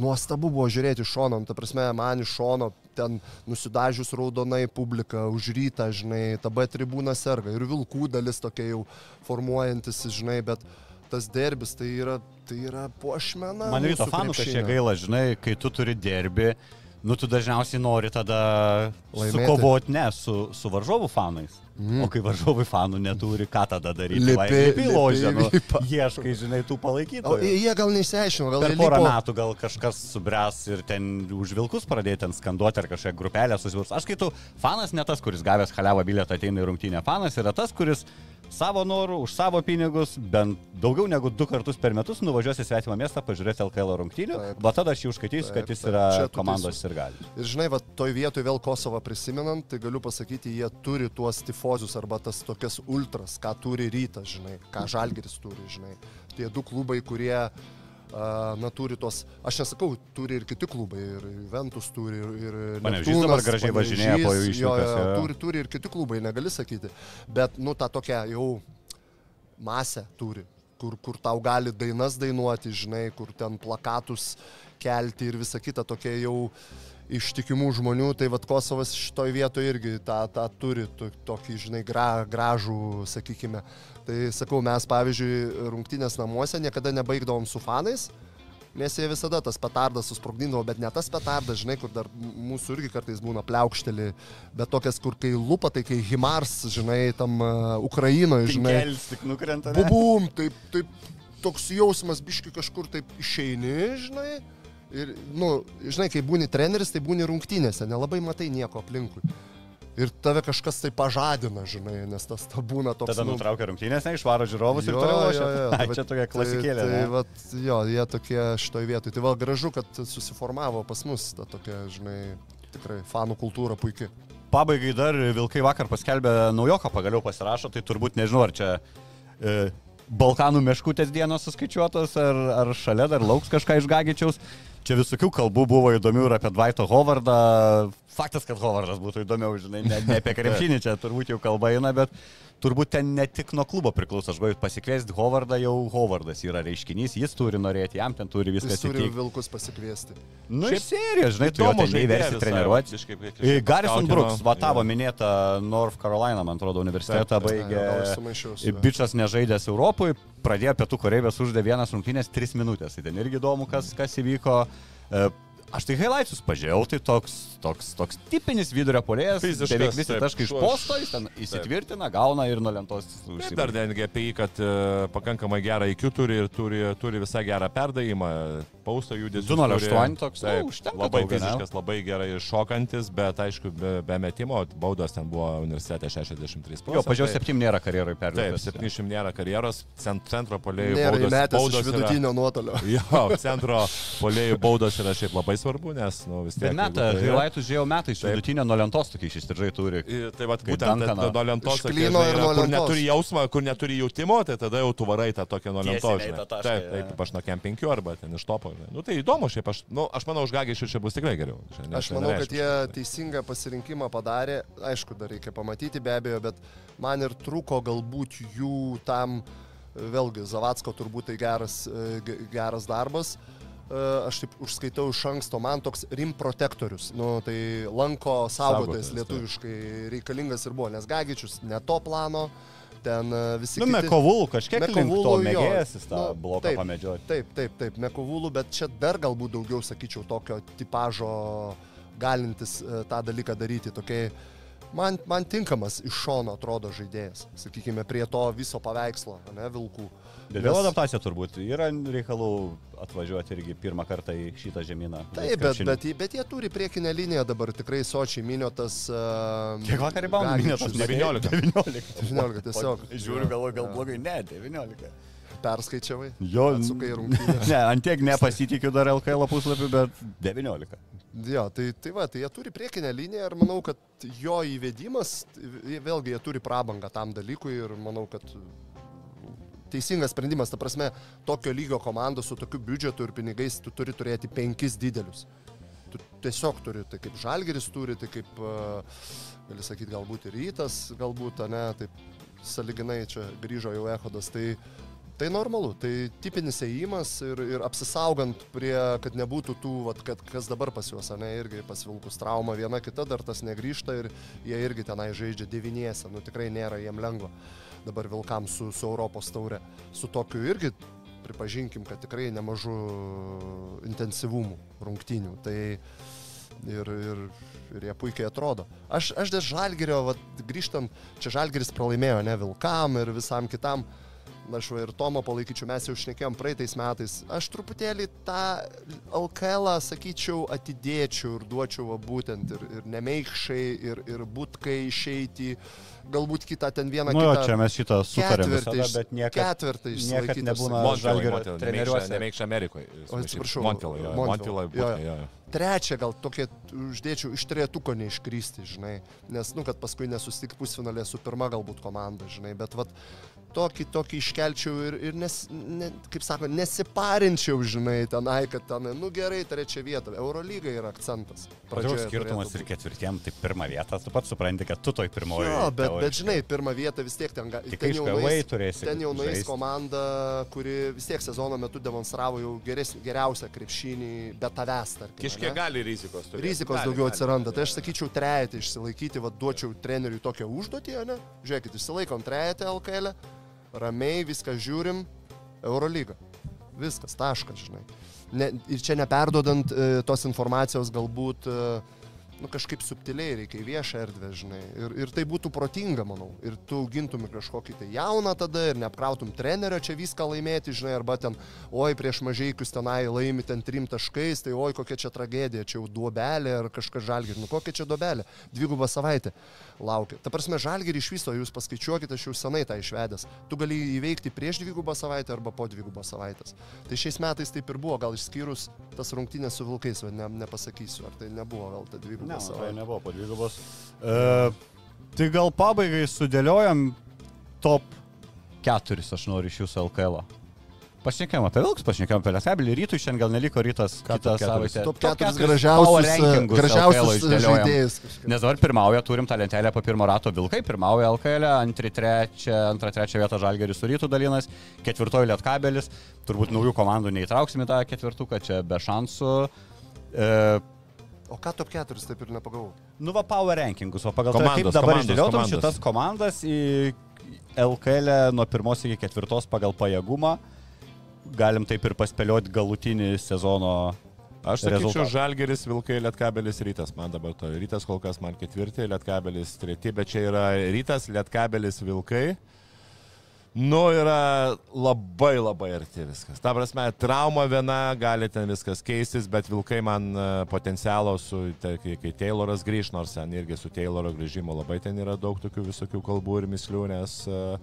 nuostabu buvo žiūrėti iš šono, nu, ta prasme, man iš šono ten nusidažius raudonai publika, už rytą, žinai, ta B tribūna serga ir vilkų dalis tokia jau formuojantis, žinai, bet tas derbis tai yra, tai yra puošmena. Man ryto fanų kažkiek gaila, žinai, kai tu turi derbi, nu tu dažniausiai nori tada sukovoti ne su, su varžovų fanais. Mm. O kai varžovai fanų neturi, ką tada daryti? Lipi- lipi ložę, nu, ieškai, žinai, tų O palaikytojų. jie gal neįsiaiškino, gal Per jie porą lipo- metų gal kažkas subręs ir ten už vilkus pradėti ten skanduoti ar kažkokią grupelę susiburs. Aš skaitu, fanas ne tas, kuris gavęs halevą bilietą ateina į rungtynę. Fanas yra tas, kuris savo norų, už savo pinigus, bent daugiau negu du kartus per metus nuvažiuosi į svetimą miestą pažiūrėti LKL rungtynių, Taip. bet tada aš jį užskaitysiu, kad Taip, jis taip. yra tu komandos ir gali. Ir žinai, va, toj vietoj vėl Kosovą prisimenant, tai galiu pasakyti, jie turi tuos tifozius arba tas tokias ultras, ką turi rytas, žinai, ką Žalgeris turi, žinai. Tie du klubai, kurie, a, na, turi tuos, aš nesakau, turi ir kiti klubai, ir Juventus turi, ir... ir Neptūnas, dabar gražiai važinėja po jų išvykas. Turi, turi ir kiti klubai, negali sakyti. Bet, nu, tą tokią jau masę turi, kur, kur tau gali dainas dainuoti, žinai, kur ten plakatus kelti ir visa kita tokia jau ištikimų žmonių, tai vad Kosovas šitoj vietoje irgi tą, tą turi, to- tokį, žinai, gra, gražų, sakykime. Tai sakau, mes pavyzdžiui, rungtynės namuose niekada nebaigdavom su fanais, nes jie visada tas petardas susprogdindavo, bet ne tas petardas, žinai, kur dar mūsų irgi kartais būna pliaukšteli, bet tokias, kur kai lupa, tai kai Himars, žinai, tam uh, Ukrainoje, žinai. Tinkelis tik nukrenta. Bubum, taip, taip, toks jausmas biški kažkur taip išeini, žinai. Ir, nu, žinai, kai būni treneris, tai būni rungtynėse, nelabai matai nieko aplinkui. Ir tave kažkas tai pažadina, žinai, nes tas ta būna toks... Tada nu, nutraukia rungtynės, ne, išvaro žiūrovus ir Jo, toliau jo, lošia. tai Čia tokia klasikėlė. Tai, tai vat, jo, jie tokie šitoj vietoj. Tai vėl gražu, kad susiformavo pas mus ta tokia, žinai, tikrai fanų kultūra puikiai. Pabaigai dar Vilkai vakar paskelbė naujoką, pagaliau pasirašo, tai turbūt nežinau, ar čia e, Balkanų meškutės dienos suskaičiuotos, ar, ar šalia dar lauks kažką iš Gagičiaus. Čia visokių kalbų buvo įdomių ir apie Dvaito Hovardą. Faktas, kad Hovardas būtų įdomiau, žinai, ne, ne apie krepšinį čia turbūt jau kalba eina, bet turbūt ten ne tik nuo klubo priklauso. Aš galiu pasikviesti Hovardą, jau Hovardas yra reiškinys, jis turi norėti, jam ten turi viskas Jis turi įtikti. vilkus pasikviesti. Nu, iš serijos, žinai, tu jo ten neįversi treniruoti. E, Garrison Brooks, va tavo minėta North Carolina, man atrodo, universitetą baigė. juo. Bičias nežaidęs Europoje, pradėjo pietų Korejos, uždė vienas rungtynės 3 minutės. Tai ten irgi įdomu, kas, kas įvyko. E, Aš tai highlights pažiūrėjau, tai toks, toks, toks tipinis vidurio polėjas. Fiziškas, Beveik visi taip, taškai iš posto, jis ten įsitvirtina, gauna ir nuo lentos Taip, dar netgi apie jį, kad e, pakankamai gerą IQ turi ir turi, turi visai gerą perdavimą, pausto judesį. 208 toks, nu, taip, užtenka labai daug, ne? fiziškas, labai gerai šokantis, bet aišku, be, be metimo, baudos ten buvo universitete 63 procentai. Jo, pažiūrėjau, 7 nėra karjeroje Taip, perėję. 700 nėra karjeros, cent- centro polėjų baudos. įmetęs iš baudos yra- vidutinio nuotolio. Jo, centro polėjų baudos yra šiaip labai svarbu, nes, nu, vis tiek. Bet metą, tai highlightus žiūrėjau metai, iš Taip. vidutinio nuo lentos tokie išsirdžai turi. Ir Tai va, būtent nuo lentos, klyno žinai, ir yra, nuo kur lentos. neturi jausmą, kur neturi jautimo, tai tada jau tu varai tą tokią nuo lentos. Taip, taip, aš nuo kem 5 arba ten iš topo. Nu, tai įdomu, šiaip aš, nu, aš manau, už Gagišių čia bus tikrai geriau. Čia, Aš tai manau, kad jie teisingą pasirinkimą padarė. Aišku, dar reikia pamatyti be abejo, bet man ir trūko galbūt jų tam, vėlgi, Zavatsko turbūt tai geras, e, ge- geras darbas. E, Aš taip užskaitau iš anksto, man toks rim protektorius, nu, tai lanko saugotojas lietuviškai reikalingas ir buvo, nes Gagičius ne to plano, ten e, visi... Nu, kiti- Mekovulų kažkiek Mekovulų, mėgėjas jis tą Nu, bloką pamedžioti. Taip, taip, taip, Mekovulų, bet čia dar galbūt daugiau, sakyčiau, tokio tipažo galintis e, tą dalyką daryti. Tokiai, man, man tinkamas iš šono atrodo žaidėjas, sakykime, prie to viso paveikslo, ne, vilkų. Bet Nes- vėl adaptacija turbūt. Yra reikalų atvažiuoti irgi pirmą kartą į šitą žemyną. Taip, bet, bet, jie- bet jie turi priekinę liniją dabar tikrai sočiai miniotas. Uh, Kiek vakar įbaudė minėtas? 19. 19. 19 tiesiog. Žiūriu, galvoju, gal blogai. Ne, 19. Perskaičiavai. Jo, Atsukai rungtynės. Ne, antiek nepasitikiu dar LKL puslapį, bet 19. Jo, tai, tai va, tai jie turi priekinę liniją ir manau, kad jo įvedimas, vėlgi jie turi prabangą tam dalykui ir manau, kad teisingas sprendimas, ta prasme, tokio lygio komanda su tokiu biudžetu ir pinigais tu turi turėti penkis didelius. Tu tiesiog turi, tai kaip Žalgeris turi, tai kaip, uh, gali sakyti, galbūt ir rytas, galbūt, ne, taip saliginai čia grįžo jau Ehodas, tai Tai normalu, tai tipinis ėjimas ir, ir apsisaugant prie, kad nebūtų tų, vat, kad, kas dabar pas juos, ne, irgi pas Vilkus trauma viena kita, dar tas negryžta ir jie irgi tenai žaidžia devyniese, nu tikrai nėra jiem lengva dabar Vilkams su, su Europos taure. Su tokiu irgi pripažinkim, kad tikrai nemažu intensyvumu rungtynių. Tai ir, ir, ir jie puikiai atrodo. Aš, aš dėl Žalgerio, vat, grįžtant, čia Žalgeris pralaimėjo ne Vilkam ir visam kitam. Na, aš va ir Tomo palaikyčiau, mes jau šnekėjom praeitais metais. Aš truputėlį tą LKL, sakyčiau, atidėčiau ir duočiau va, būtent ir, ir nemeikšai, ir, ir būtkai išeiti, galbūt kitą ten vieną Nu, kitą. čia mes šitą sutarėm ketvirtį visada, iš- bet niekad, ketvirtą niekad nebūna Montilai, treneriuose. Nemeikš Amerikoje. O, atsiprašau, jo. jo. Trečią gal tokia uždėčiau iš trejetuko neiškrysti, žinai, nes, nu, kad paskui nesusitik pusfinalė su pirma galbūt komanda, žinai, bet vat tokį, tokį iškelčiau ir, ir nes, ne, kaip sako, nesiparinčiau, žinai, tenai, kad ten, nu gerai, trečia vieta, Eurolyga yra akcentas. Pradžioje skirtumas ir ketvirtiem, tai pirmą vietą, tu pats supranti, kad tu toj pirmoji. Jo, bet, bet žinai, pirmą vietą vis tiek ten, Tik ten jau nueis, turėsi ten jau nueis komanda, kuri vis tiek sezono metu demonstravo jau geres, geriausią krepšinį, bet tavęs, ane? gali rizikos turėti. Rizikos Gali, daugiau gali. atsiranda. Tai aš sakyčiau, trejetį išsilaikyti, vad duočiau treneriui tokią užduotį, ne? Žiūrėkit, išsilaikom trejetį LKL, ramiai viską žiūrim, Eurolyga. Viskas, taškas, žinai. Ne, ir čia neperdodant e, tos informacijos galbūt e, nu, kažkaip subtiliai reikia viešą erdvę, žinai. Ir, ir tai būtų protinga, manau. Ir tu augintum kažkokį tai jauną tada ir neapkrautum trenerio čia viską laimėti, žinai, arba ten, oi, prieš mažaikius tenai laimi ten trim taškais, tai oi, kokia čia tragedija, čia jau duobelė ar kažkas žalgir. Nu, kokia čia duobelė? Dvigubą savaitę laukia. Ta prasme, žalgir iš viso, jūs paskaičiuokite, aš jau senai tą išvedęs. Tu gali įveikti prieš dvigubą savaitę arba po dvigubos savaitės. Tai šiais metais taip ir buvo, gal išskyrus tas rungtynės su vilkais, ne, nepasakysiu, ar tai nebuvo gal ta dviguba Ne, savaitė. tai nebuvo po dvigubos. Uh, tai gal pabaigai sudėliojam top 4, aš noriu iš jūsų LKL. -o. Pašnekėjom apie Vilks, pašnekėjom apie Lietkabilį, rytui šiandien gal neliko rytas Ką kitą savaitę. Top 4 keturis power gražiausius, rankingus gražiausius LKL išdėliojam. žaidėjus. kažkaip. Nes dabar pirmauja, turim tą lentelę po pirmo rato Vilkai, pirmauja LKL, antri, trečia, antra, trečia vieta Žalgeris su rytų dalinas, ketvirtoji Lietkabelis, turbūt naujų komandų neįtrauksim į tą ketvirtuką, čia be šansų. E, O ką top 4 taip ir nepagavau? Nu, va, power rankingus, o pagal tai, Komandos, kaip dabar išdėliotum šitas komandas į LKL nuo pirmos iki ketvirtos pagal pajėgumą, galim taip ir paspėlioti galutinį sezono Aš sakyčiau, rezultatą. Žalgeris, Vilkai, Lietkabelis, Rytas. Man dabar to. Rytas kol kas man ketvirti, Lietkabelis treti, bet čia yra Rytas, Lietkabelis, Vilkai. Nu, yra labai labai arti viskas. Ta prasme, trauma viena, gali ten viskas keistis, bet Vilkai man e, potencialo su, kai, kai Tayloras grįž, nors ten irgi su Tayloro grįžimo labai ten yra daug tokių visokių kalbų ir mislių, nes uh,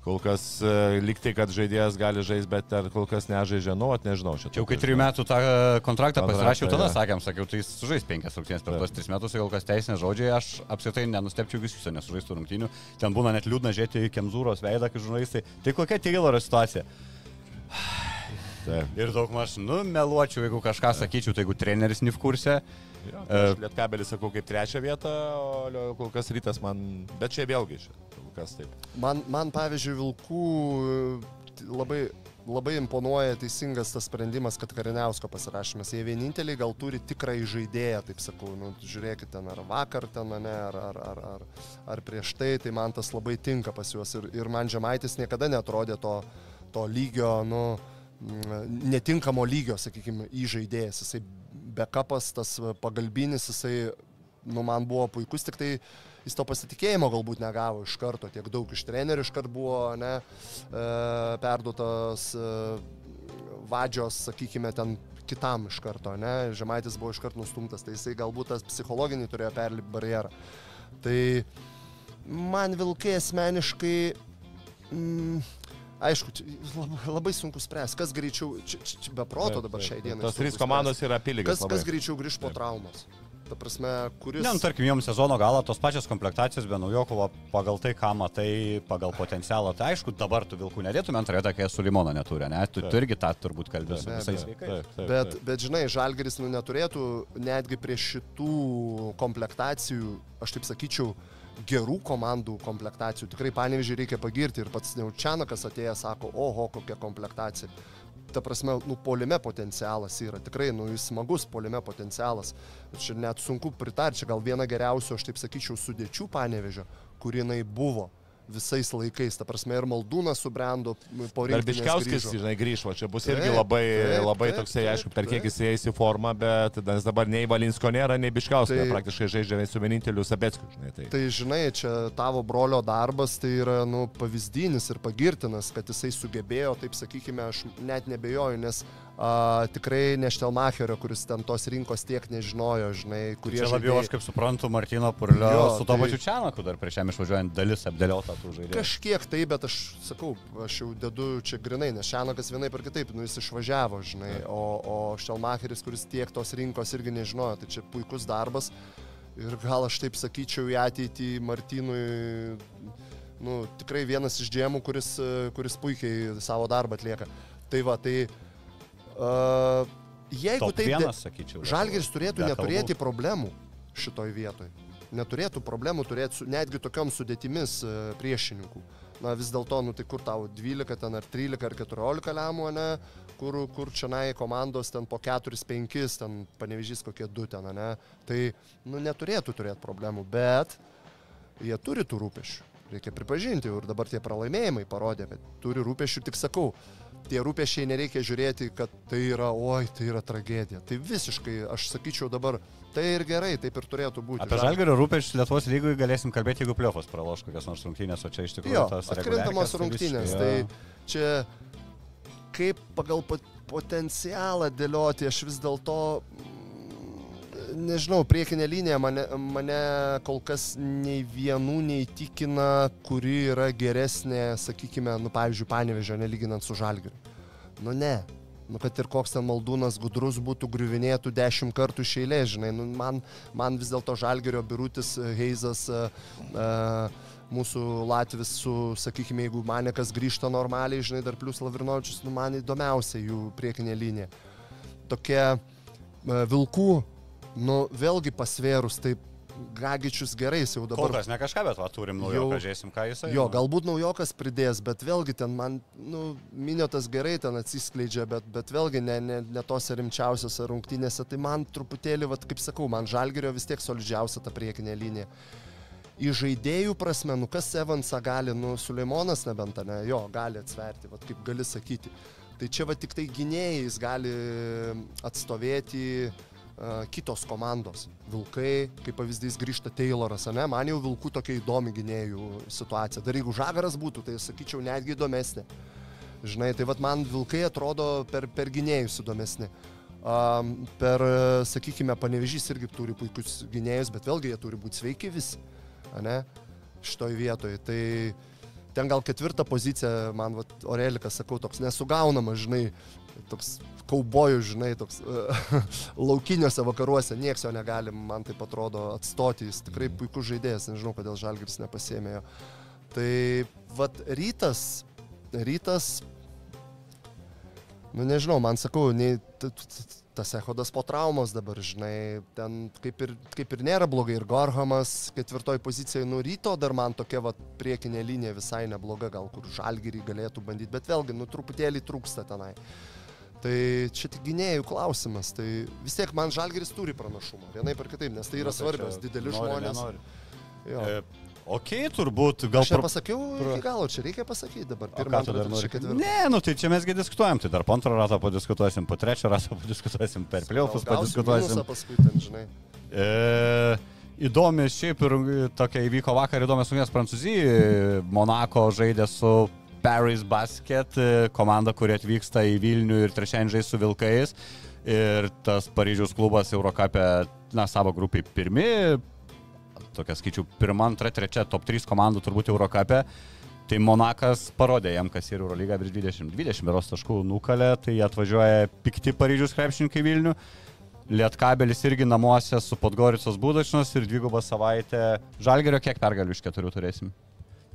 Kol kas e, liktai, kad žaidėjas gali žaisti, bet ar kol kas nežaidžia, nu, at nežinau. Čia Čia jau kai trijų metų tą kontraktą Kontraktą, pasirašiau, tada sakėm, sakiau, tai jis sužais penkias rungtynės per Taip. tos tris metus, kol kas teisinės žodžiai, aš apskritai nenustepčiau visų nesužaistų rungtynių. Ten būna net liūdna žiūrėti į Kemzūros veidą, kai žurnalistai. Tai kokia Tayloro situacija? Taip. Ir daug maž, nu, meluočiau, jeigu kažką sakyčiau, tai jeigu treneris Jo, E, tai aš Lietkabelį sakau kaip trečią vietą, o kol kas rytas man, bet čia vėlgi čia, kol kas taip. Man, man pavyzdžiui, Vilkų e, labai, labai imponuoja teisingas tas sprendimas, kad Kariniausko pasirašymas. Jie vieninteliai gal turi tikrą žaidėją, taip sakau. Nu, žiūrėkite, ten ar vakar ten, ne, ar, ar, ar, ar, ar prieš tai, tai man tas labai tinka pas juos. Ir, ir man Žemaitis niekada netrodė to, to lygio, nu, mm, netinkamo lygio, sakykime, įžaidėjas. Jisai backupas, tas pagalbinis, jisai, nu, man buvo puikus, tik tai jis to pasitikėjimo galbūt negavo iš karto, tiek daug iš trenerių iš karto buvo, ne, e, perduotas e, vadžios, sakykime, ten kitam iš karto, ne, Žemaitis buvo iš karto nustumtas, tai jisai galbūt tas psichologinį turėjo perlipti barjerą. Tai man vilkai asmeniškai, mm, aišku, labai, labai sunku spręsti, kas greičiau, čia, čia, čia be proto dabar šiai dienai. Tos trys komandos spręst. yra apylygios. Kas, kas greičiau grįž po Taip. traumos? Ta prasme, kuris... ne, nu, tarkim, joms sezono galą tos pačios komplektacijos be naujokovo pagal tai, ką matai, pagal potencialą. Tai aišku, dabar tu vilkų nedėtum antrąją, kai su limono neturi, ne? Tu, tu irgi tą turbūt kalbė su visais vaikais. Bet, bet žinai, Žalgeris nu, neturėtų netgi prie šitų komplektacijų, aš taip sakyčiau, gerų komandų komplektacijų. Tikrai panevižiai reikia pagirti ir pats Neučianakas atėjęs sako, oho, kokia komplektacija. Ta prasme, nu, polime potencialas yra, tikrai, nu, jis smagus polime potencialas. Čia net sunku pritarti, čia gal viena geriausių, aš taip sakyčiau, sudėčių panevižio, kur jinai buvo visais laikais. Ta prasme, ir Maldūnas subrendo po Dar rinktinės Biškiauskis, grįžo. žinai, grįž, o čia bus irgi Taip, labai, taip, labai taip, toksai, taip, aišku, per kiek jis įeis į formą, bet nes dabar nei Valinsko nėra, nei Biškiauskio, Tai- praktiškai žaidžia su vieninteliu Sabeckiu, žinai. Tai. Tai žinai, čia tavo brolio darbas tai yra nu, pavyzdinis ir pagirtinas, kad jisai sugebėjo, taip sakykime, aš net nebejoju, nes a, tikrai ne Štelmacherio, kuris ten tos rinkos tiek nežinojo, žinai, kurie Čia labiau žaidėjai- aš kaip suprantu Martino Purlio Jo, su to tai- pačiu Čianaku dar prieš jam išvažiuojant dalis apdėliota tų žaidėjų. Kažkiek tai, bet aš sakau, aš jau dedu čia grinai, nes Šenakas vienaip ar kitaip, nu jis išvažiavo, žinai, o, o Štelmacheris, kuris tiek tos rinkos irgi nežinojo, tai čia puikus darbas. Ir gal aš taip sakyčiau į ateitį Martinui, nu, tikrai vienas iš džemų, kuris, kuris puikiai savo darbą atlieka. Tai va, tai uh, jeigu Top taip... vienas, sakyčiau. Žalgiris turėtų neturėti kalbų. problemų šitoj vietoj. Neturėtų problemų turėti su, netgi tokiom sudėtimis e, priešininkų. Na vis dėlto, nu tai kur tau 12 ten ar 13 ar 14 lemų, ne? Kur, kur čia nai komandos ten po 4-5, ten panevežys kokie 2 ten, ne? Tai, nu neturėtų turėti problemų, bet jie turi tų rūpešių. Reikia pripažinti ir dabar tie pralaimėjimai parodė, kad turi rūpešių, tik sakau, tie rūpešiai nereikia žiūrėti, kad tai yra, oi, tai yra tragedija. Tai visiškai, aš sakyčiau dabar, tai ir gerai, taip ir turėtų būti. Apie Žalgirio rūpeščius Lietuvos lygui galėsim kalbėti, jeigu pliofos praloš kokias nors rungtynės, o čia iš tikrųjų Jo, tas atkrintamos reguliarkės, rungtynės. jo. Tai čia kaip pagal pot- potencialą dėlioti, aš vis dėlto, nežinau, priekinė linija mane, mane kol kas nei vienų neįtikina, kuri yra geresnė, sakykime, nu, pavyzdžiui, panevežė, nelyginant su žalgiriu. Nu ne. Nu, kad ir koks ten maldūnas gudrus būtų griuvinėtų dešimt kartų iš eilės, žinai, nu, man, man vis dėlto žalgerio birutis Heizas, uh, mūsų Latvis su, sakykime, jeigu Manekas grįžta normaliai, žinai, dar plus Lavrinovičius, nu, man įdomiausia jų priekinė linija. Tokia uh, vilkų, nu, vėlgi pasvėrus, taip Gagičius gerai, jis jau Kol dabar kas ne kažką, bet va, turim naujo, Jau- pažiūrėsim, ką jisai. Jo, nu. galbūt naujokas pridės, bet vėlgi ten man, nu, minėtas gerai ten atsiskleidžia, bet, bet vėlgi ne, ne, ne tose rimčiausiose rungtynėse, tai man truputėlį, vat, kaip sakau, man žalgerio vis tiek solidžiausia ta priekinė linija. Į žaidėjų prasme, nu kas Evansą gali, nu, Suleimonas nebent, ne, jo, gali atsverti, vat, kaip gali sakyti. Tai čia va tik tai gynėjais gali atstovėti kitos komandos. Vilkai, kaip pavyzdys, grįžta Tayloras, ne? Man jau vilkų tokia įdomi gynėjų situacija. Dar jeigu žagaras būtų, tai sakyčiau netgi įdomesnė. Žinai, tai vad man vilkai atrodo per, per gynėjus įdomesni. Um, per, sakykime, panevežys irgi turi puikius gynėjus, bet vėlgi jie turi būti sveiki visi, ne, šitoj vietoje. Tai ten gal ketvirta pozicija, man vat, Orelikas, sakau, toks nesugaunamas, žinai, toks kaubojų, žinai, toks uh, laukiniuose vakaruose, nieks jo negali, man tai atrodo, atstoti, jis tikrai puikus žaidėjas, nežinau, kodėl Žalgiris nepasėmė jo. Tai vad rytas, rytas Nu nežinau, man sakau, nei, tas ehodas po traumos dabar, žinai, ten kaip ir, kaip ir nėra blogai. Ir Gorhamas ketvirtoj pozicijoje nu ryto dar man tokia va, priekinė linija visai nebloga, gal kur žalgyrį galėtų bandyti, bet vėlgi, nu truputėlį trūksta tenai. Tai čia tik gynėjų klausimas, tai vis tiek man žalgeris turi pranašumą, vienai per kitaip, nes tai yra Nu, svarbios, dideli nori, žmonės. nenori. Jo. E, Ok, turbūt gal... Aš pro- nepasakiau iki galo, čia reikia pasakyti dabar. Pirmą, antrą, dar trečią, nori? ketvirtą. Ne, nu tai čia mesgi diskutuojam, tai dar po antro rato padiskutuosim, po trečio rato padiskutuosim, per gausiu padiskutuosim. Paskui ten, žinai. E, įdomi šiaip ir tokia įvyko vakar įdomios rungtynės Prancūzijoje. Monako žaidė su Paris Basket, e, komanda, kuri atvyksta į Vilnių ir trečiąjį žais su Vilkais. Ir tas Paryžiaus klubas Eurocapė, na, savo grupiai pirmi, tokia skaičiu, pirma, antra, trečia, top 3 komandų turbūt Eurocapė. Tai Monakas parodė jam, kas yra Eurolyga virš 20, 20 beros taškų nukalė, tai atvažiuoja pikti Paryžiaus krepšininkai Vilnių. Lietkabelis irgi namuose su Podgoricos būdačnos ir dvigubą savaitę. Žalgerio kiek pergalių iš keturių turėsim?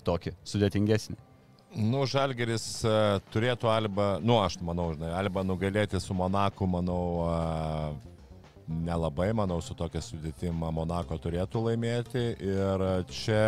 Tokį, sudėtingesnį. Nu, Žalgeris uh, turėtų Alba, nu, aš manau, žinai, Alba nugalėti su Monaku, manau, uh, nelabai, manau, su tokia sudėtima Monako turėtų laimėti. Ir čia,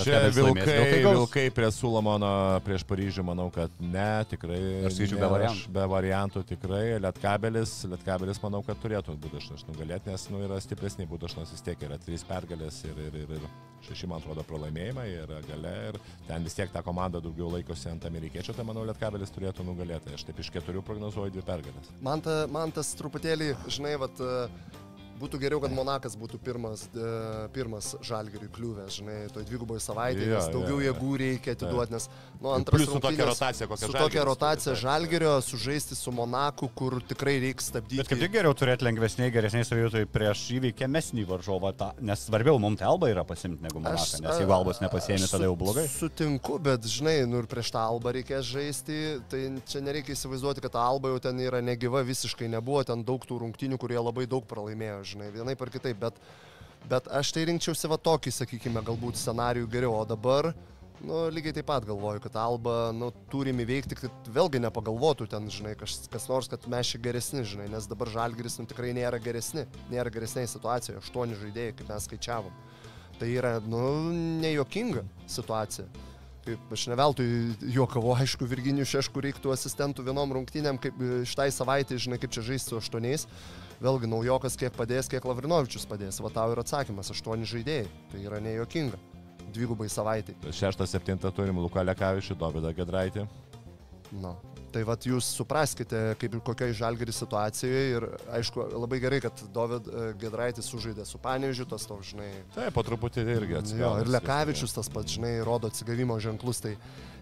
čia vilkai, Vilkai vilkai prie Sulamono prieš Paryžių, manau, kad ne, tikrai. Aš skaičiau be variantų. Be variantų tikrai. Lietkabelis, Lietkabelis, manau, kad turėtų būdašnas nugalėti, nes, nu, yra stipresni būdašnas vis tiek, yra trys pergalės ir, ir, ir, ir šeši, man atrodo, pralaimėjimai ir gale. Ir ten vis tiek ta komanda daugiau laikosi ant amerikiečių, tai manau, Lietkabelis turėtų nugalėti. Aš taip iš keturių prognozuoju dvi pergalės. Man, ta, man tas truputėlį, žinai, vat, e, būtų geriau, kad Monakas būtų pirmas, e, pirmas žalgeriui kliūvęs, žinai, toj dviguboje savaitėje, nes daugiau jo, jėgų reikia atiduoti, nes, nu, antras Plius su tokia rungtynės rotacija, kokią Su Žalgiris tokia rotacija taip. žalgerio, sužaisti su Monaku, kur tikrai reiks stabdyti. Bet kaip tik geriau turėti lengvesniai, geresniai savijūtai prieš įveikiamesnį varžovą, tą, nes svarbiau mums tai Alba yra pasimti negu Monakas, nes jeigu Albos nepasiemi, aš tada jau su- blogai. Sutinku, bet žinai, nu ir prieš tą albą reikės žaisti, tai čia nereikia įsivaizduoti, kad ta alba jau ten yra negyva, visiškai nebuvo ten daug tų rungtynių, kurie labai daug pralaimėjo, žinai, vienai par kitaip, bet, bet aš tai rinkčiausi va tokį, sakykime, galbūt scenarijų geriau, o dabar, nu, lygiai taip pat galvoju, kad alba, nu, turim įveikti, kad vėlgi nepagalvotų ten, žinai, kas, kas nors, kad mes čia geresni, žinai, nes dabar žalgeris, nu, tikrai nėra geresni, nėra geresnėje situacijoje, aštuoni žaidėjai, kaip mes skaičiavom. Tai yra, nu, nejuokinga situacija. Kaip aš ne veltui juokavau, aišku, Virginijų Šeškų reiktų asistentų vienom rungtynėm, kaip e, šitai savaitai, žinai, kaip čia žaisti su aštuoniais. Vėlgi, naujokas kiek padės, kiek Lavrinovičius padės. Va tau ir atsakymas - aštuoni žaidėjai. Tai yra nejuokinga. Dvigubai savaitai. Šeštą, septintą turim Luką Lekavičių, Dovydą Gedraitį. Na. Tai vad jūs supraskite, kaip ir kokioje žalgeris situacijoje. Ir aišku, labai gerai, kad Dovid e, Gedraitis sužaidė su Panežiu, tas to, žinai, Taip, po truputį irgi Jo, atsigauna. ir Lekavičius tas pats, žinai, rodo atsigavimo ženklus. Tai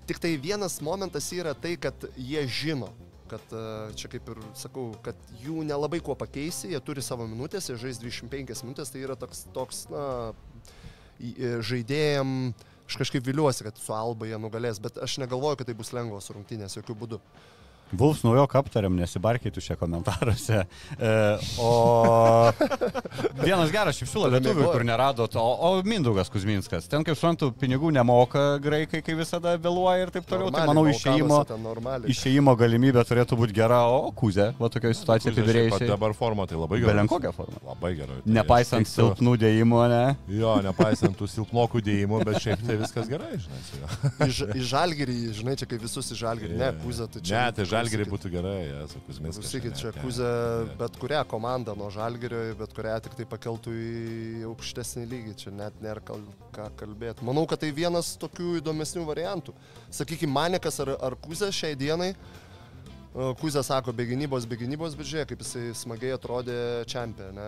tik tai vienas momentas yra tai, kad jie žino, kad e, čia kaip ir sakau, kad jų nelabai kuo pakeisi, jie turi savo minutės, jie žais 25 minutės, tai yra toks, toks na, e, žaidėjim, aš kažkaip viliuosi, kad su Alba jie nugalės, bet aš negalvoju, kad tai bus lengvos rungtynės, jokių būdų. Vulfs naujok aptariam, nesibarkėtų čia komentaruose. E, o vienas geras šiaip siūlo lietuvių, kur nerado to, o Mindaugas Kuzminskas. Ten, kaip suprantu, pinigų nemoka graikai, kai visada vėluoja ir taip toliau. Tai Normaliai, manau, Balkanuose išėjimo, išėjimo galimybė turėtų būti gera, o Kuzė, va tokioje situacijoje apibrėžė. Dabar forma tai labai gerai. Belenkokią formą. Labai gerai. Tai Nepaisant aš tiktų- silpnų dėjimų, ne? Jo, nepaisant tų silpnokų dėjimų, bet šiaip tai viskas gerai, žinai. Į, žalgerį, žinai, čia kaip visus į žalgerį, ne, Kuzė, tai čia. Ne, tai žalgeriai klausykit. būtų gerai, esu Kuzminskas. Klausykit, čia ne, ne, Kuzė bet kurią komandą nuo Žalgerio, bet kurią tik tai pakeltų į aukštesnį lygį, čia net nėra kal, ką kalbėti. Manau, kad tai vienas tokių įdomesnių variantų. Sakykime, Manekas ar, ar Kuzė šiai dienai, Kuzė sako, be gynybos, be gynybos, bet žiūrėk, kaip jisai smagiai atrodė čempionė, ne?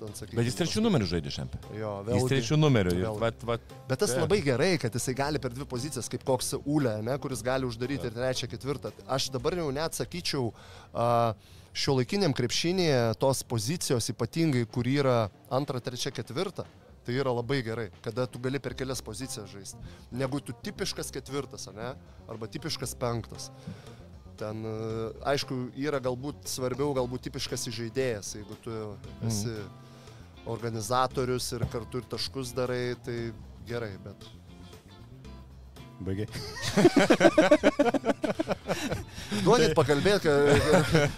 Ten, sakykime, Bet jis trečių numerių žaidė šiandien. Jo, Jis vėlgi. trečių numerių. Vėlgi. Vat, vat, Bet tas Taip. labai gerai, kad jisai gali per dvi pozicijas, kaip koks Ule, ne, kuris gali uždaryti ir trečią, ketvirtą. Aš dabar jau net sakyčiau, šio laikiniam krepšinėje tos pozicijos ypatingai, kur yra antra, trečia, ketvirta. Tai yra labai gerai, kada tu gali per kelias pozicijas žaisti. Negu tu tipiškas ketvirtas, ne? Arba tipiškas penktas. Ten, e, aišku, yra galbūt svarbiau, galbūt tipiškas žaidėjas, jeigu tu esi organizatorius ir kartu ir taškus darai, tai gerai, bet Baigiai. Duokit pakalbėti,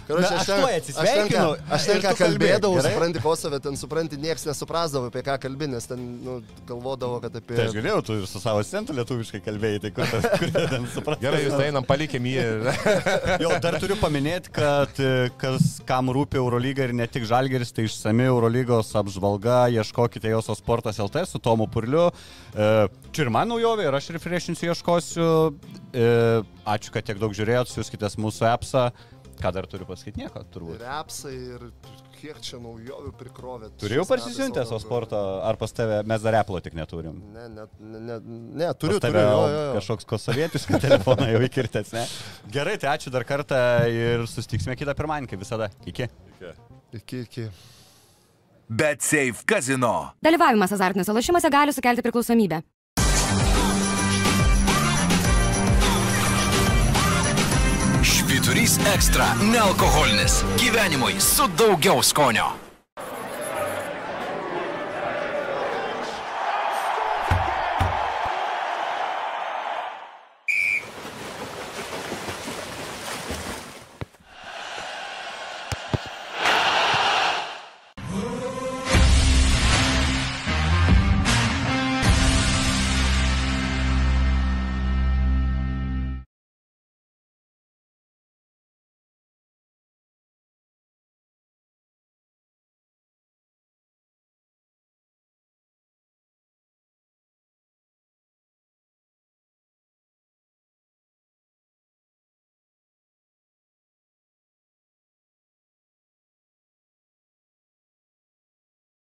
kad aš tuoj atsisveikinu, Aš ten ką kalbėdavau, supranti, Kosove, ten supranti, niekas nesuprasdavo, apie ką kalbė, nes ten nu, galvodavo, kad apie... Tai aš galėjau, tu ir su savo sentu lietuviškai kalbėjai, tai kur, kur ten supratai. gerai, jūs einam, palikim jį. Jo, dar turiu paminėti, kad e, kas, kam rūpi Eurolyga ir ne tik Žalgeris, tai išsami Eurolygos apžvalga, ieškokite jos sportas LT su Tomu Purliu. E, Čia ir man naujovė ir aš refreshinsiu ieškosiu. E, Ačiū, kad tiek daug žiūrėjot, siūskite mūsų appsą. Ką dar turiu pasakyti? Nieko, turbūt. Ir apsai, ir kiek čia naujovių prikrovė. Turėjau Eurolygoje. savo sporto, ar pas tave mes dar Apple tik neturim. Ne, ne, ne, ne, turiu, turiu. Jo, jo, jo. kažkoks kosovietiškas telefonas jau įkirtęs, ne? Gerai, tai ačiū dar kartą ir susitiksime kitą pirmadienį, kaip visada. Iki. Iki, iki. Bet Safe Casino. Dalyvavimas azartiniuose lošimuose gali sukelti priklausomybę. Švyturys ekstra - nealkoholinis. Gyvenimui su daugiau skonio.